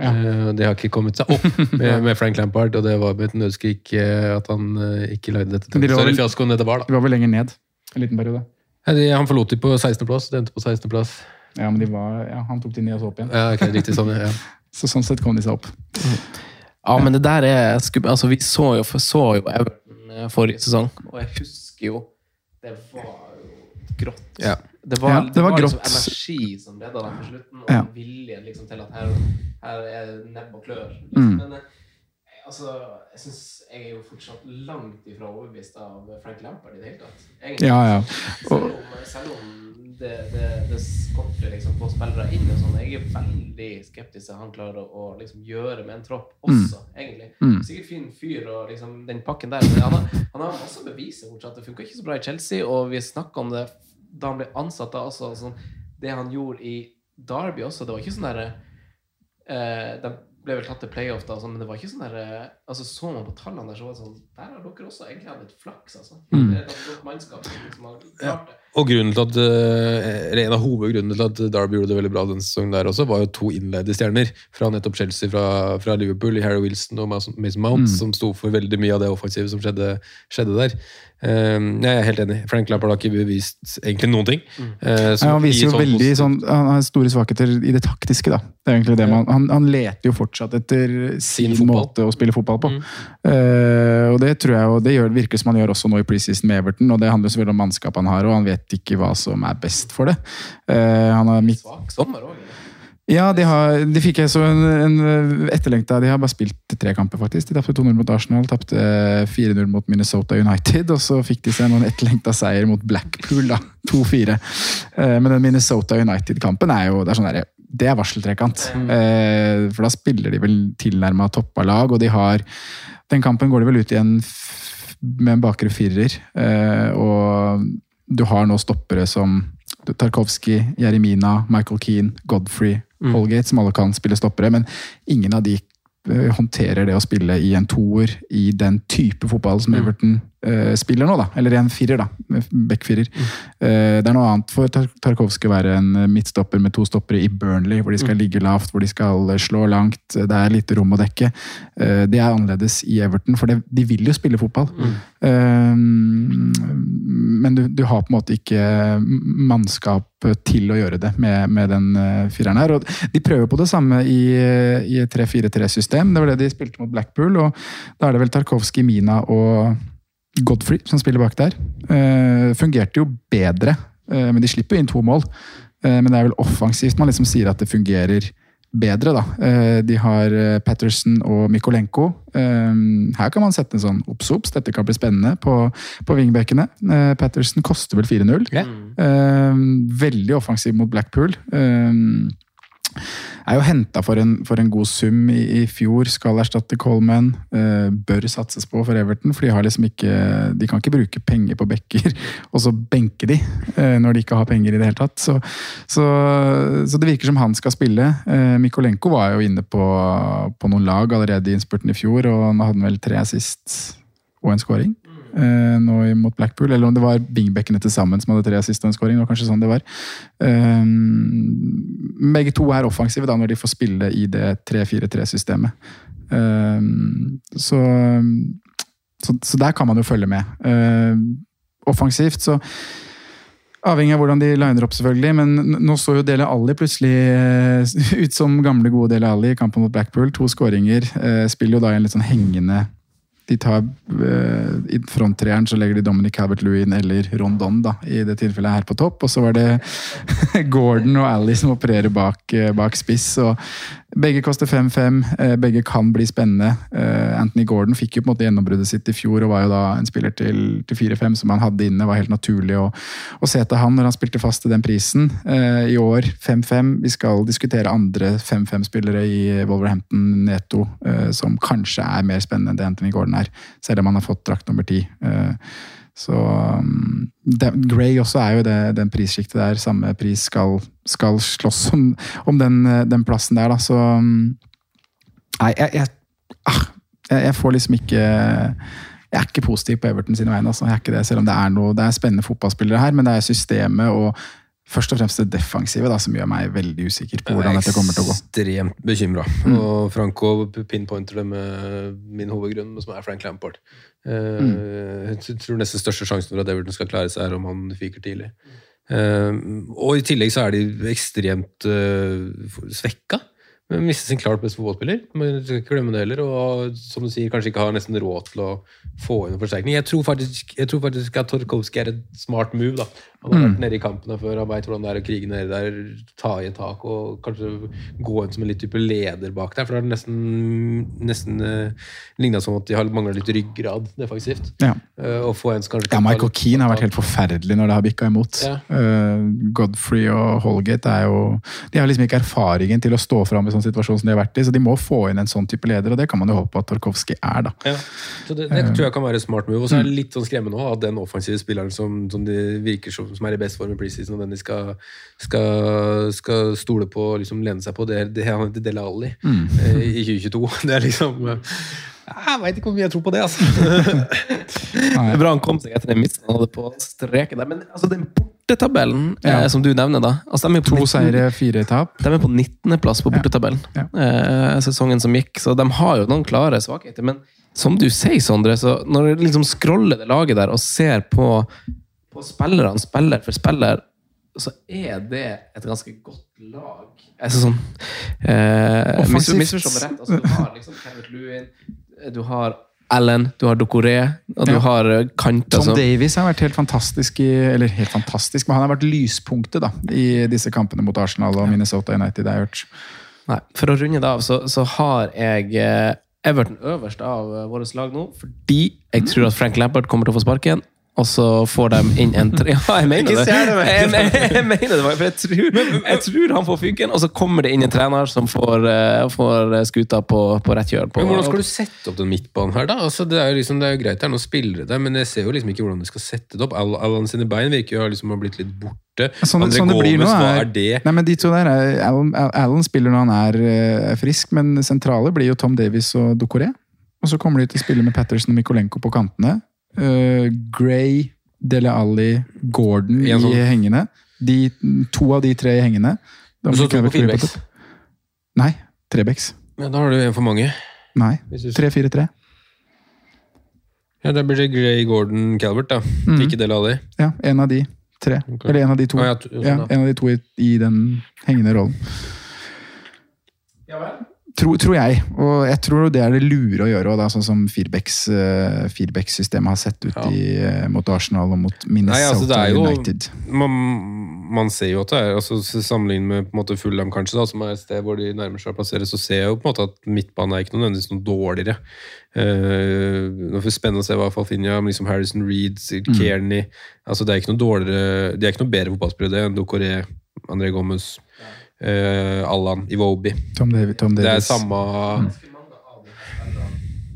Ja. Eh, det har ikke kommet seg opp (laughs) med, med Frank Lampard, og det var med et nødskrik eh, at han eh, ikke leide dette Men de til. Større fiasko enn det var, da. De var vel lenger ned en liten periode. Ja, de, han forlot de på 16.-plass, det endte på 16.-plass. Ja, men de var, ja, Han tok de ned og så opp igjen. Ja, okay, riktig sånn, ja. (laughs) Så sånn sett kom de seg opp. Ja, men det der er. Altså, vi så jo, så jo Everton eh, forrige sesong, og jeg husker jo Det var jo grått. Ja. Det var, Ja, det var liksom grått. energi som redda dem på slutten, og Ja. viljen liksom til at her, her er nebb og klør. Mm. Liksom. Men eh, altså, jeg synes jeg er jo fortsatt langt ifra overbevist av Frank Lampard i det hele tatt. Egentlig. Ja, ja. Selv om, selv om det, det, det skorter liksom på spillere inn og sånn, jeg er veldig skeptisk til at han klarer å, å liksom gjøre med en tropp også, egentlig. Mm. Sikkert fin fyr og liksom den pakken der, men han har, han har også beviser fortsatt. Det funka ikke så bra i Chelsea, og vi snakka om det da han ble ansatt da også. Sånn, det han gjorde i Derby også, det var ikke sånn derre eh, ble vel tatt til playoff, da, sånn, men det var ikke sånn der eh, altså Så man på tallene der, så var det sånn Der har dere også egentlig hatt litt flaks, altså. Mm. Det er et godt mannskap som liksom har klart det. Og grunnen til at, eh, eller En av hovedgrunnene til at Derby gjorde det veldig bra denne sesongen, der også, var jo to innleide stjerner fra nettopp Chelsea fra, fra Liverpool, i Harry Wilson og Mason Mount, Mm. som sto for veldig mye av det offensive som skjedde, skjedde der. Um, jeg er helt enig. Frank Lampard har ikke bevist egentlig noen ting. Mm. Uh, Ja, han viser jo sånn veldig sånn, Han har store svakheter i det taktiske, da. Det er egentlig det man, han, han leter jo fortsatt etter sin, sin måte å spille fotball på. Mm. Uh, og det tror jeg og det gjør, virker som han gjør også nå i preseason med Everton. Og det handler selvfølgelig om mannskapet han har, og han vet ikke hva som er best for det. Uh, han har midt Svak sommer òg. Ja, de, har, de fikk jeg så en, en etterlengta De har bare spilt tre kamper, faktisk. De tapte 2-0 mot Arsenal, tapte 4-0 mot Minnesota United, og så fikk de seg noen etterlengta seier mot Blackpool, da. (laughs) 2-4. Eh, Men den Minnesota United-kampen er jo det er sånn derre det er varseltrekant. Eh, For da spiller de vel tilnærma toppa lag, og de har Den kampen går de vel ut i en med en bakre firer. Eh, og du har nå stoppere som Tarkovskij, Jeremina, Michael Keane, Godfrey, Holgate, som alle kan spille stoppere, men ingen av de eh, håndterer det å spille i en toer i den type fotball som Everton eh, spiller nå, da. Eller en firer, da. Backfirer. Mm. det er noe annet for Tar Tarkovskij å være en midtstopper med to stoppere i Burnley, hvor de skal ligge lavt, hvor de skal slå langt. Det er lite rom å dekke. Eh, det er annerledes i Everton, for de vil jo spille fotball. Mm. men du, du har på en måte ikke mannskap til å gjøre det med, med den eh, fireren her. Og de prøver på det samme i, i 3-4-3-system. Det var det de spilte mot Blackpool, og da er det vel Tarkovskij, Mina og Godfrey som spiller bak der. Eh, fungerte jo bedre, eh, men de slipper inn to mål. Eh, men det er vel offensivt man liksom sier at det fungerer bedre, da. De har Patterson og Mikolenko. Her kan man sette en sånn obs-obs, dette kan bli spennende på, på vingbekkene. Patterson koster vel 4-0. Eh, veldig offensiv mot Blackpool. Eh, er jo henta for, for en god sum i, i fjor, skal erstatte Coleman. Eh, bør satses på for Everton, for de har liksom ikke De kan ikke bruke penger på bekker (laughs) og så benke de eh, når de ikke har penger i det hele tatt. Så, så, så det virker som han skal spille. Eh, Mikolenko var jo inne på, på noen lag allerede i innspurten i fjor, og nå hadde han vel tre assist og en scoring. Eh, nå mot Blackpool, eller om det var Bingbekkene til sammen som hadde tre assist og en scoring. Det var kanskje sånn det var. Eh, begge to er offensive da, når de får spille i det 3-4-3-systemet. Eh, så, så, så der kan man jo følge med. Um, offensivt så Avhengig av hvordan de liner opp, selvfølgelig. Men nå så jo Dele Alli plutselig eh, (laughs) ut som gamle, gode Dele Alli i kampen mot Blackpool. To skåringer. eh, Spiller jo da i en litt sånn hengende de tar eh, I fronttreeren så legger de Dominic Calvert-Lewin eller Rondon da, i det tilfellet her på topp. Og så var det (laughs) Gordon og Ally som opererer bak, eh, bak spiss. og Begge koster 5-5. eh, Begge kan bli spennende. Eh, Anthony Gordon fikk jo på en måte gjennombruddet sitt i fjor og var jo da en spiller til, til 4-5 som han hadde inne. var helt naturlig å, å se til han når han spilte fast til den prisen. Eh, I år 5-5. Vi skal diskutere andre 5-5-spillere i Wolverhampton Neto eh, som kanskje er mer spennende enn det Anthony Gordon er, selv om han har fått drakt nummer ti. Eh, så um, Gray også er jo det, den prissjiktet der. Samme pris skal, skal slåss om, om den, eh, den plassen der, da. Så um, Nei, jeg, jeg, ah, jeg, jeg får liksom ikke jeg er ikke positiv på Everton sine vegne. Altså. Jeg er ikke det, selv om det er, noe, det er spennende fotballspillere her, men det er systemet og først og fremst det defensive da, som gjør meg veldig usikker på hvordan dette kommer til å gå. Ekstremt bekymra. Mm. Og Franco pinpointer det med min hovedgrunn, som er Frank Lampard. Eh, Mm. Jeg tror nesten største sjansen for at Everton skal klare seg, er om han fyker tidlig. Eh, og i tillegg så er de ekstremt uh, svekka. Men Mister sin klart beste fotballspiller. Men skal ikke glemme det heller. Og som du sier, kanskje ikke har nesten råd til å få inn en forsterkning. Jeg tror faktisk, jeg tror faktisk at Torkowski er et smart move. da. Han har Mm. vært nede i kampene før, han veit hvordan det er å krige nede der, ta i et tak og kanskje gå inn som en litt type leder bak der. For det har nesten, nesten uh, ligna som at de har mangla litt ryggrad defensivt. Ja. Uh, og få en som kanskje Ja, kan Michael Keane har vært helt forferdelig når det har bikka imot. Ja. Uh, Godfrey og Holgate er jo De har liksom ikke erfaringen til å stå fram i sånn situasjon som de har vært i, så de må få inn en sånn type leder, og det kan man jo håpe at Torkovskij er, da. Ja, så det, det tror jeg kan være smart move. Og så er det litt sånn skremmende også, at den offensive spilleren som, som de virker som, som er i best form i preseason, og den de skal, skal, skal stole på og liksom lene seg på, det er, det er han heter Dele Alli Mm. eh, i 2022. (laughs) Det er liksom eh, Jeg veit ikke hvor mye jeg tror på det, altså. (laughs) Det er bra han kom seg etter den missen han hadde på streken der. Men altså, den bortetabellen Ja. eh, som du nevner, da altså, de To 19 seire, fire tap. De er på 19.-plass på bortetabellen Ja. eh, sesongen som gikk, så de har jo noen klare svakheter. Men som du sier, Sondre, så når du liksom scroller det laget der og ser på, på spillerne spiller for spiller, så er det et ganske godt lag. Altså sånn eh. Misforstå meg rett. Altså, du har liksom Kenneth Lewin, du har Allen, du har Dokoré, og du Ja. har eh, Kant. Tom altså. Davies har vært helt fantastisk i, eller helt fantastisk, men han har vært lyspunktet da, i disse kampene mot Arsenal og Minnesota United. Jeg har hørt. Nei, for å runde det av, så, så har jeg eh, Everton øverst av våre vårt lag nå, fordi jeg tror at Frank Lampard kommer til å få sparken. Og så får de inn en tre... (laughs) Ja, jeg mener det! Jeg, mener det, for jeg tror, jeg tror han får fyken, og så kommer det inn en trener som får, eh, får skuta på, på rett kjøl. på- Men hvordan skal du sette opp den midtbanen her, da? Altså, det, er jo liksom, det er jo greit det er noen spillere der, men jeg ser jo liksom ikke hvordan de skal sette det opp. Al- Allan sine bein virker jo å liksom ha blitt litt borte. Sånn, André sånn det blir nå er, er det? Nei, men de to der Allan Allen, Allen spiller når han er er frisk, men sentrale blir jo Tom Davies og Dokoré. Og så kommer de til å spille med Patterson og Mikolenko på kantene. Eh, Gray, Dele Alli, Gordon i En sånn- hengene. De, to av de tre i hengene. Og så to på firebacks. Nei, trebacks. Ja, da har du en for mange. Nei, 3-4-3. Ja, Da blir det Gray Gordon Calvert, da. Mm. Ikke Del Alli. Ja, en av de tre. Okay. Eller en av de to. Ah, ja, sånn, ja, ja. en av de to i, i den hengende rollen. Tror, tror jeg. Og jeg tror det er det lure å gjøre, og da, sånn som feedback-systemet har sett ut Ja. i, eh, mot Arsenal og mot Minnesota Nei, altså, jo, United. man, man ser jo at det er altså, Sammenlignet med måte Fulham, kanskje, da, som er et sted hvor de nærmer seg å plassere, så ser jeg jo på en måte at midtbanen er ikke noe nødvendigvis noe dårligere. Uh, det er spennende å se hva Falfinha, men liksom Harrison Reed, Kearney altså, Det er ikke noe dårligere De er ikke noe bedre fotballspillere enn Docoré, André Gomez, eh, Allan, Iwobi. Tom, David, Tom Det er samme spillerne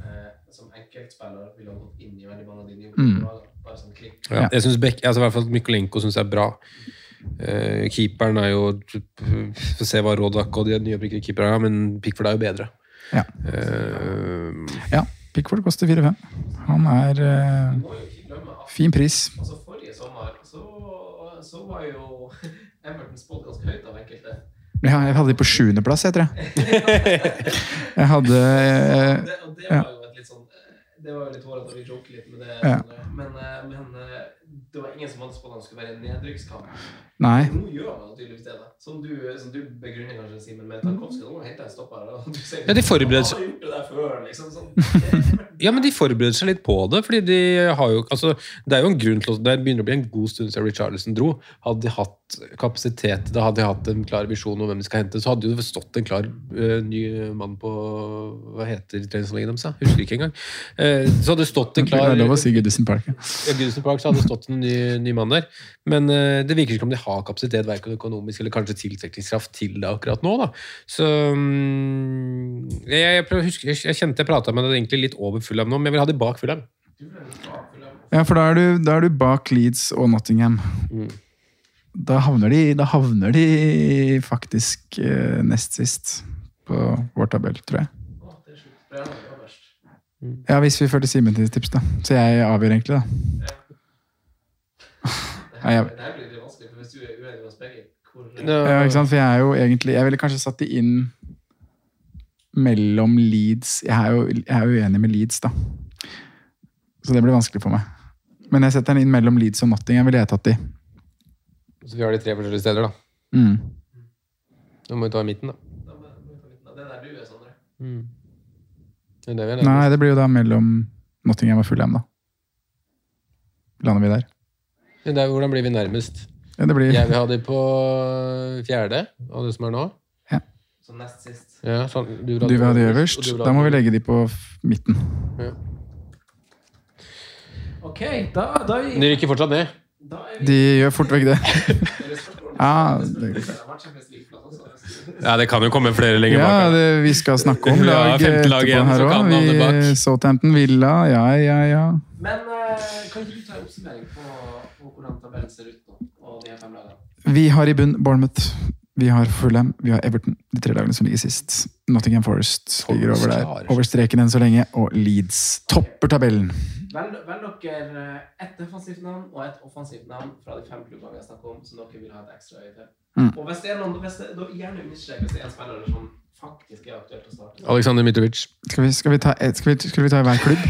eh, Mm. sånn. Ja, jeg synes altså i hvert fall Mykolenko synes jeg er bra. Uh, keeperen er jo Få se hva Rodak og de nye keeperne er, men Pickford er jo bedre. Ja. Uh, ja, Pickford koster 4-5. Han er at fin pris. altså, forrige sommer så, så var jo (laughs) Everton spådd ganske høyt av enkelte. Ja, jeg hadde de på sjuendeplass, jeg tror jeg. Jeg hadde eh, det, det var jo et litt sånn Det var jo litt hårete å joke litt med det. Ja. Men, eh, men eh, det var ingen som hadde spådd at det skulle være en nedrykkskamp. Nå gjør man tydeligvis det. da Som du, som du begrunner kanskje, Simen, med Tarkovskij. Nå henter jeg en stopper her. sier, Ja, de forbereder seg- «Han har gjort det før, liksom, sånn. (laughs) ja, men de forbereder seg litt på det. fordi de har jo, altså, Det er jo en grunn til at det begynner å bli en god stund siden Richarlison dro. Hadde de hatt kapasitet, da hadde de hatt en klar visjon om hvem de skal hente, så hadde jo det stått en klar uh, ny mann på Hva heter treningsanlegget deres? Husker ikke engang. Uh, så hadde det stått en Det klar er lov å si Goodison Park. ja. Goodison Park så hadde det stått en ny, ny mann der. Men uh, det virker ikke som de har kapasitet, verken økonomisk eller kanskje tiltrekningskraft til det akkurat nå. da. Så mm, jeg, jeg, husker, jeg, jeg kjente jeg prata med deg egentlig litt over Fulham nå, men jeg vil ha det bak Fulham. Ja, for da er, du, da er du bak Leeds og Nottingham. Mm. Da, havner de, da havner de faktisk eh, nest sist på vår tabell, tror jeg. Ja, hvis vi følger Simen til tips, da. Så jeg avgjør egentlig, da. Ja, jeg, Det her blir litt vanskelig, for hvis du er uenig med oss begge, ja, ikke sant? For jeg er jo egentlig Jeg ville kanskje satt de inn mellom Leeds Jeg er jo, jeg er jo uenig med Leeds, da. Så det blir vanskelig for meg. Men jeg setter den inn mellom Leeds og Nottingham. ville jeg tatt de. Så vi har de tre forskjellige steder, da. Mm. Da må vi ta i midten, da. Det er du Sondre. Mm. Det det Nei, det blir jo da mellom Nottingham og Fulham, da. Lander vi der? Det er, hvordan blir vi nærmest? Ja, det blir Jeg vil ha de på fjerde, av det som er nå. Så nest sist. Ja, sånn, du, Du vil ha de øverst. du Da må vi legge de på midten. Ja. Ok, da, da Men De rykker fortsatt ned. De gjør fort vekk det. Ja, det, Ja, det kan jo komme flere lenger ja bak. det, vi skal snakke om (laughs) Vi lag femte lag igjen, her så kan òg. Vi bak. Southampton Villa, ja, ja, ja. Men eh, kan ikke du ta en oppsummering på, på hvordan tabellen ser ut Vi har i bunn Bournemouth. Vi har Fulham, vi har Everton, de tre lagene som ligger sist. Nottingham Forest ligger over der, over streken enn så lenge. Og Leeds topper tabellen. Velg, dere ett defensivt navn og ett offensivt navn fra de fem klubbene vi har snakket om, som dere vil ha et ekstra øye til. Mm. Og hvis det er noen, hvis det, da gjerne understrek hvis det er en spiller som faktisk er aktuelt å starte. Aleksandr Mitrovic. Skal vi, skal vi, ta, skal vi, skal vi ta i hver klubb?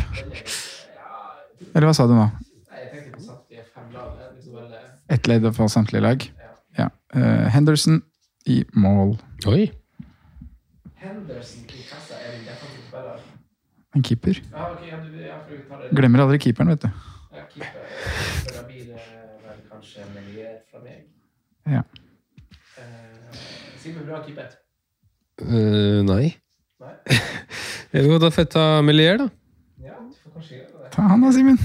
(laughs) Eller hva sa du nå? Nei, jeg tenkte på samtlige fem lag. det er Liksom veldig... Ett ledd for samtlige lag? Ja. Eh, Henderson i mål. Oi. Henderson i kassa er spiller. En keeper. Ja, du, ja, det. Glemmer aldri keeperen, vet du. Ja, keeper. Da blir det vel kanskje Melier fra meg. Ja. Eh, Simen, bra keeper. Eh, nei. Nei. (laughs) Jeg vil godt ta Melier, da. Ja, du får kanskje gjøre det. Ta han da, Simen.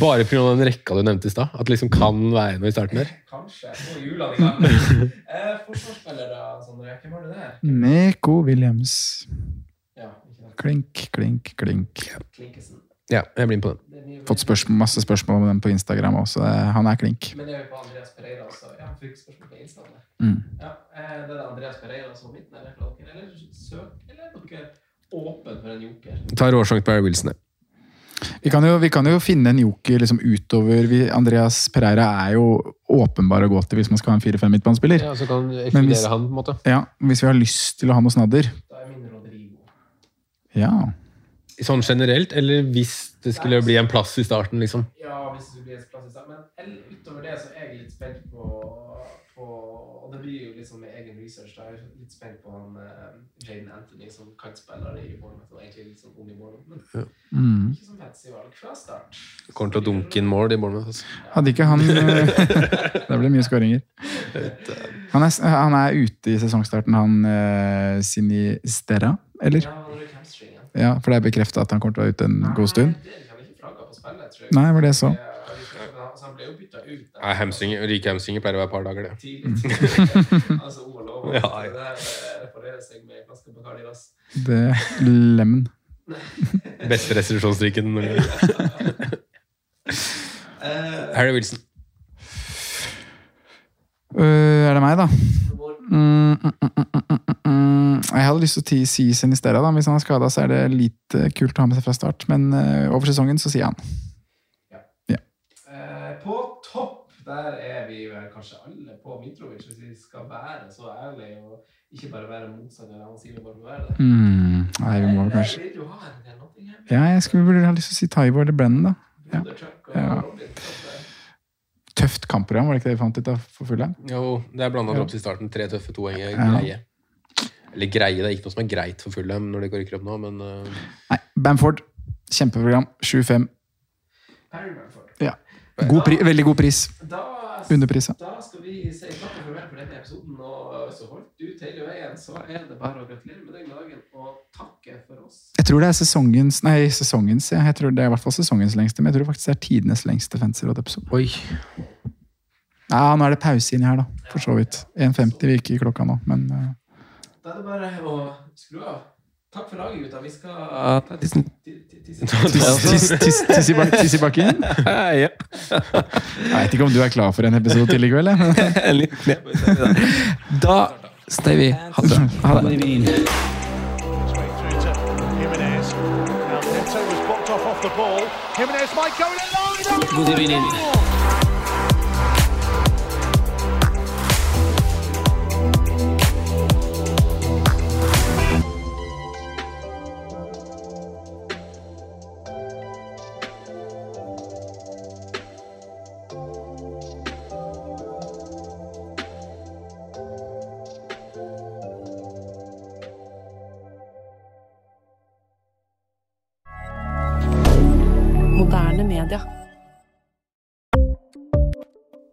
Bare pga. den rekka du nevnte i stad. At det liksom kan være noe i starten der. Kanskje. Nå er i gang. Eh, Forsvarsspillere, Sondre. Hvem var det der? Meko Williams. Ja. Klink, klink, klink. Klinkesen. Ja, jeg blir med på den. Fått spørsmål, masse spørsmål om den på Instagram også. Eh, Han er klink. Men det er jo på Andreas Pereira også. Ja, fikk spørsmål på Instagram. Mm. Ja, eh, det er Andreas Pereira som er midten, eller? Eller søk, eller er dere åpen for en joker? Tar årsak på Barry Wilson. jeg. Vi kan jo, vi kan jo finne en joker liksom utover vi, Andreas Pereira er jo åpenbar å gå til hvis man skal ha en 4-5 midtbanespiller. Ja, så kan du Men hvis- han, på en måte. Ja, hvis vi har lyst til å ha noe snadder. Da er min Rodrigo. Ja. Sånn generelt, eller hvis det skulle bli en plass i starten, liksom. Ja, hvis det skulle bli en plass i starten. Men utover det så er jeg litt spent på, på Og det blir jo liksom med egen research. Da er jeg litt spent på han uh, Jaden Anthony som kantspiller i Bournemouth. Og egentlig litt sånn ung i Bournemouth. Men Ja. Mm. ikke som fancy valg fra start. Kommer til å dunke inn mål i Bournemouth. Altså. Hadde ikke han (laughs) eh, (laughs) Det ble mye skåringer. Han han er ute i sesongstarten, han uh, Sinisterra, eller? Ja, han hamstringen. Ja, for det er bekrefta at han kommer til å være ute en god stund. Nei, det kan ikke flagge på spillet, tror jeg. Nei, var det så? Ja, Så han ble jo bytta ut. der. Nei, hamstringer, Ryke hamstringer pleier å være et par dager, det. Altså, om og lov. Ja, ja. Det der eh, reparerer seg med en flaske Bacardi Ras. Det Lemon. Beste restitusjonsdrikken. Harry Wilson. Uh, er det meg, da? Mm, mm, mm, mm, mm, mm. Jeg hadde lyst til å si Sinistera. Da. Hvis han er skada, så er det lite kult å ha med seg fra start. Men uh, over sesongen så sier han. Eh, på topp, der er vi vel kanskje alle på Mitrovic, hvis vi skal være så ærlige og ikke bare være bare må være det. Mm, nei, vi må kanskje? Ja, jeg skulle burde ha lyst til å si Taibor eller Brennan, da. Ja. Ja. Tøft kampprogram, var det ikke det vi fant ut av for fulle Jo, det er blanda drops i starten. Tre tøffe, to enge Ja. greie. Eller greie, det er ikke noe som er greit for fulle, når de går rykker opp nå, men uh, Nei, Bamford. Kjempeprogram. 7-5. Harry Bamford. God pri veldig god pris. Da, Underprisa. da skal vi si takk og farvel for denne episoden. Og så holdt du ut hele veien, så er det bare å gratulere med den dagen og takke for oss. Jeg tror det er sesongens Nei, sesongens, ja. Jeg tror det er i hvert fall sesongens lengste, men jeg tror faktisk det er tidenes lengste Fancy Råd-episode. Oi. Ja, nå er det pause inni her, da. For så vidt. 1,50 virker klokka nå, men uh, Da er det bare å skru av. Takk for laget, gutta. Vi skal Tissen. Tiss, tiss, tiss, tiss, i bakken? (laughs) ja. Jeg vet ikke om du er klar for en episode til i kveld? (laughs) Da steg vi ha det. Ha det. Jimenez. the ball. Jimenez might go in line.